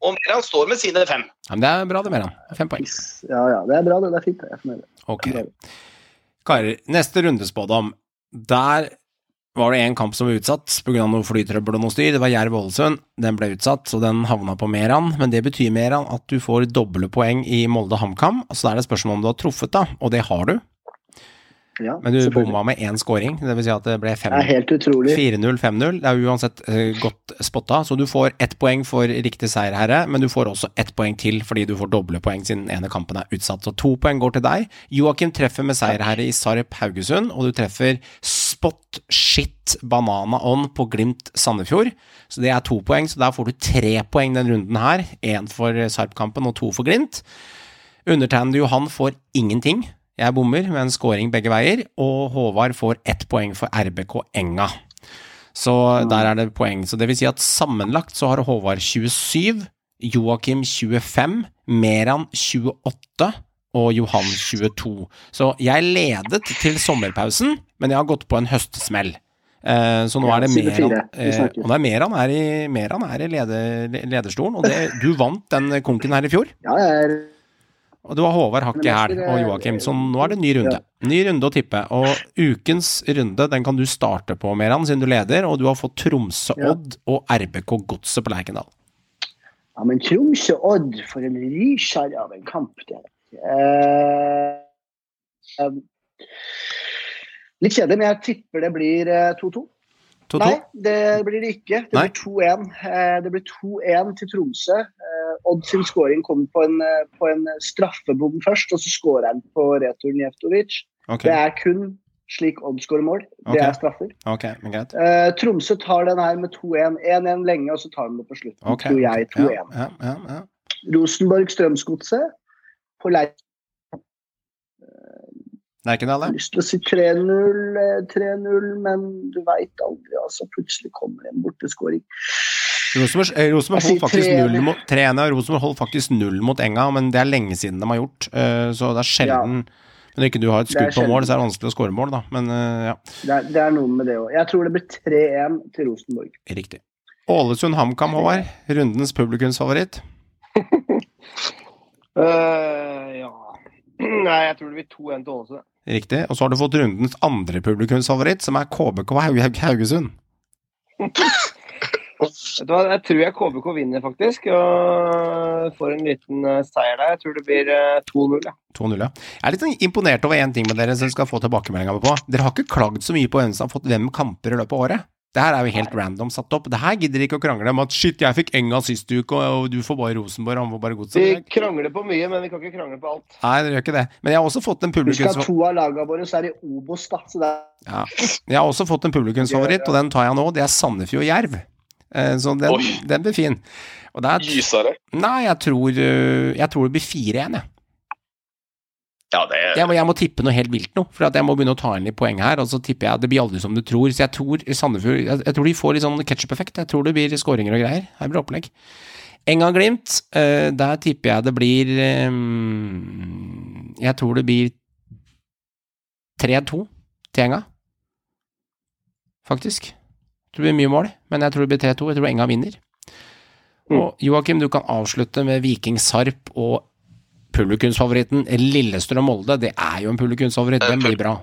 Og Meran står med sine fem. ja, men Det er bra det, Meran. Fem poeng. Ja, ja, det er bra, det. Det er fint. Jeg er fornøyd. Ok. Karer, neste rundespådom. Der var det en kamp som var utsatt pga. noe flytrøbbel og noe styr. Det var Jerv-Ålesund. Den ble utsatt, så den havna på Meran. Men det betyr, Meran, at du får doble poeng i Molde-HamKam. Så da er det spørsmål om du har truffet, da. Og det har du. Ja, Men du bomma med én scoring. Det vil si at det ble Det er helt utrolig. 4-0, 5-0. Det er uansett uh, godt spotta, så du får ett poeng for riktig seierherre, men du får også ett poeng til fordi du får doble poeng siden den ene kampen er utsatt. Så to poeng går til deg. Joakim treffer med seierherre i Sarp Haugesund, og du treffer spot shit banana on på Glimt Sandefjord. Så det er to poeng, så der får du tre poeng den runden her. Én for Sarp-kampen og to for Glimt. Undertegnede Johan får ingenting. Jeg bommer med en scoring begge veier, og Håvard får ett poeng for RBK Enga. Så der er det poeng. Så det vil si at sammenlagt så har Håvard 27, Joakim 25, Meran 28 og Johan 22. Så jeg ledet til sommerpausen, men jeg har gått på en høstsmell. Eh, så nå Ja, er det mer. Vi eh. Og det er Meran er i, Meran er i leder, lederstolen, og det, du vant den konken her i fjor. Ja, jeg er Og du har Håvard Hakke her og Joakim, så nå er det ny runde. Ny runde å tippe. Og ukens runde den kan du starte på, Meran, siden du leder, og du har fått Tromsø Ja. Odd og RBK Godset på Lerkendal. Ja, men Tromsø Odd, for en rysjarr av en kamp det er. Eh, em, litt kjedelig, men jeg tipper det blir eh, 2-2. 2-2. Nei, det blir det ikke. Det Nei. blir 2-1. Eh, Det blir 2-1 til Tromsø. Eh, Odd sin scoring kommer på en, eh, på en straffebom først, og så skårer han på returen Jeftovic. Okay. Det er kun slik Odd skårer mål. Det okay. er straffer. Okay. Eh, Tromsø tar den her med 2-1. 1-1 lenge, og så tar de det på slutten. Tror jeg 2-1. Ja, ja, ja, ja. Rosenborg Strømsgodset ikke det, Jeg har lyst til å si 3-0, eh, 3-0, men du veit aldri. altså Plutselig kommer en borteskåring. Rosenborg, eh, Rosenborg holdt faktisk 3-1. null mot 3-1, Rosenborg holdt faktisk null mot Enga, men det er lenge siden de har gjort, eh, så det er sjelden Når ikke du har et Det skudd på mål, så er det vanskelig å skåre mål, da. Men eh, ja, Det er, det er noe med det òg. Jeg tror det blir 3-1 til Rosenborg. riktig. Ålesund HamKam, Håvard. Rundens publikumsfavoritt. uh, ja Nei, jeg tror det blir 2-1 til Ålesund. Riktig. Og så har du fått rundens andre publikumsfavoritt, som er KBK Haug Haug Haugesund. Vet du hva, Jeg tror jeg KBK vinner, faktisk. Og får en liten eh, seier der. Jeg tror det blir eh, 2-0. Ja. 2-0, ja. Jeg er litt sånn imponert over én ting med dere som skal få tilbakemeldinger på. Dere har ikke klagd så mye på hvem som har fått hvem kamper i løpet av året. Det her er jo helt random satt opp. Det her gidder ikke å krangle om at shit, jeg fikk Enga sist uke, og du får bare Rosenborg, han får bare Vi Godset. krangler på mye, men vi kan ikke krangle på alt. Nei, dere gjør ikke det. Men jeg har også fått en Husk at to av lagene våre så er i Obos, da. Så det er Ja. Jeg har også fått en publikumsfavoritt, og den tar jeg nå. Det er Sandefjord Jerv. Eh, Så den, den blir fin. Og er Gysere. Nei, jeg tror, øh, jeg tror det blir 4-1, jeg. Ja, det Jeg må, jeg må tippe noe helt vilt nå, for at jeg må begynne å ta inn litt poeng her. Og så tipper jeg det blir aldri som du tror. Så jeg tror Sandefjord Jeg, jeg tror de får litt sånn ketsjup-effekt. Jeg tror det blir skåringer og greier. Her blir det opplegg. Enga-Glimt, uh, der tipper jeg det blir um, Jeg tror det blir 3-2 til Enga. Faktisk. Jeg tror det blir mye mål, men jeg tror det blir 3-2. Jeg tror Enga vinner. Og Joakim, du kan avslutte med Viking Sarp og publikumsfavoritten Lillestrøm-Molde. Det er jo en publikumsfavoritt. Den blir bra.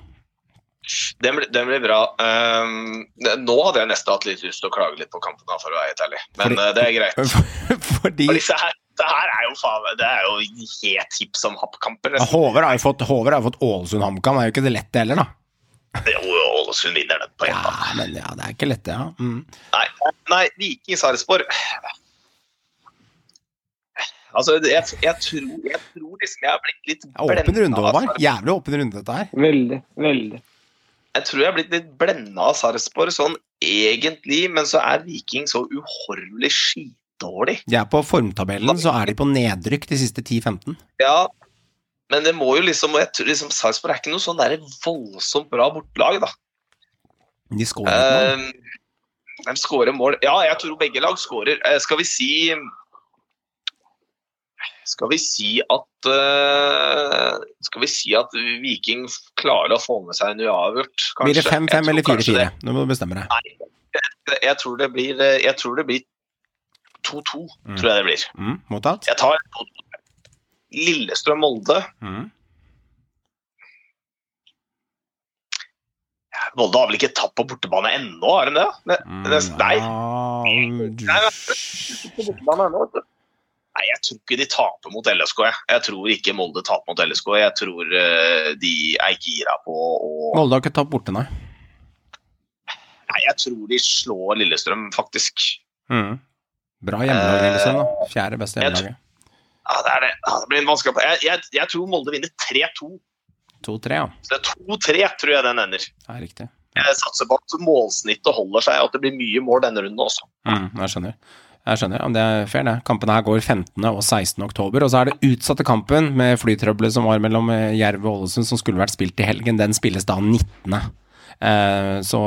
Den blir, den blir bra. Um, nå hadde jeg nesten hatt litt lyst til å klage litt på kampen, da, for å være helt ærlig. Men Fordi- uh, det er greit. Fordi For disse her, det her er jo faen Det er jo helt hipp som happ-kamper. Håver har jo fått, har fått Ålesund HamKam. Det er jo ikke det lette heller, da. Jo Ålesund vinner den på Ja, hjemmebane. men ja, det er ikke lett, det. Ja. Mm. Nei, nei Viking Sarpsborg Altså, jeg, jeg, tror, jeg tror liksom jeg har blitt litt blenda. Åpen runde, Håvard. Jævlig åpen runde, dette her. Veldig. Veldig. Jeg tror jeg har blitt litt blenda av Sarpsborg sånn egentlig, men så er Viking så uhorvelig skitdårlig. De er på formtabellen, så er de på nedrykk de siste 10-15. Ja, men det må jo liksom, og jeg tror liksom Sarpsborg er ikke noe sånn der voldsomt bra bortelag, da. De skårer mål noe. Eh, de skårer mål. Ja, jeg tror begge lag skårer. Uh, skal vi si Skal vi si at eh, Skal vi si at Viking klarer å få med seg en uavgjort, kanskje? Blir det 5-5 eller 4-4? Nå må du bestemme deg. Nei, Jeg tror det blir Jeg tror det blir 2-2, Mm. tror jeg det blir. Mm, mottatt. Jeg tar Lillestrøm-Molde. Mm. Molde har vel ikke tapt på bortebane ennå, har de det? Nei. Nei. Nei. ja, Nei, på bortebane ennå, vet du. Nei, jeg tror ikke de taper mot LSK. Jeg, jeg tror ikke Molde taper mot LSK. Jeg tror uh, de er gira på å Molde har ikke tapt borte, nei. Nei, jeg tror de slår Lillestrøm, faktisk. Mm. Bra hjemmelag, Lillestrøm. da. Fjerde beste hjemmelaget. Ja, det, det. Ja, det blir en vanskelig jeg, jeg, jeg tror Molde vinner 3-2. 2-3, ja. Så det er 2-3, tror jeg den ender. Er riktig. Jeg satser på at målsnittet holder seg, og at det blir mye mål denne runden også. Mm, jeg skjønner. Jeg skjønner, Det er fair, det. Kampen her går 15. og 16. oktober. Og så er det utsatte kampen med flytrøbbelet som var mellom eh, Jerv og Ålesund, som skulle vært spilt i helgen. Den spilles da 19. Eh, så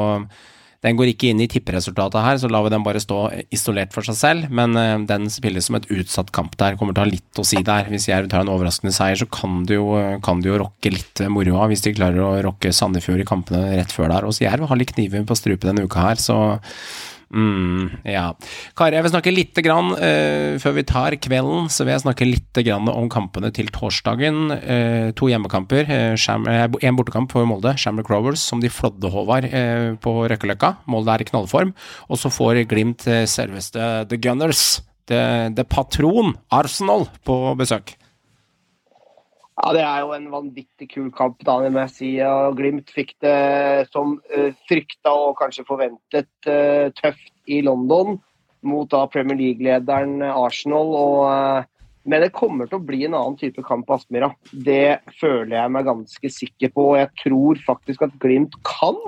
den går ikke inn i tipperesultatet her, så lar vi den bare stå isolert for seg selv. Men uh, den spilles som et utsatt kamp der. Kommer til å ha litt å si der. Hvis Jerv tar en overraskende seier, så kan det jo, kan det jo rocke litt moroa hvis de klarer å rocke Sandefjord i kampene rett før der. Og Jerv har litt kniven på strupen denne uka her, så Mm, ja. Kari, jeg vil snakke litt grann, uh, før vi tar kvelden, så vil jeg snakke litt grann om kampene til torsdagen. Uh, to hjemmekamper. Uh, bortekamp for Molde, Shamrock Rovers, som de flådde Håvard på Røkkeløkka. Molde er i knallform. Og så får Glimt selveste The Gunners, The, the Patron Arsenal, på besøk. Ja, Det er jo en vanvittig kul kamp, da, må jeg si. Og Glimt fikk det som uh, frykta og kanskje forventet uh, tøft i London mot da Premier League-lederen Arsenal. Og, uh, men det kommer til å bli en annen type kamp på Aspmyra. Det føler jeg meg ganske sikker på. Og jeg tror faktisk at Glimt kan.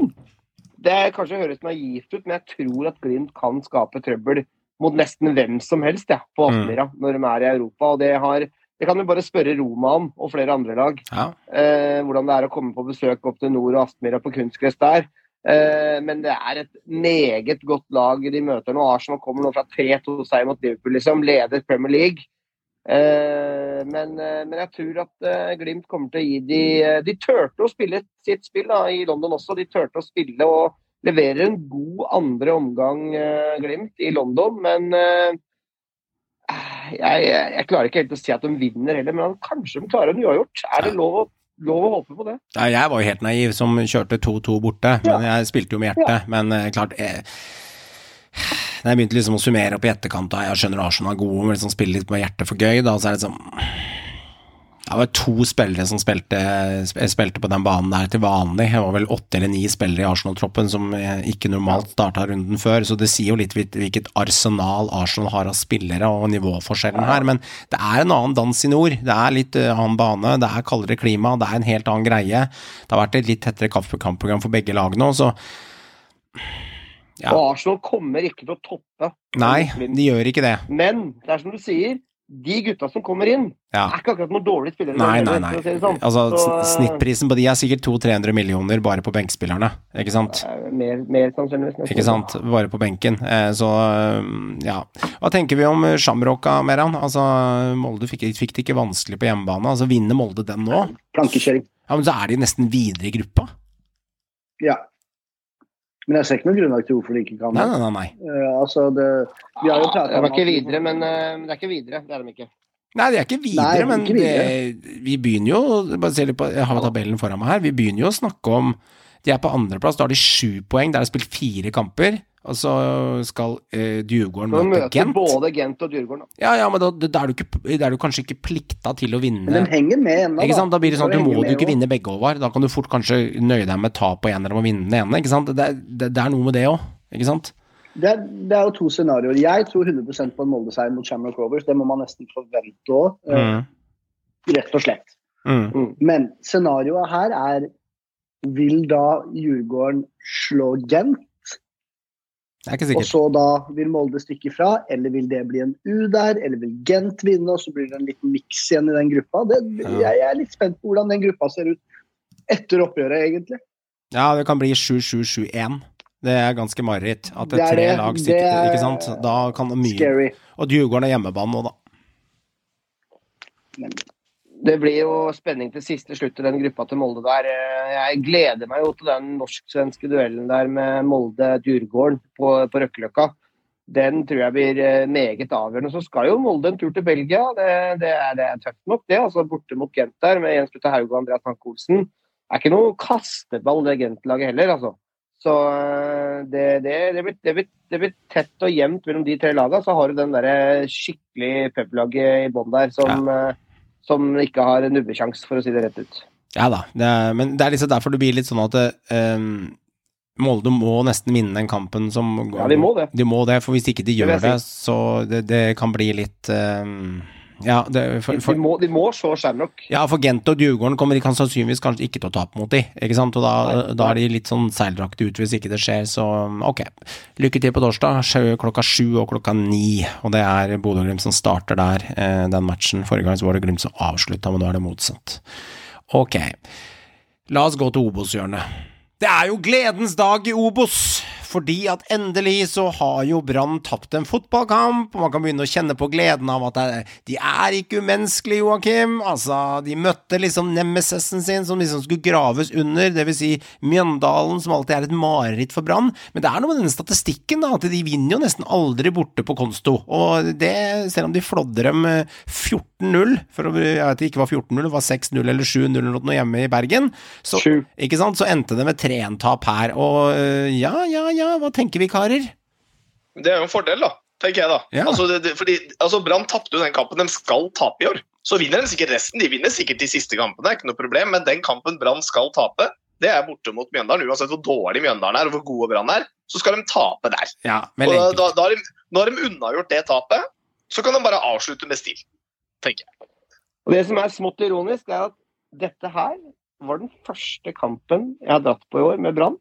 Det kanskje høres naivt ut, men jeg tror at Glimt kan skape trøbbel mot nesten hvem som helst ja, på Aspmyra mm. når de er i Europa. og det har det kan du bare spørre Roma om, og flere andre lag. Ja. Eh, hvordan det er å komme på besøk opp til Nord og Aspmyra på kunstgress der. Eh, men det er et meget godt lag de møter nå. Arsenal kommer nå fra 3-2-seier mot Liverpool, liksom. Leder Premier League. Eh, men, eh, men, jeg tror at eh, Glimt kommer til å gi de De turte å spille sitt spill da, i London også. De turte å spille og levere en god andre omgang, Glimt, i London. Men jeg, jeg, klarer ikke helt å si at de vinner heller, men kanskje de klarer en uavgjort. Er det lov å, lov å håpe på det? Ja, jeg var jo helt naiv som kjørte 2-2 borte, men jeg spilte jo med hjertet. Ja. Men uh, klart jeg, Når jeg begynte liksom å summere opp i etterkant, da jeg skjønner Arsenal er gode, men liksom spiller litt med hjertet for gøy, da så er det sånn det var to spillere som spilte, spilte, på den banen der til vanlig. Det var vel åtte eller ni spillere i Arsenal-troppen som ikke normalt starta runden før. Så det sier jo litt hvilket arsenal Arsenal har av spillere og nivåforskjellen her. Men det er en annen dans i nord. Det er litt eh, annen bane, det er kaldere klima, det er en helt annen greie. Det har vært et litt tettere kampprogram for begge lag nå, så ja. Og Arsenal kommer ikke til å toppe. Nei, de gjør ikke det. Men det er som du sier, de gutta som kommer inn, ja. er ikke akkurat noen dårlige spillere. Nei, nei, nei. Si sånn. altså, så, snittprisen på de er sikkert 200-300 millioner bare på benkspillerne, ikke sant? Mer, mer sannsynligvis. Ikke sant, bare på benken. Eh, så ja. Hva tenker vi om Shamrocka, Meran? Altså, Molde fikk, fikk, det ikke vanskelig på hjemmebane. Altså, Vinner Molde den nå? Plankekjøring. Ja, Men så er de nesten videre i gruppa? Ja. Men jeg ser ikke noe grunnlag til hvorfor de ikke kan det. Nei, nei, nei. Uh, altså det, vi har jo pratet om ikke videre, men uh, det er ikke videre. Det er de ikke. Nei, det er ikke videre, nei, men ikke videre. Det, vi begynner jo bare se litt på, Jeg har tabellen foran meg her. Vi begynner jo å snakke om De er på andreplass. Da har de sju poeng. Der har de spilt fire kamper. Og så skal eh, Djurgården møte Gent. både Gent og Djurgården. Da. Ja, ja, men da, da, er du ikke, da, er du kanskje ikke plikta til å vinne. Men den henger med ennå, da. Da blir det sånn at du må du ikke vinne begge, Håvard. Da kan du fort kanskje nøye deg med tap på en eller å vinne den ene. ikke sant? Det, det, det er noe med det òg, ikke sant? Det er, det er, jo to scenarioer. Jeg tror 100% på en Molde-seier mot Shamrock Rovers. Det må man nesten forvente òg. Eh, mm. Rett og slett. Mm. mm. Men scenarioet her er Vil da Djurgården slå Gent? Det er ikke sikkert. Og så da vil Molde stikke fra, eller vil det bli en U der, eller vil Gent vinne, og så blir det en liten miks igjen i den gruppa. Det, jeg, er litt spent på hvordan den gruppa ser ut etter oppgjøret, egentlig. Ja, det kan bli 7-7-7-1. Det er ganske mareritt. At det er tre det, lag sitter, ikke sant. Da kan det mye Scary. Og Djurgården er hjemmebane nå, da. Men det blir jo spenning til siste slutt i den gruppa til Molde der. Jeg gleder meg jo til den norsk-svenske duellen der med Molde-Djurgården på, på Røkkeløkka. Den tror jeg blir eh, meget avgjørende. Så skal jo Molde en tur til Belgia. Det, det, er, det er, tøft nok, det. altså Borte mot Gent der med Jens Petter Haug og Andreas Hanke Olsen. Det er ikke noe kasteball, det Gent-laget heller, altså. Så eh, det, det, det, blir, det, blir, det, blir, tett og jevnt mellom de tre lagene. Så har du den der skikkelig publaget i bånn der som ja eh, som ikke har nubbesjans, for å si det rett ut. Ja da, det er, men det er liksom derfor det blir litt sånn at um, Molde må nesten vinne den kampen som går. Ja, de må det. De må det, for hvis ikke de gjør det, så det, det, kan bli litt um, Ja, det, for, for, de, må, de må slå Shamrock. Ja, for Gent og Djurgården kommer de kan sannsynligvis kanskje ikke til å tape mot de, ikke sant? Og da, da er de litt sånn seildraktige ut hvis ikke det skjer, så ok. Lykke til på torsdag, klokka sju og klokka ni. Og det er Bodø-Glimt som starter der, eh, den matchen. Forrige gang så var det Glimt som avslutta, men nå er det motsatt. Ok. La oss gå til Obos-hjørnet. Det er jo gledens dag i Obos! Fordi at endelig så har jo Brann tapt en fotballkamp, og man kan begynne å kjenne på gleden av at det, de er ikke umenneskelige, Joakim. Altså, de møtte liksom nemesisen sin, som liksom skulle graves under, dvs. Si Mjøndalen, som alltid er et mareritt for Brann. Men det er noe med denne statistikken, da, at de vinner jo nesten aldri borte på konsto. Og det, selv om de flådde dem 14-0, for å, jeg vet det ikke var 14-0, det var 6-0 eller 7-0 eller noe hjemme i Bergen, så, så endte det med 3-1-tap her. Og ja, ja, ja, hva tenker vi, karer? Det er jo en fordel, da, tenker jeg da. Ja. Altså, det, det, fordi altså, Brann tapte jo den kampen de skal tape i år. Så vinner de sikkert resten. De vinner sikkert de siste kampene, ikke noe problem. Men den kampen Brann skal tape, det er borte mot Mjøndalen. Uansett hvor dårlig Mjøndalen er og hvor gode Brann er, så skal de tape der. Ja, og da, da, da, har de, nå har de unnagjort det tapet, så kan de bare avslutte med stil, tenker jeg. Og Det som er smått ironisk, er at dette her var den første kampen jeg har dratt på i år med Brann.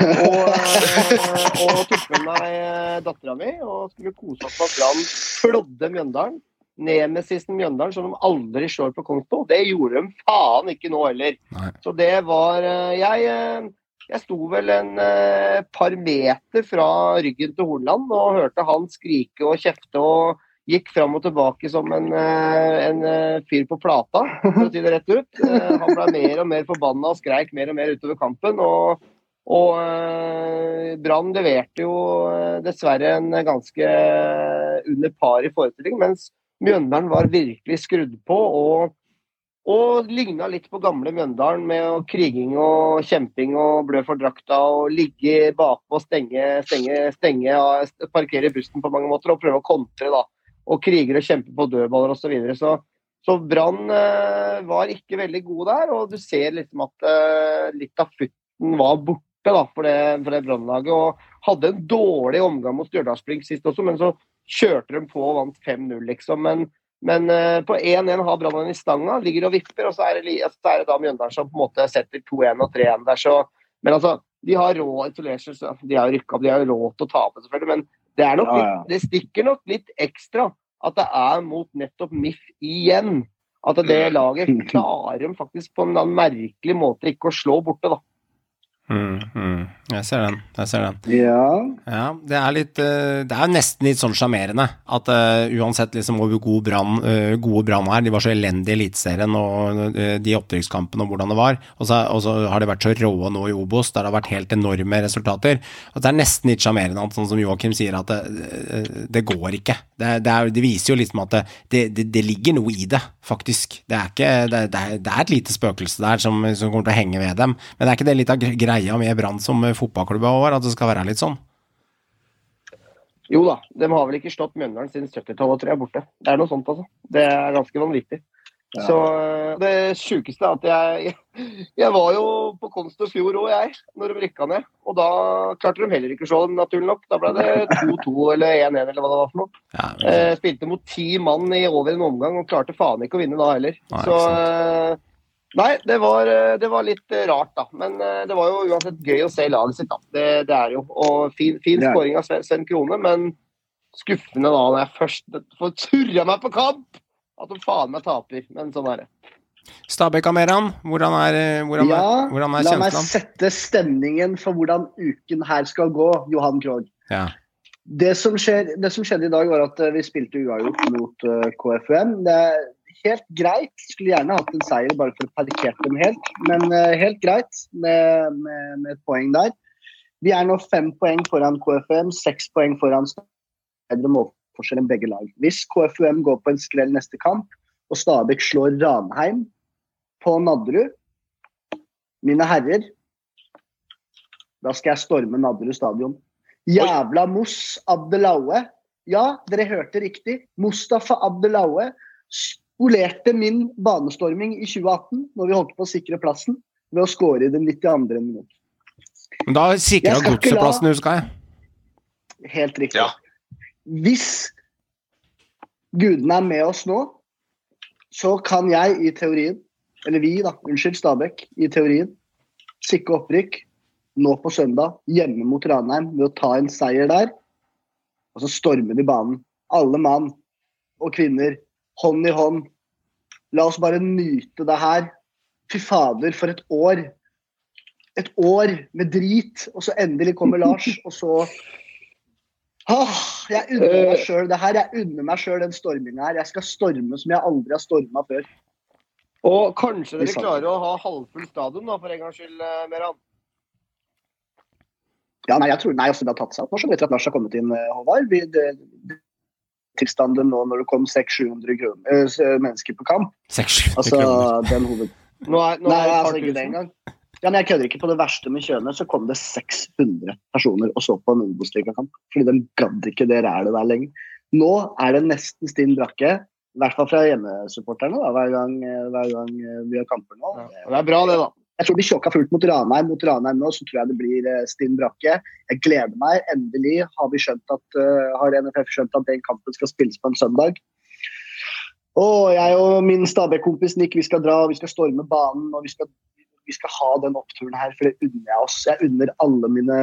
Og, eh, og tok med meg eh, dattera mi og skulle kose oss med Brann flådde Mjøndalen. Nemesisen Mjøndalen, som de aldri slår på konto. Det gjorde de faen ikke nå heller. Nei. Så det var eh, Jeg, jeg sto vel en par meter fra ryggen til Hornland og hørte han skrike og kjefte og gikk fram og tilbake som en, en fyr på plata, for å si det rett ut. Han ble mer og mer forbanna og skreik mer og mer utover kampen. og og eh, Brann leverte jo eh, dessverre en ganske under par i forestilling, mens Mjøndalen var virkelig skrudd på og, og ligna litt på gamle Mjøndalen med kriging og kjemping og blø for drakta og ligge bakpå og stenge, stenge, stenge, parkere bussen på mange måter og prøve å kontre. da, Og kriger og kjemper på dødballer osv. Så, videre. så så Brann eh, var ikke veldig god der, og du ser liksom at eh, litt av futten var borte da, for det, for det Brannlaget. Og hadde en dårlig omgang mot Stjørdalsblink sist også, men så kjørte de på og vant 5-0, liksom. Men, men uh, på 1-1 har Brann i stanga, ligger og vipper, og så er det, så er det da Mjøndalen som på en måte setter 2-1 og 3-1 der. Så, men altså, de har råd isolert de har rykka opp, de har råd til å tape, selvfølgelig. Men det, er nok litt, det stikker nok litt ekstra at det er mot nettopp MIF igjen. At det laget klarer de faktisk på en merkelig måte ikke å slå borte, da. Mm, mm. Jeg ser den. Jeg ser den. Ja. ja det er litt eh, Det er nesten litt sånn sjarmerende at uh, uansett liksom hvor god brann, uh, gode Brann er De var så elendige i Eliteserien og uh, de opprykkskampene og hvordan det var. Og så, og så, har de vært så råe nå i Obos, der det har vært helt enorme resultater. At det er nesten litt sjarmerende at sånn som Joakim sier, at det, det går ikke. Det, det, er, det, viser jo liksom at det, det, ligger noe i det, faktisk. Det er, ikke, det, er, det er et lite spøkelse der som, som kommer til å henge ved dem. Men det er ikke det litt av greia greia med Brann som fotballklubb over, at det skal være litt sånn? Jo da, de har vel ikke slått Mjøndalen siden 70-tallet, tror jeg, borte. Det er noe sånt, altså. Det er ganske vanvittig. Ja. Så eh, Det sjukeste er at jeg, jeg var jo på Konst og fjor òg, jeg, når de rykka ned. Og da klarte de heller ikke å slå dem, naturlig nok. Da ble det 2-2 eller 1-1 eller hva det var for noe. Ja, eh, spilte mot ti mann i over en omgang og klarte faen ikke å vinne da heller. Nei, så Nei, det var, eh, det var, litt eh, rart, da. Men eh, det var jo uansett gøy å se laget sitt, da. Det, det er jo. Og fin, fin skåring av Sven, Krone, men skuffende da når jeg først får surra meg på kamp! At de faen meg taper. Men sånn er det. Stabæk Ameran, hvordan er, hvordan ja, er, hvordan er? La meg sette stemningen for hvordan uken her skal gå, Johan Krogh. Ja. Det, som skjer, det som skjedde i dag, var at vi spilte uavgjort mot uh, KFUM. Det, helt greit. Skulle gjerne hatt en seier bare for å parkere dem helt, men uh, helt greit med, med, med, et poeng der. Vi er nå fem poeng foran KFUM, seks poeng foran bedre målforskjell enn begge lag. Hvis KFUM går på en skrell neste kamp, og Stabæk slår Ranheim på Nadderud Mine herrer, da skal jeg storme Nadderud stadion. Jævla Moss Abdelaue. Ja, dere hørte riktig. Mustafa Abdelaue spolerte min banestorming i 2018, når vi holdt på å sikre plassen, ved å skåre i den 92. minutt. Men da sikra godseplassen, husker jeg. Helt riktig. Ja. Hvis gudene er med oss nå, så kan jeg i teorien, eller vi, da, unnskyld, Stabæk, i teorien, sikre opprykk nå på søndag hjemme mot Ranheim ved å ta en seier der. Og så stormer vi banen. Alle mann og kvinner, hånd i hånd. La oss bare nyte det her. Fy fader, for et år. Et år med drit, og så endelig kommer Lars, og så Åh, jeg unner meg Eh. sjøl det her. Jeg unner meg sjøl den storminga her. Jeg skal storme som jeg aldri har storma før. Og kanskje dere klarer å ha halvfull stadion da, for en gangs skyld, eh, Meran. Ja, nei, jeg tror nei, altså, det har tatt seg opp nå, så vet vi at Lars har kommet inn, eh, Håvard. Vi, det, det, tilstanden nå når det kom 600-700 kroner- eh, s- mennesker på kamp. 600 Altså, den hoved... Nå er, nå Nei, er det altså ikke det engang. Ja, men jeg kødder ikke. På det verste med Kjøne så kom det 600 personer og så på en Obos-ligakamp. Fordi de gadd ikke det rælet der lenger. Nå er det nesten stinn brakke. I hvert fall fra hjemmesupporterne da, hver gang, eh, hver gang eh, vi har kamper nå. Ja, det er bra, det, da. Jeg tror de tjåka fullt mot Ranheim. Mot Ranheim nå så tror jeg det blir eh, stinn brakke. Jeg gleder meg. Endelig har vi skjønt at, eh, har NFF skjønt at den kampen skal spilles på en søndag. Og jeg og min Stabæk-kompis Nick vi skal dra, vi skal storme banen og vi skal, vi skal ha den oppturen her. For det unner jeg oss. Jeg unner alle mine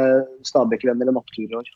Stabæk-venner en opptur i år.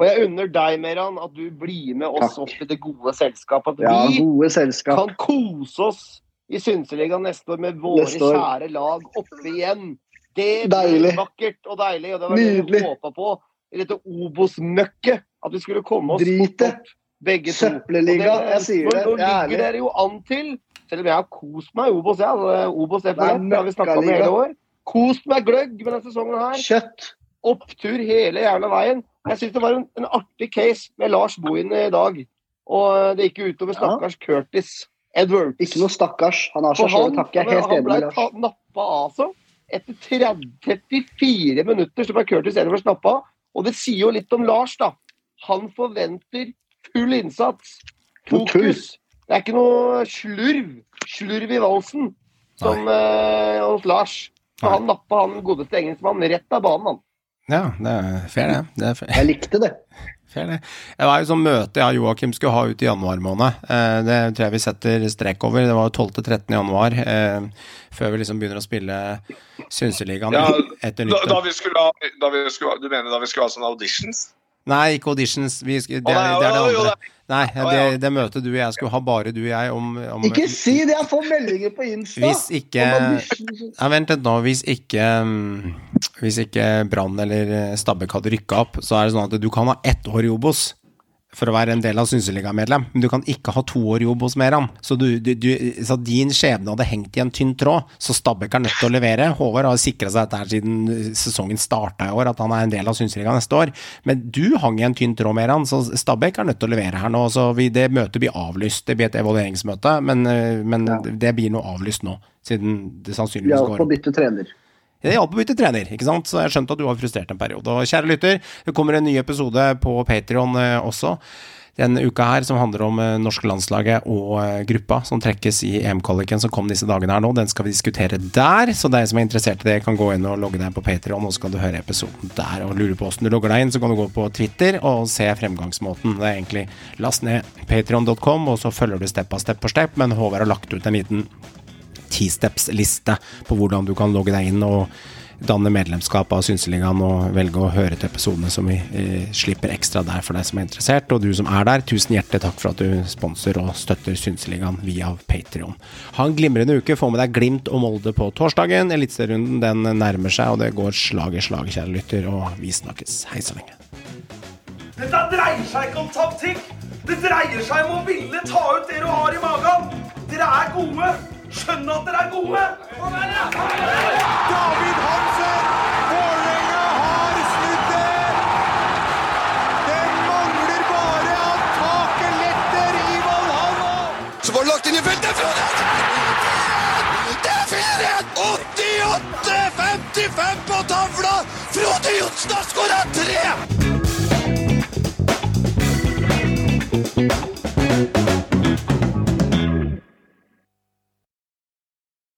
Og jeg unner deg, Meran, at du blir med oss Takk. opp i det gode selskap. At Ja, vi gode selskap. kan kose oss i Synseligaen neste år med våre år. kjære lag oppe igjen. Det blir vakkert og deilig, og det var det vi Nydelig. håpa på i dette Obos-møkket. At vi skulle komme oss Drit opp, begge to. Søppelliga, det- jeg sier det. Nå er ligger dere jo an til, selv om jeg har kost meg i Obos, jeg, altså, Obos F1, det har vi snakka om i hele år. Kost meg gløgg med denne sesongen her. Kjøtt. Opptur hele jævla veien. Jeg syns det var en, en artig case med Lars Bohin i dag. Og det gikk jo utover Ja. Curtis Edwards. Ikke noe stakkars. Han har seg sjøl å takke. Helt enig med Lars. Han ble nappa av så. Etter 30, 34 minutter så ble Curtis Edwards nappa. Og det sier jo litt om Lars, da. Han forventer full innsats. Fokus. Det er ikke noe slurv. Slurv i valsen som eh, hos Lars. Så Nei. han nappa han godeste engelskmannen rett av banen, han. Ja, det er fair, det. det er fair. Jeg likte det. Fair det. Det var jo sånn møte jeg og Joakim skulle ha ut i januar måned. Eh, det tror jeg vi setter strek over. Det var 12.-13. januar, eh, før vi liksom begynner å spille Synseligaen Ja, etter Da, da vi skulle ha, da vi skulle, du mener da vi skulle ha sånne auditions? Nei, ikke auditions. Vi, det, er, det er det andre. Nei, det, det møtet du og jeg skulle ha, bare du og jeg, om, om Ikke si det! Jeg får meldinger på Insta. Hvis ikke ja, Vent litt nå. Hvis ikke mm, Hvis ikke Brann eller eh, Stabæk hadde rykka opp, så er det sånn at du kan ha ett år i Obos for å være en del av Synseliga-medlem, men du kan ikke ha to år jobb hos Meran. Så, du, du, du, så din skjebne hadde hengt i en tynn tråd, så Stabæk er nødt til å levere. Håvard har sikra seg dette siden sesongen starta i år, at han er en del av Synseliga neste år. Men du hang i en tynn tråd Meran, så Stabæk er nødt til å levere her nå. Så vi, det møtet blir avlyst. Det blir et evalueringsmøte, men, men ja. det blir noe avlyst nå, siden det Vi sannsynligvis går Ja, på bytte trener. Det hjalp å bytte trener, ikke sant? så jeg skjønte at du var frustrert en periode. Og kjære lytter, det kommer en ny episode på Patrion eh, også denne uka her, som handler om eh, norske landslaget og eh, gruppa som trekkes i EM-kvaliken som kom disse dagene her nå. Den skal vi diskutere der, så deg som er interessert i det, kan gå inn og logge deg på Patrion, og så kan du høre episoden der. Og lurer på åssen du logger deg inn, så kan du gå på Twitter og se fremgangsmåten. Det er egentlig last ned patrion.com, og så følger du step av step for step, men Håvard har lagt ut en liten tisteps-liste på hvordan du kan logge deg inn og danne medlemskap av Synseligaen og velge å høre til episodene som vi eh, slipper ekstra der for deg som er interessert. Og du som er der, tusen hjertelig takk for at du sponser og støtter Synseligaen via Patrion. Ha en glimrende uke. Få med deg Glimt og Molde på torsdagen. Eliteserierunden den nærmer seg, og det går slag i slag, kjære lytter. Og vi snakkes. Hei så lenge. Dette dreier seg ikke om taktikk. Det dreier seg om å ville ta ut det du har i magen. Dere er gode. Skjønn at dere er gode. David Hansen! Vålerenga har snudd det! Det mangler bare at taket letter i Valhalla! Så var det lagt inn i feltet! Det er 4-1! 88-55 på tavla! Frode Johnsen har skåra tre!